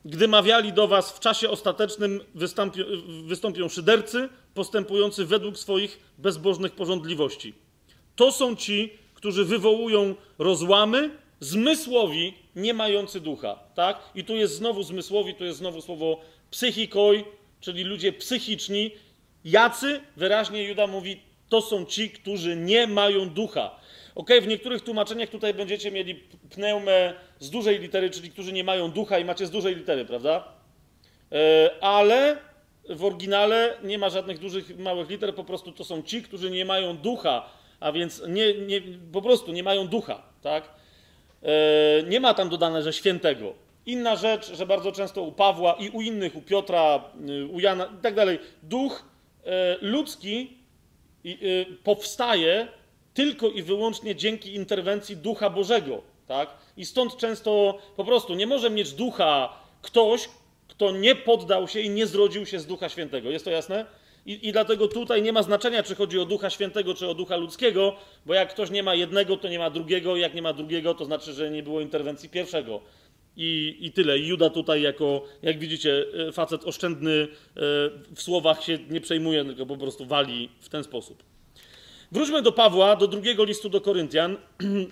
Gdy mawiali do was w czasie ostatecznym, wystąpią, wystąpią szydercy, postępujący według swoich bezbożnych porządliwości. To są ci, którzy wywołują rozłamy, zmysłowi, nie mający ducha, tak? I tu jest znowu zmysłowi, tu jest znowu słowo psychikoi, czyli ludzie psychiczni. Jacy? Wyraźnie Juda mówi, to są ci, którzy nie mają ducha. Ok, w niektórych tłumaczeniach tutaj będziecie mieli pneumę z dużej litery, czyli którzy nie mają ducha i macie z dużej litery, prawda? E, ale w oryginale nie ma żadnych dużych, małych liter, po prostu to są ci, którzy nie mają ducha, a więc nie, nie, po prostu nie mają ducha, tak? E, nie ma tam dodane, że świętego. Inna rzecz, że bardzo często u Pawła i u innych, u Piotra, y, u Jana i tak dalej, duch e, ludzki y, powstaje tylko i wyłącznie dzięki interwencji Ducha Bożego. Tak? I stąd często po prostu nie może mieć ducha ktoś, kto nie poddał się i nie zrodził się z Ducha Świętego. Jest to jasne? I, I, dlatego tutaj nie ma znaczenia, czy chodzi o ducha świętego, czy o ducha ludzkiego, bo jak ktoś nie ma jednego, to nie ma drugiego, jak nie ma drugiego, to znaczy, że nie było interwencji pierwszego. I, i tyle. I Juda tutaj, jako, jak widzicie, e, facet oszczędny e, w słowach się nie przejmuje, tylko po prostu wali w ten sposób. Wróćmy do Pawła, do drugiego listu do Koryntian.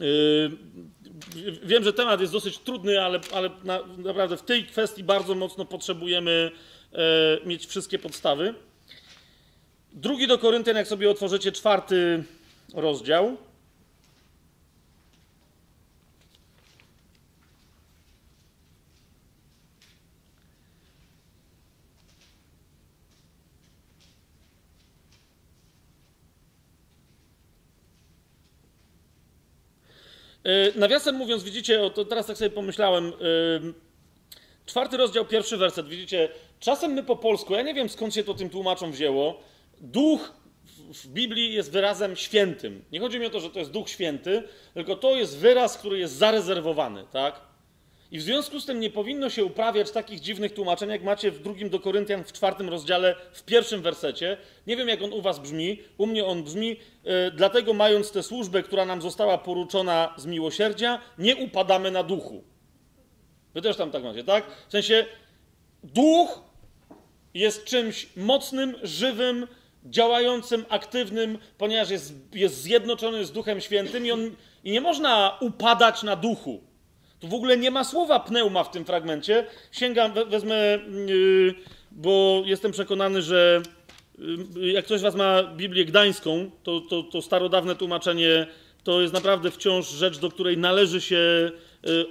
E, wiem, że temat jest dosyć trudny, ale, ale na, naprawdę w tej kwestii bardzo mocno potrzebujemy mieć wszystkie podstawy. Drugi do Koryntian, jak sobie otworzycie czwarty rozdział. E, nawiasem mówiąc, widzicie, to teraz tak sobie pomyślałem, e, czwarty rozdział, pierwszy werset, widzicie, Czasem my po polsku, ja nie wiem skąd się to tym tłumaczom wzięło, duch w Biblii jest wyrazem świętym. Nie chodzi mi o to, że to jest Duch Święty, tylko to jest wyraz, który jest zarezerwowany, tak? I w związku z tym nie powinno się uprawiać takich dziwnych tłumaczeń, jak macie w drugim do Koryntian w czwartym rozdziale, w pierwszym wersecie. Nie wiem, jak on u was brzmi. U mnie on brzmi, e, dlatego mając tę służbę, która nam została poruczona z miłosierdzia, nie upadamy na duchu. Wy też tam tak macie, tak? W sensie duch jest czymś mocnym, żywym, działającym, aktywnym, ponieważ jest, jest zjednoczony z Duchem Świętym i, on, i nie można upadać na duchu. Tu w ogóle nie ma słowa pneuma w tym fragmencie. Sięgam, we, wezmę, yy, bo jestem przekonany, że yy, jak ktoś Was ma Biblię Gdańską, to, to, to starodawne tłumaczenie to jest naprawdę wciąż rzecz, do której należy się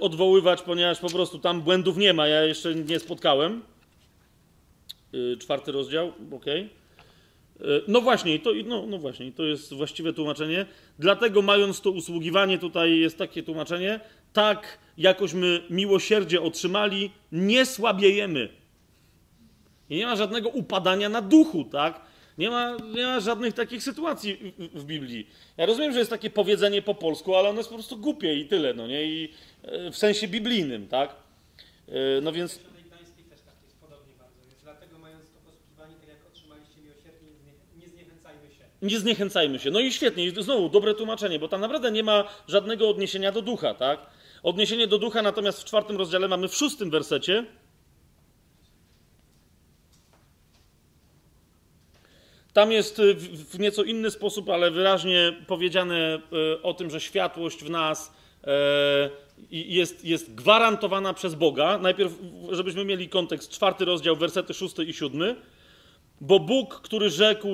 odwoływać, ponieważ po prostu tam błędów nie ma. Ja jeszcze nie spotkałem. Yy, czwarty rozdział, ok. No właśnie, to, no, no właśnie, to jest właściwe tłumaczenie. Dlatego, mając to usługiwanie, tutaj jest takie tłumaczenie, tak jakośmy miłosierdzie otrzymali, nie słabiejemy. I nie ma żadnego upadania na duchu, tak? Nie ma, nie ma żadnych takich sytuacji w, w, Biblii. Ja rozumiem, że jest takie powiedzenie po polsku, ale ono jest po prostu głupie i tyle, no nie? I w sensie biblijnym, tak? No więc nie zniechęcajmy się. No i świetnie, i znowu dobre tłumaczenie, bo tam naprawdę nie ma żadnego odniesienia do ducha, tak? Odniesienie do ducha natomiast w czwartym rozdziale mamy w szóstym wersecie. Tam jest y, w nieco inny sposób, ale wyraźnie powiedziane y, o tym, że światłość w nas e, jest, jest gwarantowana przez Boga. Najpierw, żebyśmy mieli kontekst, czwarty rozdział, wersety szósty i siódmy. Bo Bóg, który rzekł,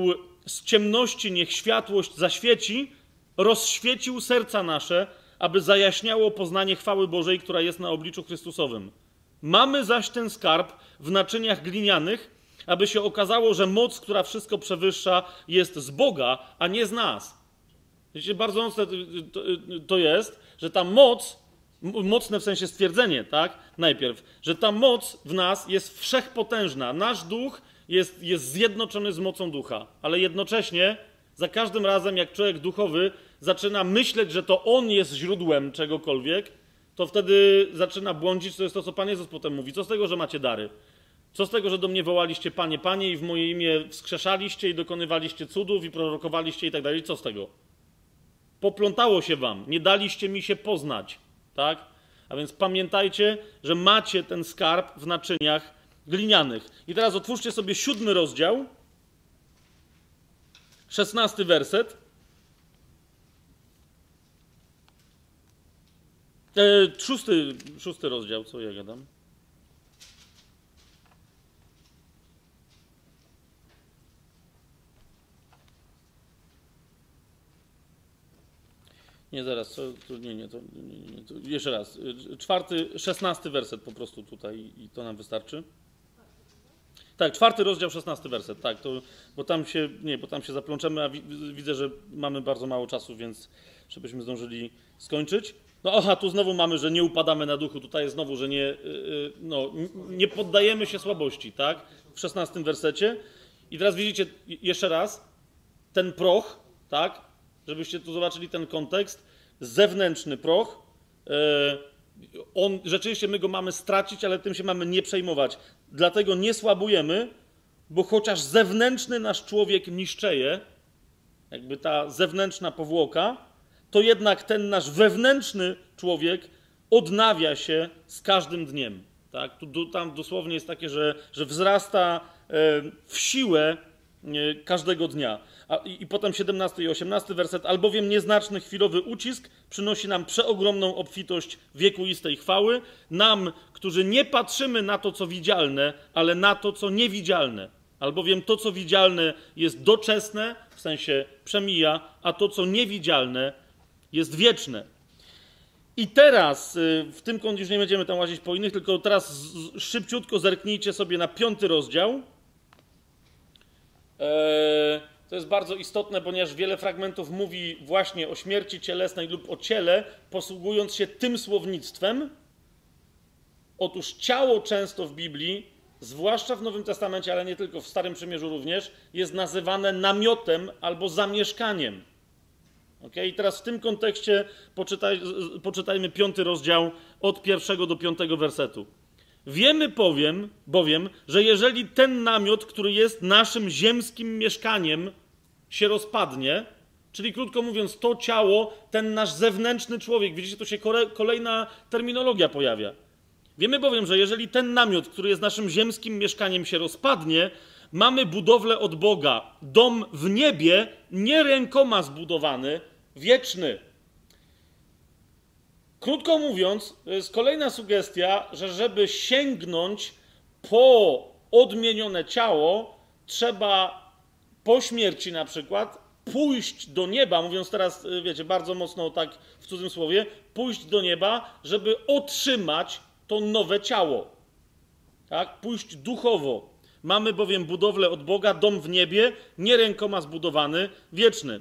z ciemności niech światłość zaświeci, rozświecił serca nasze, aby zajaśniało poznanie chwały Bożej, która jest na obliczu Chrystusowym. Mamy zaś ten skarb w naczyniach glinianych, aby się okazało, że moc, która wszystko przewyższa, jest z Boga, a nie z nas. Wiecie, bardzo mocne to jest, że ta moc, mocne w sensie stwierdzenie, tak? Najpierw, że ta moc w nas jest wszechpotężna. Nasz duch jest, jest zjednoczony z mocą ducha, ale jednocześnie za każdym razem, jak człowiek duchowy zaczyna myśleć, że to on jest źródłem czegokolwiek, to wtedy zaczyna błądzić. To jest to, co Pan Jezus potem mówi. Co z tego, że macie dary? Co z tego, że do mnie wołaliście Panie, Panie i w moje imię wskrzeszaliście i dokonywaliście cudów i prorokowaliście i tak dalej? Co z tego? Poplątało się wam, nie daliście mi się poznać, tak? A więc pamiętajcie, że macie ten skarb w naczyniach glinianych. I teraz otwórzcie sobie siódmy rozdział, szesnasty werset. E, szósty, szósty rozdział, co ja gadam? Nie, zaraz, co, to, nie, nie, to, nie, nie, to jeszcze raz. Czwarty, szesnasty werset po prostu tutaj i to nam wystarczy. Tak, czwarty rozdział, szesnasty werset, tak, to, bo tam się, nie, bo tam się zaplączemy, a widzę, że mamy bardzo mało czasu, więc żebyśmy zdążyli skończyć. No aha, tu znowu mamy, że nie upadamy na duchu, tutaj jest znowu, że nie, yy, no, nie poddajemy się słabości, tak, w szesnastym wersecie. I teraz widzicie, jeszcze raz, ten proch, tak, żebyście tu zobaczyli ten kontekst, zewnętrzny proch, yy, on, rzeczywiście my go mamy stracić, ale tym się mamy nie przejmować. Dlatego nie słabujemy, bo chociaż zewnętrzny nasz człowiek niszczeje, jakby ta zewnętrzna powłoka, to jednak ten nasz wewnętrzny człowiek odnawia się z każdym dniem. Tak? Tu, tam dosłownie jest takie, że, że wzrasta e, w siłę e, każdego dnia. A, i, I potem 17 i 18 werset. Albowiem nieznaczny chwilowy ucisk przynosi nam przeogromną obfitość wiekuistej chwały, nam, którzy nie patrzymy na to, co widzialne, ale na to, co niewidzialne. Albowiem to, co widzialne, jest doczesne, w sensie przemija, a to, co niewidzialne, jest wieczne. I teraz, y, w tym kąt już nie będziemy tam łazić po innych, tylko teraz szybciutko zerknijcie sobie na piąty rozdział. Eee, to jest bardzo istotne, ponieważ wiele fragmentów mówi właśnie o śmierci cielesnej lub o ciele, posługując się tym słownictwem. Otóż ciało często w Biblii zwłaszcza w Nowym Testamencie, ale nie tylko, w Starym Przymierzu również, jest nazywane namiotem albo zamieszkaniem. Okay? I teraz w tym kontekście poczytaj, poczytajmy piąty rozdział od pierwszego do piątego wersetu. Wiemy powiem, bowiem, że jeżeli ten namiot, który jest naszym ziemskim mieszkaniem, się rozpadnie, czyli krótko mówiąc, to ciało, ten nasz zewnętrzny człowiek, widzicie, tu się kolejna terminologia pojawia. Wiemy bowiem, że jeżeli ten namiot, który jest naszym ziemskim mieszkaniem, się rozpadnie, mamy budowlę od Boga, dom w niebie, nie rękoma zbudowany, wieczny. Krótko mówiąc, jest kolejna sugestia, że żeby sięgnąć po odmienione ciało, trzeba po śmierci na przykład pójść do nieba, mówiąc teraz, wiecie, bardzo mocno tak w cudzym słowie, pójść do nieba, żeby otrzymać to nowe ciało. Tak? Pójść duchowo. Mamy bowiem budowlę od Boga, dom w niebie, nie rękoma zbudowany, wieczny.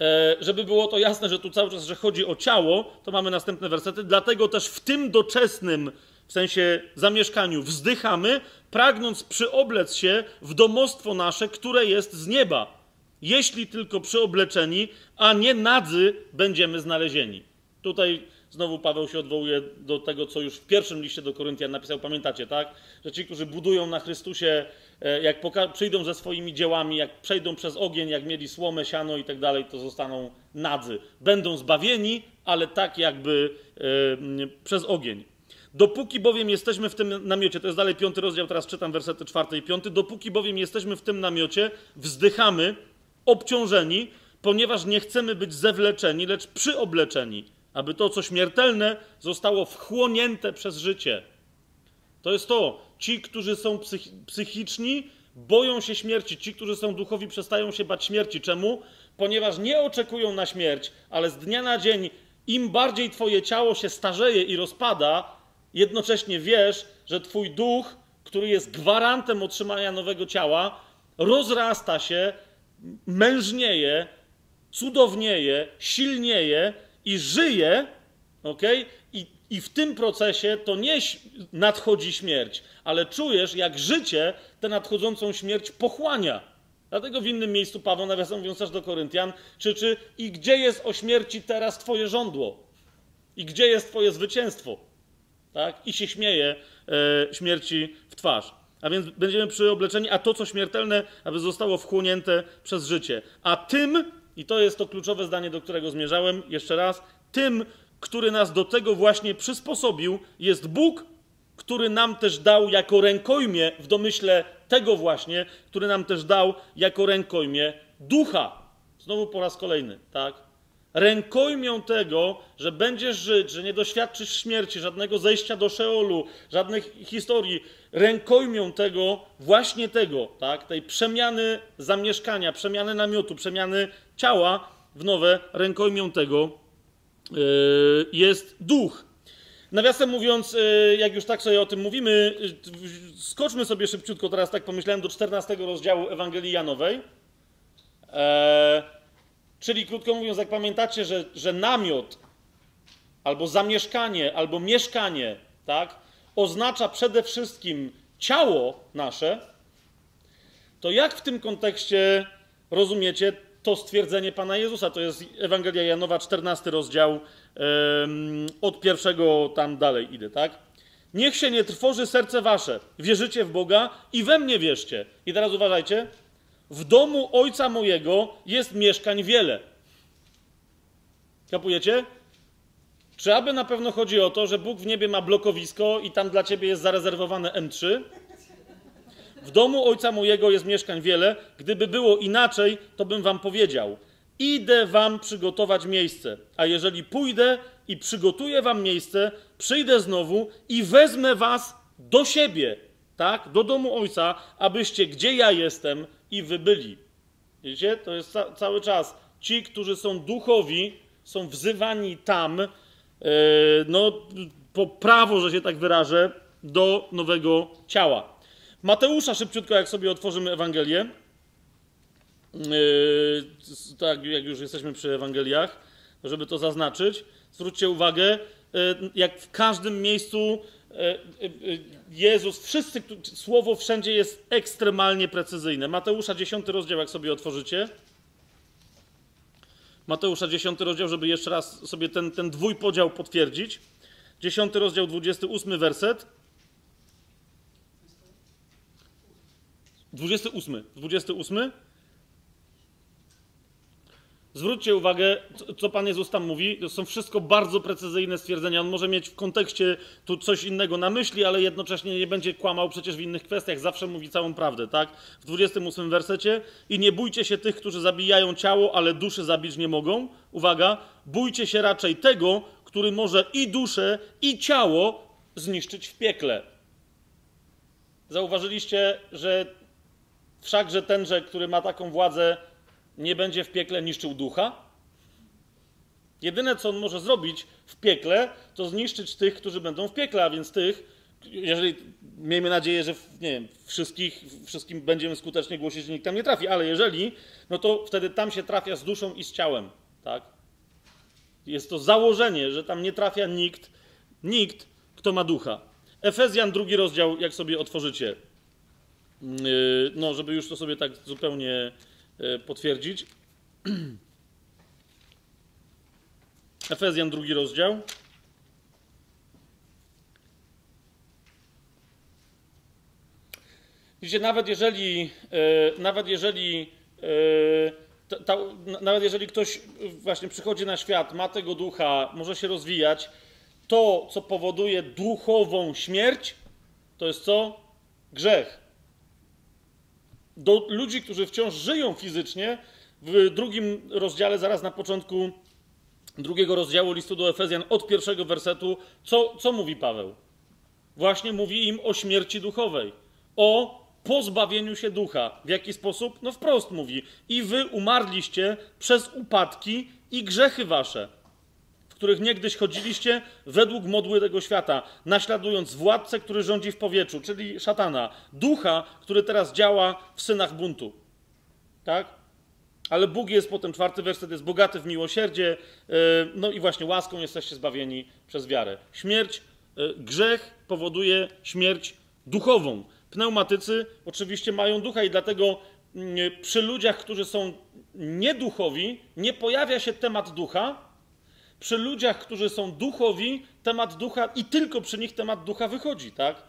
E, żeby było to jasne, że tu cały czas, że chodzi o ciało, to mamy następne wersety. Dlatego też w tym doczesnym, w sensie zamieszkaniu, wzdychamy, pragnąc przyoblec się w domostwo nasze, które jest z nieba. Jeśli tylko przyobleczeni, a nie nadzy będziemy znalezieni. Tutaj Znowu Paweł się odwołuje do tego, co już w pierwszym liście do Koryntian napisał, pamiętacie, tak? Że ci, którzy budują na Chrystusie, e, jak przyjdą ze swoimi dziełami, jak przejdą przez ogień, jak mieli słomę, siano i tak dalej, to zostaną nadzy. Będą zbawieni, ale tak jakby e, przez ogień. Dopóki bowiem jesteśmy w tym namiocie, to jest dalej piąty rozdział, teraz czytam wersety czwarty i piąty, dopóki bowiem jesteśmy w tym namiocie, wzdychamy, obciążeni, ponieważ nie chcemy być zewleczeni, lecz przyobleczeni aby to, co śmiertelne, zostało wchłonięte przez życie. To jest to. Ci, którzy są psychiczni, boją się śmierci. Ci, którzy są duchowi, przestają się bać śmierci. Czemu? Ponieważ nie oczekują na śmierć, ale z dnia na dzień, im bardziej Twoje ciało się starzeje i rozpada, jednocześnie wiesz, że Twój duch, który jest gwarantem otrzymania nowego ciała, rozrasta się, mężnieje, cudownieje, silnieje i żyje, ok? I, I w tym procesie to nie nadchodzi śmierć, ale czujesz, jak życie tę nadchodzącą śmierć pochłania. Dlatego w innym miejscu Paweł, nawiasem mówiąc też do Koryntian, krzyczy: I gdzie jest o śmierci teraz Twoje żądło? I gdzie jest Twoje zwycięstwo? Tak? I się śmieje e, śmierci w twarz. A więc będziemy przyobleczeni, a to, co śmiertelne, aby zostało wchłonięte przez życie. A tym i to jest to kluczowe zdanie, do którego zmierzałem. Jeszcze raz. Tym, który nas do tego właśnie przysposobił, jest Bóg, który nam też dał jako rękojmie, w domyśle tego właśnie, który nam też dał jako rękojmie ducha. Znowu po raz kolejny, tak? Rękojmią tego, że będziesz żyć, że nie doświadczysz śmierci, żadnego zejścia do Szeolu, żadnych historii. Rękojmią tego, właśnie tego, tak? Tej przemiany zamieszkania, przemiany namiotu, przemiany ciała w nowe, rękojmią tego yy, jest duch. Nawiasem mówiąc, yy, jak już tak sobie o tym mówimy, yy, skoczmy sobie szybciutko, teraz tak pomyślałem, do 14 rozdziału Ewangelii Janowej. Czyli krótko mówiąc, jak pamiętacie, że, że namiot albo zamieszkanie, albo mieszkanie, tak, oznacza przede wszystkim ciało nasze, to jak w tym kontekście rozumiecie to stwierdzenie Pana Jezusa? To jest Ewangelia Janowa, 14 rozdział, od pierwszego tam dalej idę, tak? Niech się nie trwoży serce wasze. Wierzycie w Boga i we mnie wierzcie. I teraz uważajcie. W domu ojca mojego jest mieszkań wiele. Kapujecie? Czy aby na pewno chodzi o to, że Bóg w niebie ma blokowisko i tam dla ciebie jest zarezerwowane M3? W domu ojca mojego jest mieszkań wiele. Gdyby było inaczej, to bym wam powiedział: Idę wam przygotować miejsce. A jeżeli pójdę i przygotuję wam miejsce, przyjdę znowu i wezmę was do siebie, tak? Do domu ojca, abyście gdzie ja jestem i wy byli. Widzicie? To jest ca cały czas. Ci, którzy są duchowi, są wzywani tam, no, po prawo, że się tak wyrażę, do nowego ciała. Mateusza szybciutko, jak sobie otworzymy Ewangelię, yy, tak jak już jesteśmy przy Ewangeliach, żeby to zaznaczyć, zwróćcie uwagę, yy, jak w każdym miejscu e, e, Jezus, wszyscy, słowo wszędzie jest ekstremalnie precyzyjne. Mateusza 10 rozdział, jak sobie otworzycie. Mateusza 10 rozdział, żeby jeszcze raz sobie ten, ten dwójpodział potwierdzić. 10 rozdział, 28 werset. 28. 28. Zwróćcie uwagę, co- Pan Jezus tam mówi. To są wszystko bardzo precyzyjne stwierdzenia. On może mieć w kontekście tu coś innego na myśli, ale jednocześnie nie będzie kłamał przecież w innych kwestiach. Zawsze mówi całą prawdę, tak? W 28 wersecie. I nie bójcie się tych, którzy zabijają ciało, ale duszy zabić nie mogą. Uwaga, bójcie się raczej tego, który może i duszę, i ciało zniszczyć w piekle. Zauważyliście, że wszakże tenże, który ma taką władzę, nie będzie w piekle niszczył ducha? Jedyne, co on może zrobić w piekle, to zniszczyć tych, którzy będą w piekle, a więc tych, jeżeli miejmy nadzieję, że nie wiem, wszystkich, wszystkim będziemy skutecznie głosić, że nikt tam nie trafi, ale jeżeli, no to wtedy tam się trafia z duszą i z ciałem, tak? Jest to założenie, że tam nie trafia nikt, nikt, kto ma ducha. Efezjan, drugi rozdział, jak sobie otworzycie, Yy, no, żeby już to sobie tak zupełnie potwierdzić. Efezjan, drugi rozdział. Widzicie, nawet jeżeli, yy, nawet jeżeli, yy, ta, ta, na- nawet jeżeli ktoś właśnie przychodzi na świat, ma tego ducha, może się rozwijać, to, co powoduje duchową śmierć, to jest co? Grzech do ludzi, którzy wciąż żyją fizycznie, w drugim rozdziale, zaraz na początku drugiego rozdziału listu do Efezjan, od pierwszego wersetu, co, co mówi Paweł? Właśnie mówi im o śmierci duchowej, o pozbawieniu się ducha. W jaki sposób? No wprost mówi: I wy umarliście przez upadki i grzechy wasze których niegdyś chodziliście według modły tego świata, naśladując władcę, który rządzi w powietrzu, czyli szatana, ducha, który teraz działa w synach buntu. Tak? Ale Bóg jest, potem czwarty werset, jest bogaty w miłosierdzie, yy, no i właśnie łaską jesteście zbawieni przez wiarę. Śmierć, yy, grzech powoduje śmierć duchową. Pneumatycy oczywiście mają ducha i dlatego yy, przy ludziach, którzy są nieduchowi, nie pojawia się temat ducha, przy ludziach, którzy są duchowi, temat ducha i tylko przy nich temat ducha wychodzi, tak?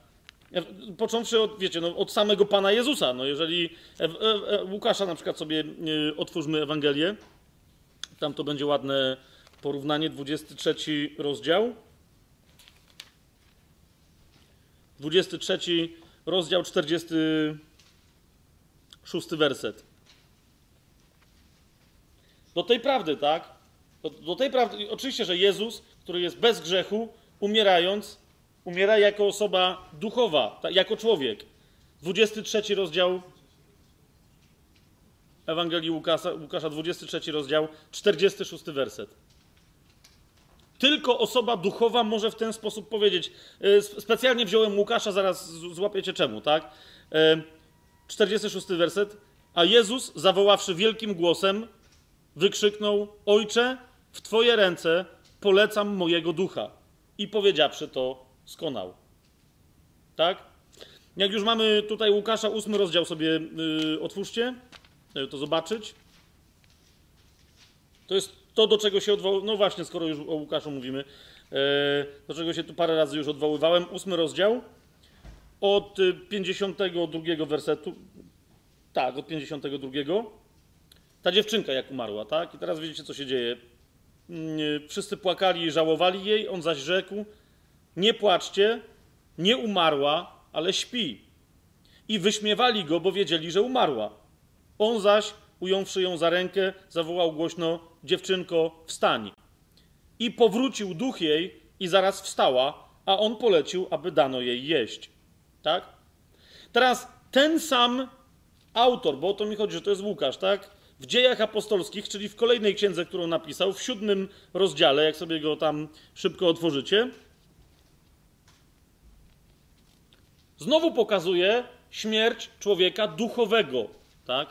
Począwszy od, wiecie, no, od samego Pana Jezusa. No, jeżeli e, e, e, Łukasza na przykład sobie e, otwórzmy Ewangelię, tam to będzie ładne porównanie, 23 rozdział. 23 rozdział, 46 werset. Do tej prawdy, tak? Do, do tej prawdy, oczywiście, że Jezus, który jest bez grzechu, umierając, umiera jako osoba duchowa, jako człowiek. 23 rozdział Ewangelii Łukasza, Łukasza, 23 rozdział, 46 werset. Tylko osoba duchowa może w ten sposób powiedzieć. Y, Specjalnie wziąłem Łukasza, zaraz złapiecie czemu, tak? Y, 46 werset. A Jezus, zawoławszy wielkim głosem, wykrzyknął: Ojcze, w Twoje ręce polecam mojego ducha. I powiedziawszy to, skonał. Tak? Jak już mamy tutaj Łukasza, ósmy rozdział sobie yy, otwórzcie, żeby to zobaczyć. To jest to, do czego się odwołałem. No właśnie, skoro już o Łukaszu mówimy, yy, do czego się tu parę razy już odwoływałem. Ósmy rozdział od y, 52 wersetu. Tak, od 52. Ta dziewczynka jak umarła, tak? I teraz widzicie, co się dzieje. Mm, Wszyscy płakali i żałowali jej, on zaś rzekł: Nie płaczcie, nie umarła, ale śpi. I wyśmiewali go, bo wiedzieli, że umarła. On zaś, ująwszy ją za rękę, zawołał głośno: Dziewczynko, wstań. I powrócił duch jej, i zaraz wstała, a on polecił, aby dano jej jeść. Tak? Teraz ten sam autor, bo o to mi chodzi, że to jest Łukasz, tak? W dziejach apostolskich, czyli w kolejnej księdze, którą napisał, w siódmym rozdziale, jak sobie go tam szybko otworzycie, znowu pokazuje śmierć człowieka duchowego, tak?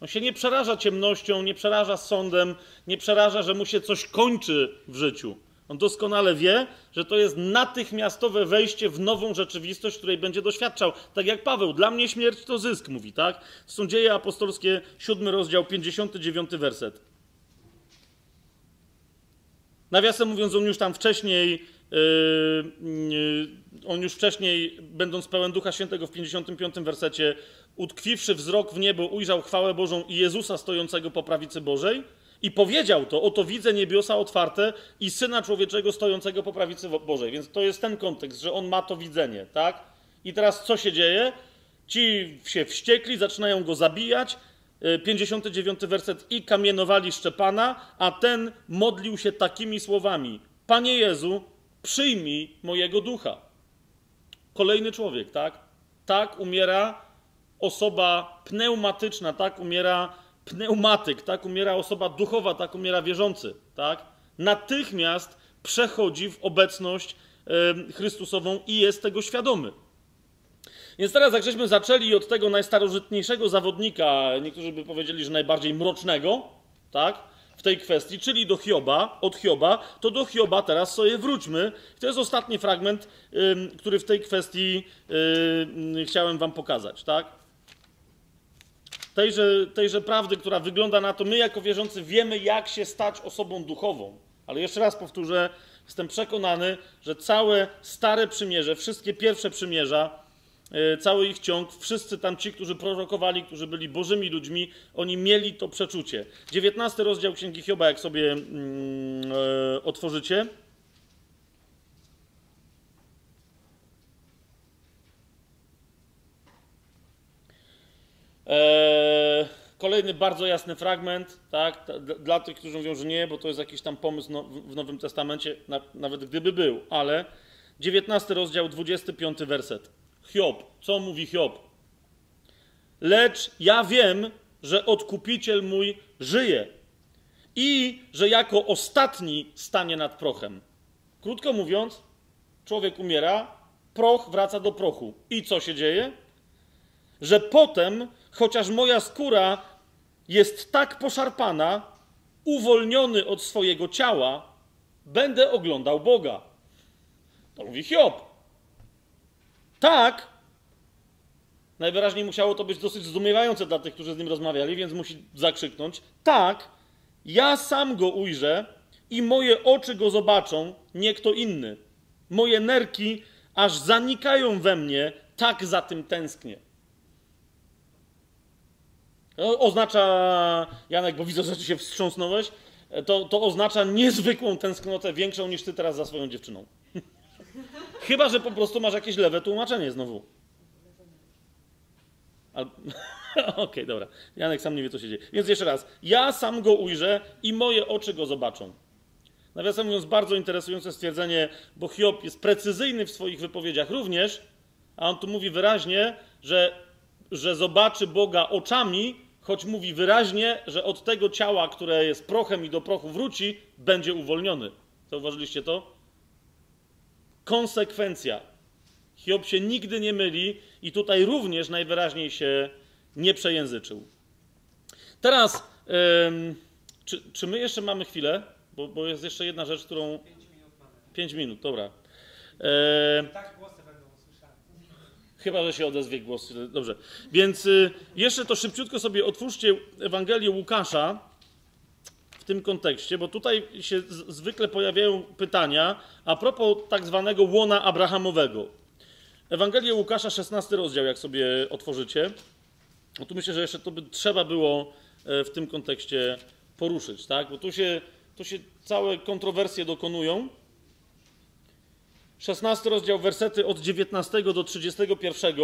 On się nie przeraża ciemnością, nie przeraża sądem, nie przeraża, że mu się coś kończy w życiu. On doskonale wie, że to jest natychmiastowe wejście w nową rzeczywistość, której będzie doświadczał. Tak jak Paweł, dla mnie śmierć to zysk, mówi, tak? Są dzieje apostolskie, 7 rozdział, 59 werset. Nawiasem mówiąc, on już tam wcześniej, yy, yy, on już wcześniej, będąc pełen Ducha Świętego w 55 wersecie, utkwiwszy wzrok w niebo, ujrzał chwałę Bożą i Jezusa stojącego po prawicy Bożej i powiedział to, oto widzę niebiosa otwarte i Syna Człowieczego stojącego po prawicy Bożej. Więc to jest ten kontekst, że on ma to widzenie, tak? I teraz co się dzieje? Ci się wściekli, zaczynają go zabijać, 59 werset i kamienowali Szczepana, a ten modlił się takimi słowami: Panie Jezu, przyjmij mojego ducha. Kolejny człowiek, tak? Tak umiera osoba pneumatyczna, tak umiera pneumatyk, tak umiera osoba duchowa, tak umiera wierzący, tak? Natychmiast przechodzi w obecność Chrystusową i jest tego świadomy. Więc teraz, jak żeśmy zaczęli od tego najstarożytniejszego zawodnika, niektórzy by powiedzieli, że najbardziej mrocznego, tak, w tej kwestii, czyli do Hioba, od Hioba, to do Hioba teraz sobie wróćmy. To jest ostatni fragment, który w tej kwestii chciałem wam pokazać, tak? Tejże, tejże prawdy, która wygląda na to, my jako wierzący wiemy, jak się stać osobą duchową. Ale jeszcze raz powtórzę, jestem przekonany, że całe stare przymierze, wszystkie pierwsze przymierza, E, cały ich ciąg, wszyscy tam ci, którzy prorokowali, którzy byli bożymi ludźmi, oni mieli to przeczucie. 19 rozdział Księgi Hioba, jak sobie mm, e, otworzycie. E, kolejny bardzo jasny fragment, tak, dla tych, którzy mówią, że nie, bo to jest jakiś tam pomysł no, w Nowym Testamencie, na, nawet gdyby był, ale 19 rozdział, 25 werset. Hiob. Co mówi Hiob? Lecz ja wiem, że odkupiciel mój żyje i że jako ostatni stanie nad prochem. Krótko mówiąc, człowiek umiera, proch wraca do prochu. I co się dzieje? Że potem, chociaż moja skóra jest tak poszarpana, uwolniony od swojego ciała, będę oglądał Boga. To mówi Hiob. Tak, najwyraźniej musiało to być dosyć zdumiewające dla tych, którzy z nim rozmawiali, więc musi zakrzyknąć: Tak, ja sam go ujrzę i moje oczy go zobaczą, nie kto inny. Moje nerki aż zanikają we mnie, tak za tym tęsknię. To oznacza, Janek, bo widzę, że ty się wstrząsnąłeś, to, to oznacza niezwykłą tęsknotę, większą niż ty teraz za swoją dziewczyną. Chyba, że po prostu masz jakieś lewe tłumaczenie znowu. Al... Okej, okay, dobra. Janek sam nie wie, co się dzieje. Więc jeszcze raz. Ja sam go ujrzę i moje oczy go zobaczą. Nawiasem mówiąc, bardzo interesujące stwierdzenie, bo Hiob jest precyzyjny w swoich wypowiedziach również, a on tu mówi wyraźnie, że, że zobaczy Boga oczami, choć mówi wyraźnie, że od tego ciała, które jest prochem i do prochu wróci, będzie uwolniony. Zauważyliście to? konsekwencja. Hiob się nigdy nie myli i tutaj również najwyraźniej się nie przejęzyczył. Teraz, ym, czy, czy, my jeszcze mamy chwilę? Bo, bo, jest jeszcze jedna rzecz, którą. Pięć minut mamy. Pięć minut, dobra. E... Tak, usłyszane. Chyba, że się odezwie głos. Dobrze. Więc y, jeszcze to szybciutko sobie otwórzcie Ewangelię Łukasza w tym kontekście, bo tutaj się zwykle pojawiają pytania a propos tak zwanego łona abrahamowego. Ewangelię Łukasza, 16 rozdział, jak sobie otworzycie. No tu myślę, że jeszcze to by trzeba było e, w tym kontekście poruszyć, tak? Bo tu się, tu się całe kontrowersje dokonują. 16 rozdział, wersety od 19 do 31.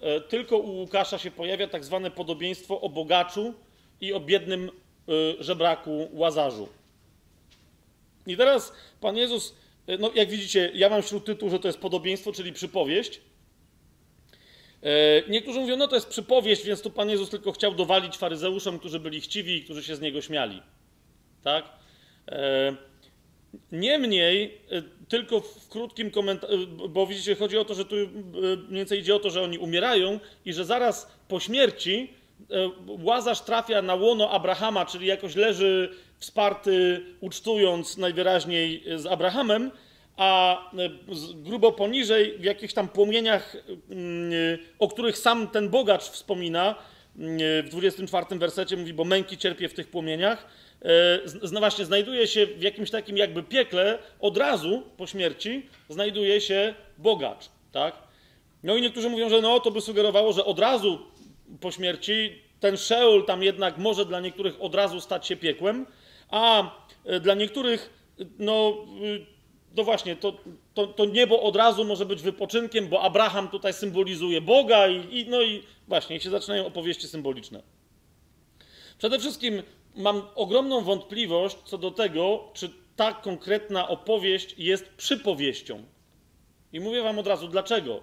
E, tylko u Łukasza się pojawia tak zwane podobieństwo o bogaczu i o biednym Y, żebraku Łazarzu. I teraz Pan Jezus, y, no jak widzicie, ja mam wśród tytułu, że to jest podobieństwo, czyli przypowieść. Niektórzy mówią, no to jest przypowieść, więc tu Pan Jezus tylko chciał dowalić faryzeuszom, którzy byli chciwi i którzy się z niego śmiali. Tak? Niemniej, tylko w krótkim komentarzu, bo widzicie, chodzi o to, że tu mniej więcej idzie o to, że oni umierają i że zaraz po śmierci Łazarz trafia na łono Abrahama, czyli jakoś leży wsparty, ucztując najwyraźniej z Abrahamem, a grubo poniżej, w jakichś tam płomieniach, o których sam ten bogacz wspomina, w 24 wersecie mówi, bo męki cierpię w tych płomieniach, no właśnie, znajduje się w jakimś takim jakby piekle, od razu po śmierci znajduje się bogacz, tak? No i niektórzy mówią, że no, to by sugerowało, że od razu po śmierci ten Szeul tam jednak może dla niektórych od razu stać się piekłem, a e, dla niektórych, e, no, no właśnie, to, to, to niebo od razu może być wypoczynkiem, bo Abraham tutaj symbolizuje Boga i, i no i właśnie, i się zaczynają opowieści symboliczne. Przede wszystkim mam ogromną wątpliwość co do tego, czy ta konkretna opowieść jest przypowieścią. I mówię wam od razu dlaczego.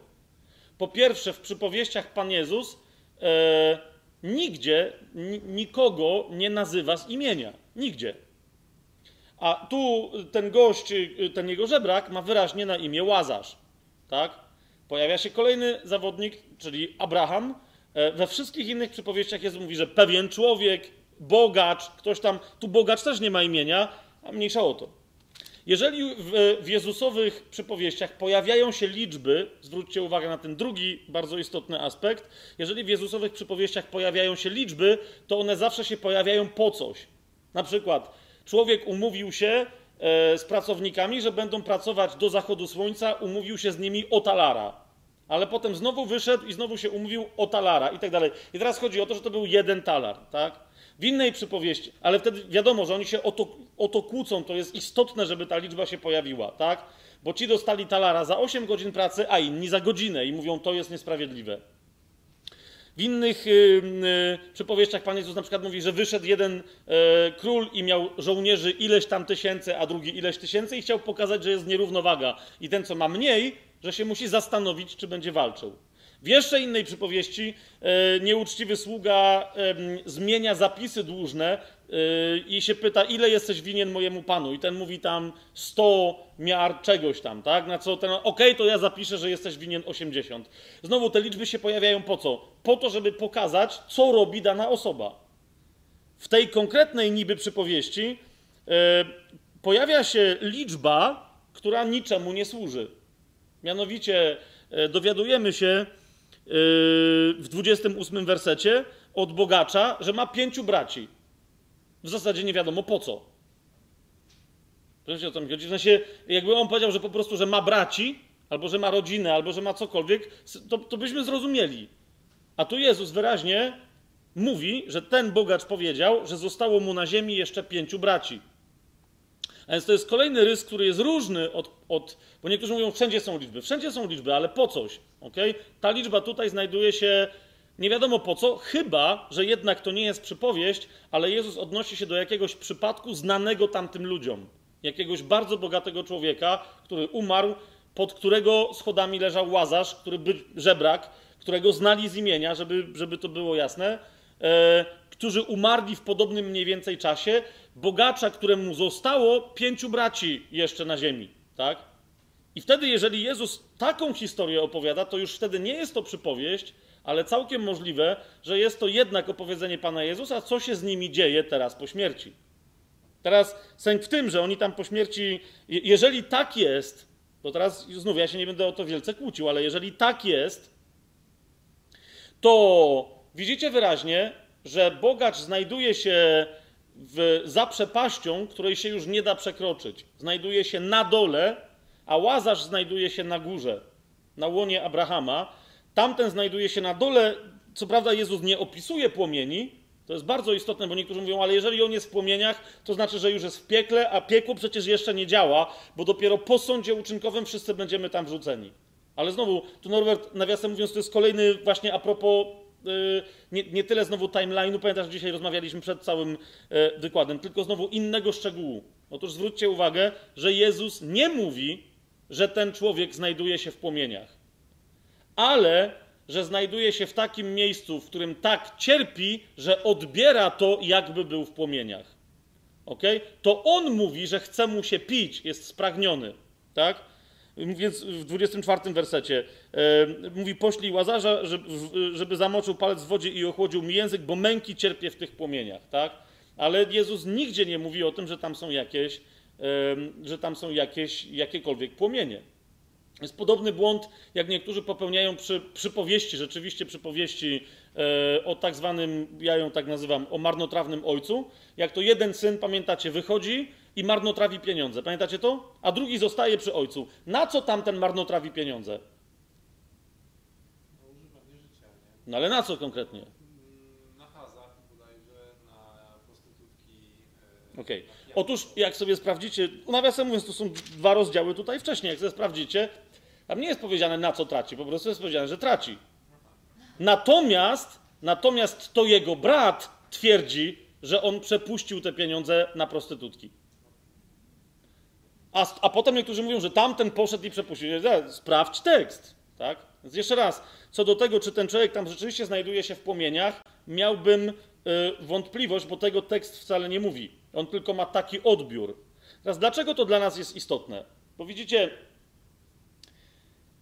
Po pierwsze, w przypowieściach Pan Jezus e, nigdzie ni- nikogo nie nazywa z imienia. Nigdzie. A tu ten gość, ten jego żebrak ma wyraźnie na imię Łazarz. Tak? Pojawia się kolejny zawodnik, czyli Abraham. E, We wszystkich innych przypowieściach Jezus mówi, że pewien człowiek, bogacz, ktoś tam. Tu bogacz też nie ma imienia, a mniejsza o to. Jeżeli w, Jezusowych przypowieściach pojawiają się liczby, zwróćcie uwagę na ten drugi bardzo istotny aspekt, jeżeli w Jezusowych przypowieściach pojawiają się liczby, to one zawsze się pojawiają po coś. Na przykład człowiek umówił się e, z pracownikami, że będą pracować do zachodu słońca, umówił się z nimi o talara. Ale potem znowu wyszedł i znowu się umówił o talara i tak dalej. I teraz chodzi o to, że to był jeden talar, tak? W innej przypowieści, ale wtedy wiadomo, że oni się o to, o to kłócą, to jest istotne, żeby ta liczba się pojawiła, tak? Bo ci dostali talara za 8 godzin pracy, a inni za godzinę i mówią, to jest niesprawiedliwe. W innych y, y, przypowieściach Pan Jezus na przykład mówi, że wyszedł jeden e, król i miał żołnierzy ileś tam tysięcy, a drugi ileś tysięcy i chciał pokazać, że jest nierównowaga. I ten, co ma mniej, że się musi zastanowić, czy będzie walczył. W jeszcze innej przypowieści e, nieuczciwy sługa zmienia zapisy dłużne e, i się pyta, ile jesteś winien mojemu panu? I ten mówi tam 100 miar czegoś tam, tak? Na co ten, okej, to ja zapiszę, że jesteś winien 80. Znowu te liczby się pojawiają po co? Po to, żeby pokazać, co robi dana osoba. W tej konkretnej niby przypowieści e, pojawia się liczba, która niczemu nie służy. Mianowicie dowiadujemy się w 28 wersecie od bogacza, że ma pięciu braci. W zasadzie nie wiadomo po co. Wiecie o co mi chodzi? W sensie, jakby on powiedział, że po prostu, że ma braci, albo że ma rodzinę, albo że ma cokolwiek, to, to byśmy zrozumieli. A tu Jezus wyraźnie mówi, że ten bogacz powiedział, że zostało mu na ziemi jeszcze pięciu braci. A więc to jest kolejny rys, który jest różny od, od. Bo niektórzy mówią, wszędzie są liczby. Wszędzie są liczby, ale po coś. Okay? Ta liczba tutaj znajduje się nie wiadomo po co, chyba że jednak to nie jest przypowieść, ale Jezus odnosi się do jakiegoś przypadku znanego tamtym ludziom. Jakiegoś bardzo bogatego człowieka, który umarł, pod którego schodami leżał łazarz, który był żebrak, którego znali z imienia, żeby, żeby to było jasne, e, którzy umarli w podobnym mniej więcej czasie, bogacza, któremu zostało pięciu braci jeszcze na ziemi, tak? I wtedy, jeżeli Jezus taką historię opowiada, to już wtedy nie jest to przypowieść, ale całkiem możliwe, że jest to jednak opowiedzenie Pana Jezusa, co się z nimi dzieje teraz po śmierci. Teraz sęk w tym, że oni tam po śmierci, je- jeżeli tak jest, to teraz znów ja się nie będę o to wielce kłócił, ale jeżeli tak jest, to widzicie wyraźnie, że bogacz znajduje się w, za przepaścią, której się już nie da przekroczyć. Znajduje się na dole, a łazarz znajduje się na górze, na łonie Abrahama. Tamten znajduje się na dole. Co prawda, Jezus nie opisuje płomieni. To jest bardzo istotne, bo niektórzy mówią, ale jeżeli on jest w płomieniach, to znaczy, że już jest w piekle, a piekło przecież jeszcze nie działa, bo dopiero po sądzie uczynkowym wszyscy będziemy tam wrzuceni. Ale znowu, tu Norbert, nawiasem mówiąc, to jest kolejny właśnie a propos nie, nie tyle znowu timeline'u, pamiętasz, dzisiaj rozmawialiśmy przed całym yy, wykładem, tylko znowu innego szczegółu. Otóż zwróćcie uwagę, że Jezus nie mówi, że ten człowiek znajduje się w płomieniach, ale że znajduje się w takim miejscu, w którym tak cierpi, że odbiera to, jakby był w płomieniach. Ok? To on mówi, że chce mu się pić, jest spragniony. Tak? Więc w 24 wersecie e, mówi: Poślij łazarza, żeby, zamoczył palec w wodzie i ochłodził mi język, bo męki cierpię w tych płomieniach. Tak? Ale Jezus nigdzie nie mówi o tym, że tam są jakieś, e, że tam są jakieś jakiekolwiek płomienie. Jest podobny błąd, jak niektórzy popełniają przy przypowieści, rzeczywiście przypowieści e, o tak zwanym, ja ją tak nazywam, o marnotrawnym ojcu. Jak to jeden syn, pamiętacie, wychodzi i marnotrawi pieniądze. Pamiętacie to? A drugi zostaje przy ojcu. Na co tamten marnotrawi pieniądze? No, używanie życia, nie? No ale na co konkretnie? Na hazard bodajże, na prostytutki. e, Okej. pijaki. Otóż, jak sobie sprawdzicie, nawiasem mówiąc, to są dwa rozdziały tutaj wcześniej, jak sobie sprawdzicie, tam nie jest powiedziane na co traci, po prostu jest powiedziane, że traci. Natomiast, natomiast to jego brat twierdzi, że on przepuścił te pieniądze na prostytutki. A, a potem niektórzy mówią, że tamten poszedł i przepuścił. Sprawdź tekst, tak? Więc jeszcze raz, co do tego, czy ten człowiek tam rzeczywiście znajduje się w płomieniach, miałbym y, wątpliwość, bo tego tekst wcale nie mówi. On tylko ma taki odbiór. Teraz, dlaczego to dla nas jest istotne? Bo widzicie,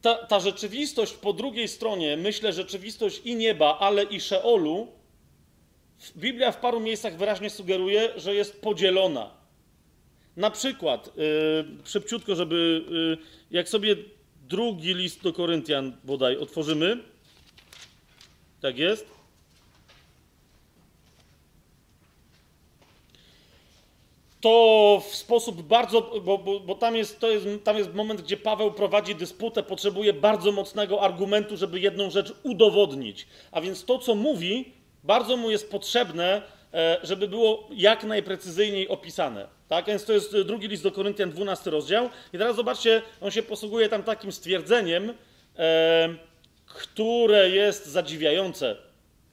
ta, ta rzeczywistość po drugiej stronie, myślę, rzeczywistość i nieba, ale i Szeolu, Biblia w paru miejscach wyraźnie sugeruje, że jest podzielona. Na przykład, yy, szybciutko, żeby, yy, jak sobie drugi list do Koryntian bodaj otworzymy. Tak jest. To w sposób bardzo, bo, bo, bo tam, jest, to jest, tam jest moment, gdzie Paweł prowadzi dysputę, potrzebuje bardzo mocnego argumentu, żeby jedną rzecz udowodnić. A więc to, co mówi, bardzo mu jest potrzebne, żeby było jak najprecyzyjniej opisane. Tak? Więc to jest drugi list do Koryntian, 12 rozdział. I teraz zobaczcie, on się posługuje tam takim stwierdzeniem, e, które jest zadziwiające.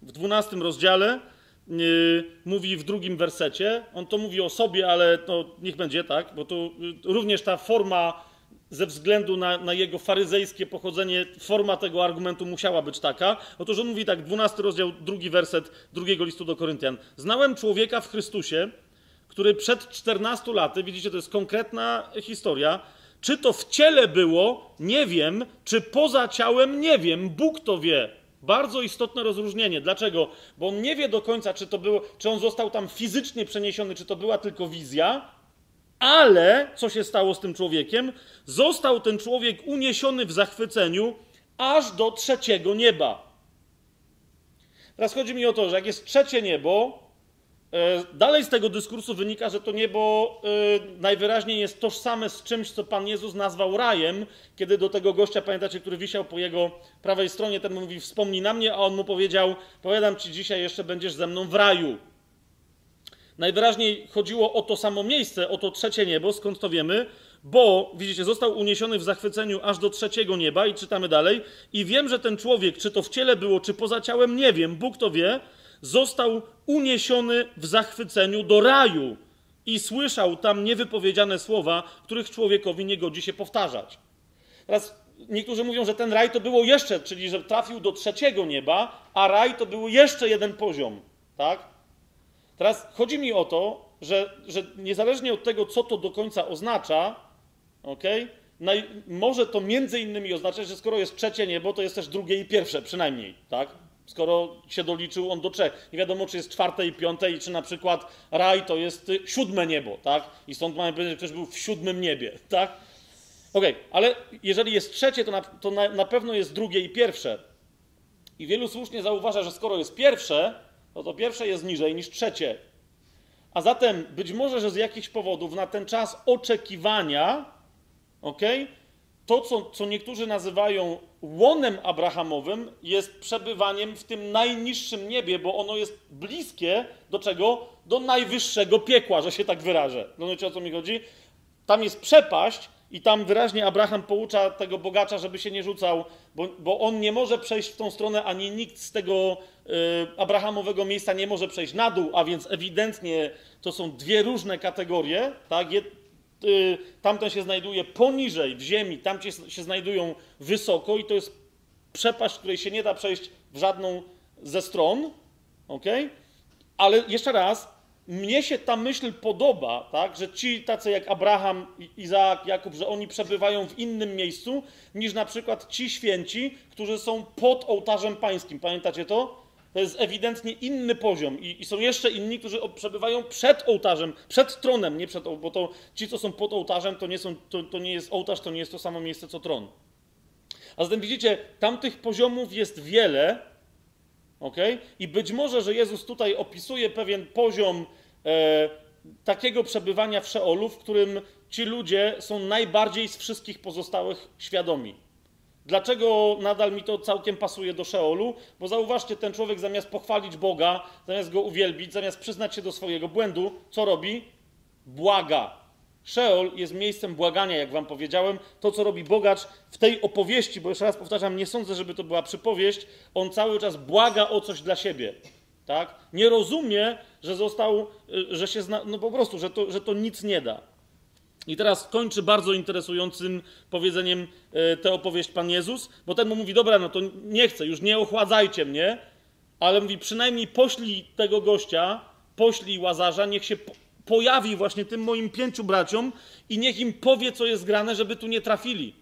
W 12 rozdziale yy, mówi w drugim wersecie, on to mówi o sobie, ale to niech będzie tak, bo tu również ta forma ze względu na, na, jego faryzejskie pochodzenie, forma tego argumentu musiała być taka. Otóż on mówi tak, 12 rozdział, drugi werset drugiego listu do Koryntian. Znałem człowieka w Chrystusie, który przed 14 laty, widzicie, to jest konkretna historia, czy to w ciele było, nie wiem, czy poza ciałem, nie wiem, Bóg to wie. Bardzo istotne rozróżnienie. Dlaczego? Bo on nie wie do końca, czy to było, czy on został tam fizycznie przeniesiony, czy to była tylko wizja, ale co się stało z tym człowiekiem? Został ten człowiek uniesiony w zachwyceniu aż do trzeciego nieba. Teraz chodzi mi o to, że jak jest trzecie niebo, e, dalej z tego dyskursu wynika, że to niebo e, najwyraźniej jest tożsame z czymś, co Pan Jezus nazwał rajem, kiedy do tego gościa, pamiętacie, który wisiał po jego prawej stronie, ten mówi, wspomnij na mnie, a on mu powiedział, powiadam ci dzisiaj jeszcze będziesz ze mną w raju. Najwyraźniej chodziło o to samo miejsce, o to trzecie niebo, skąd to wiemy, bo, widzicie, został uniesiony w zachwyceniu aż do trzeciego nieba i czytamy dalej. I wiem, że ten człowiek, czy to w ciele było, czy poza ciałem, nie wiem, Bóg to wie, został uniesiony w zachwyceniu do raju i słyszał tam niewypowiedziane słowa, których człowiekowi nie godzi się powtarzać. Teraz niektórzy mówią, że ten raj to było jeszcze, czyli że trafił do trzeciego nieba, a raj to był jeszcze jeden poziom, tak? Teraz chodzi mi o to, że, że niezależnie od tego, co to do końca oznacza, okay, naj, może to między innymi oznaczać, że skoro jest trzecie niebo, to jest też drugie i pierwsze przynajmniej, tak? Skoro się doliczył on do trzech. Nie wiadomo, czy jest czwarte i piąte, i czy na przykład raj to jest siódme niebo, tak? I stąd mamy powiedzieć, że ktoś był w siódmym niebie, tak? Okej, okay, ale jeżeli jest trzecie, to, na, to na, na pewno jest drugie i pierwsze. I wielu słusznie zauważa, że skoro jest pierwsze, no to pierwsze jest niżej niż trzecie. A zatem być może, że z jakichś powodów na ten czas oczekiwania, okay, to, co, co niektórzy nazywają łonem abrahamowym, jest przebywaniem w tym najniższym niebie, bo ono jest bliskie do czego? Do najwyższego piekła, że się tak wyrażę. Rozumiecie o co mi chodzi? Tam jest przepaść, i tam wyraźnie Abraham poucza tego bogacza, żeby się nie rzucał, bo, bo on nie może przejść w tą stronę, ani nikt z tego y, Abrahamowego miejsca nie może przejść na dół, a więc ewidentnie to są dwie różne kategorie. Tak? Je, y, tamten się znajduje poniżej w ziemi, tam się, się znajdują wysoko, i to jest przepaść, której się nie da przejść w żadną ze stron. Okay? Ale jeszcze raz, mnie się ta myśl podoba, tak, że ci tacy jak Abraham, Izaak, Jakub, że oni przebywają w innym miejscu niż na przykład ci święci, którzy są pod ołtarzem pańskim. Pamiętacie to? To jest ewidentnie inny poziom i, i są jeszcze inni, którzy przebywają przed ołtarzem, przed tronem, nie przed, bo to ci, co są pod ołtarzem, to nie, są, to, to nie jest ołtarz, to nie jest to samo miejsce co tron. A zatem widzicie, tamtych poziomów jest wiele, ok? I być może, że Jezus tutaj opisuje pewien poziom e, takiego przebywania w Szeolu, w którym ci ludzie są najbardziej z wszystkich pozostałych świadomi. Dlaczego nadal mi to całkiem pasuje do Szeolu? Bo zauważcie, ten człowiek zamiast pochwalić Boga, zamiast go uwielbić, zamiast przyznać się do swojego błędu, co robi? Błaga. Szeol jest miejscem błagania, jak wam powiedziałem. To, co robi bogacz w tej opowieści, bo jeszcze raz powtarzam, nie sądzę, żeby to była przypowieść, on cały czas błaga o coś dla siebie. Tak? Nie rozumie, że został, y, że się zna, no po prostu, że to, że to nic nie da. I teraz kończy bardzo interesującym powiedzeniem e, tę opowieść Pan Jezus, bo ten mu mówi, dobra, no to nie chcę, już nie ochładzajcie mnie, ale mówi, przynajmniej poślij tego gościa, poślij Łazarza, niech się pojawi właśnie tym moim pięciu braciom i niech im powie, co jest grane, żeby tu nie trafili.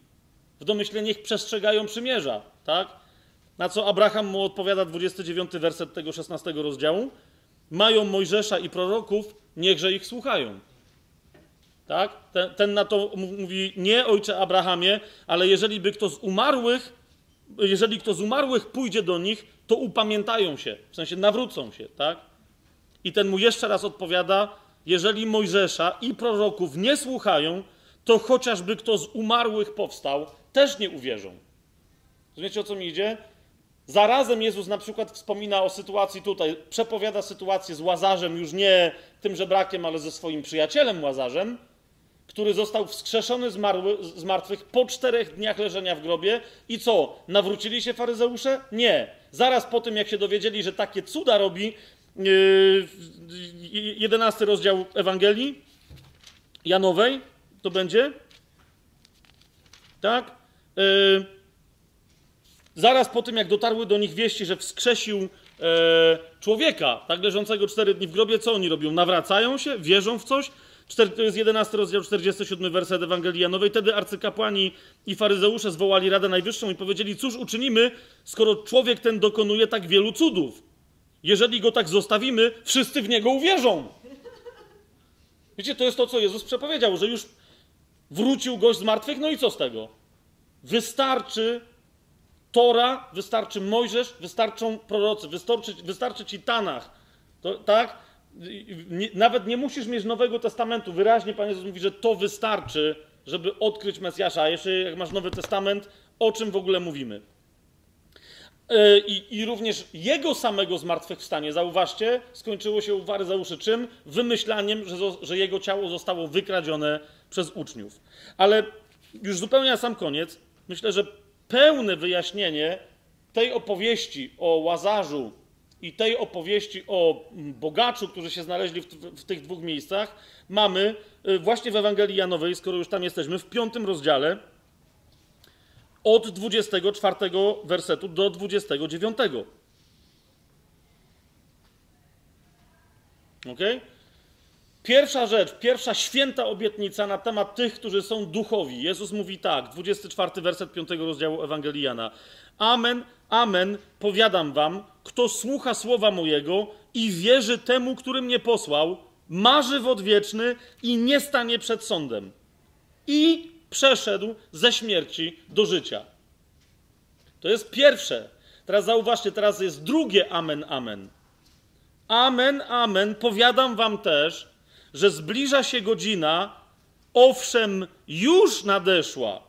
W domyśle niech przestrzegają przymierza, tak? Na co Abraham mu odpowiada 29 werset tego 16 rozdziału. Mają Mojżesza i proroków, niechże ich słuchają. Tak? Ten, ten na to mówi, nie ojcze Abrahamie, ale jeżeli by kto z umarłych, jeżeli kto z umarłych pójdzie do nich, to upamiętają się, w sensie nawrócą się, tak? I ten mu jeszcze raz odpowiada, jeżeli Mojżesza i proroków nie słuchają, to chociażby kto z umarłych powstał, też nie uwierzą. Rozumiecie, o co mi idzie? Zarazem Jezus na przykład wspomina o sytuacji tutaj, przepowiada sytuację z Łazarzem, już nie tym żebrakiem, ale ze swoim przyjacielem Łazarzem, który został wskrzeszony z, z martwych po czterech dniach leżenia w grobie. I co? Nawrócili się faryzeusze? Nie. Zaraz po tym, jak się dowiedzieli, że takie cuda robi, 11 rozdział Ewangelii Janowej, to będzie? Tak? Yy, zaraz po tym, jak dotarły do nich wieści, że wskrzesił e, człowieka, tak leżącego cztery dni w grobie, co oni robią? Nawracają się? Wierzą w coś? To jest 11 rozdział, 47 werset Ewangelii Janowej. Wtedy arcykapłani i faryzeusze zwołali Radę Najwyższą i powiedzieli, cóż uczynimy, skoro człowiek ten dokonuje tak wielu cudów? Jeżeli go tak zostawimy, wszyscy w niego uwierzą. Wiecie, to jest to, co Jezus przepowiedział, że już wrócił gość z martwych, no i co z tego? Wystarczy Tora, wystarczy Mojżesz, wystarczą prorocy, wystarczy, wystarczy ci Tanach. To, tak? Nie, nawet nie musisz mieć Nowego Testamentu. Wyraźnie Pan Jezus mówi, że to wystarczy, żeby odkryć Mesjasza. A jeszcze jak masz Nowy Testament, o czym w ogóle mówimy? E, I, I również jego samego zmartwychwstanie, zauważcie, skończyło się u faryzeuszy czym? Wymyślaniem, że, że jego ciało zostało wykradzione przez uczniów. Ale już zupełnie na sam koniec, myślę, że pełne wyjaśnienie tej opowieści o Łazarzu i tej opowieści o mm, bogaczu, którzy się znaleźli w, w tych dwóch miejscach, mamy y, właśnie w Ewangelii Janowej, skoro już tam jesteśmy, w piątym rozdziale, od 24 wersetu do 29. Ok? Pierwsza rzecz, pierwsza święta obietnica na temat tych, którzy są duchowi. Jezus mówi tak, 24 werset 5 rozdziału Ewangelii Jana. Amen, amen, powiadam wam, kto słucha słowa mojego i wierzy temu, który mnie posłał, ma żywot wieczny i nie stanie przed sądem. I przeszedł ze śmierci do życia. To jest pierwsze. Teraz zauważcie, teraz jest drugie amen, amen. Amen, amen. Powiadam wam też, że zbliża się godzina, owszem, już nadeszła,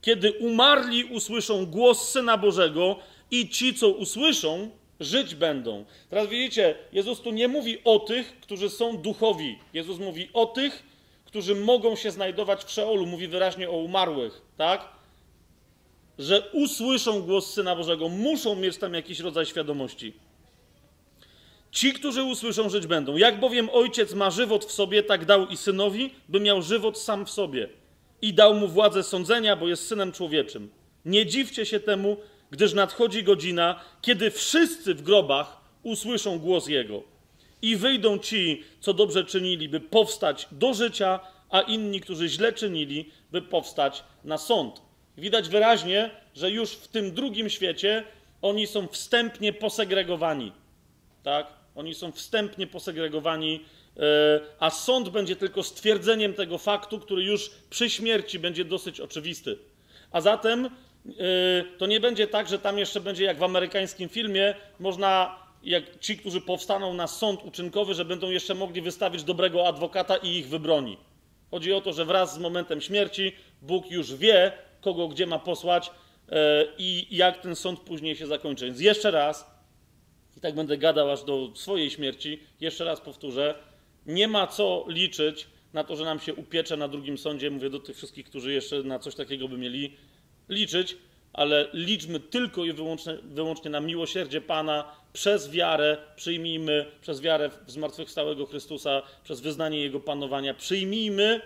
kiedy umarli usłyszą głos Syna Bożego i ci, co usłyszą, żyć będą. Teraz widzicie, Jezus tu nie mówi o tych, którzy są duchowi. Jezus mówi o tych, którzy mogą się znajdować w Szeolu. Mówi wyraźnie o umarłych, tak? Że usłyszą głos Syna Bożego, muszą mieć tam jakiś rodzaj świadomości. Ci, którzy usłyszą, żyć będą. Jak bowiem ojciec ma żywot w sobie, tak dał i synowi, by miał żywot sam w sobie. I dał mu władzę sądzenia, bo jest synem człowieczym. Nie dziwcie się temu, gdyż nadchodzi godzina, kiedy wszyscy w grobach usłyszą głos jego. I wyjdą ci, co dobrze czynili, by powstać do życia, a inni, którzy źle czynili, by powstać na sąd. Widać wyraźnie, że już w tym drugim świecie oni są wstępnie posegregowani. Tak? Oni są wstępnie posegregowani, e, a sąd będzie tylko stwierdzeniem tego faktu, który już przy śmierci będzie dosyć oczywisty. A zatem e, to nie będzie tak, że tam jeszcze będzie jak w amerykańskim filmie, można, jak ci, którzy powstaną na sąd uczynkowy, że będą jeszcze mogli wystawić dobrego adwokata i ich wybroni. Chodzi o to, że wraz z momentem śmierci Bóg już wie, kogo gdzie ma posłać e, i jak ten sąd później się zakończy. Więc jeszcze raz, i tak będę gadał aż do swojej śmierci, jeszcze raz powtórzę, nie ma co liczyć na to, że nam się upiecze na drugim sądzie. Mówię do tych wszystkich, którzy jeszcze na coś takiego by mieli liczyć, ale liczmy tylko i wyłącznie, wyłącznie na miłosierdzie Pana przez wiarę, przyjmijmy, przez wiarę w zmartwychwstałego Chrystusa, przez wyznanie Jego panowania, przyjmijmy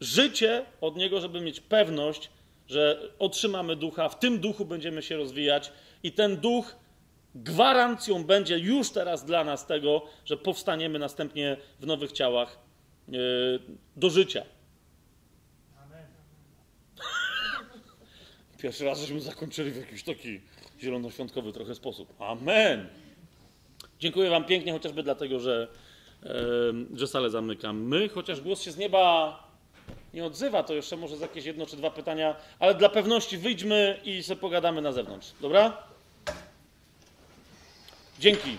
życie od Niego, żeby mieć pewność, że otrzymamy ducha, w tym duchu będziemy się rozwijać i ten duch gwarancją będzie już teraz dla nas tego, że powstaniemy następnie w nowych ciałach yy, do życia. Pierwszy raz żeśmy zakończyli w jakiś taki zielonoświątkowy trochę sposób. Amen. Dziękuję Wam pięknie, chociażby dlatego, że, e, że salę zamykamy. Chociaż głos się z nieba nie odzywa, to jeszcze może za jakieś jedno czy dwa pytania, ale dla pewności wyjdźmy i sobie pogadamy na zewnątrz. Dobra? Dzięki.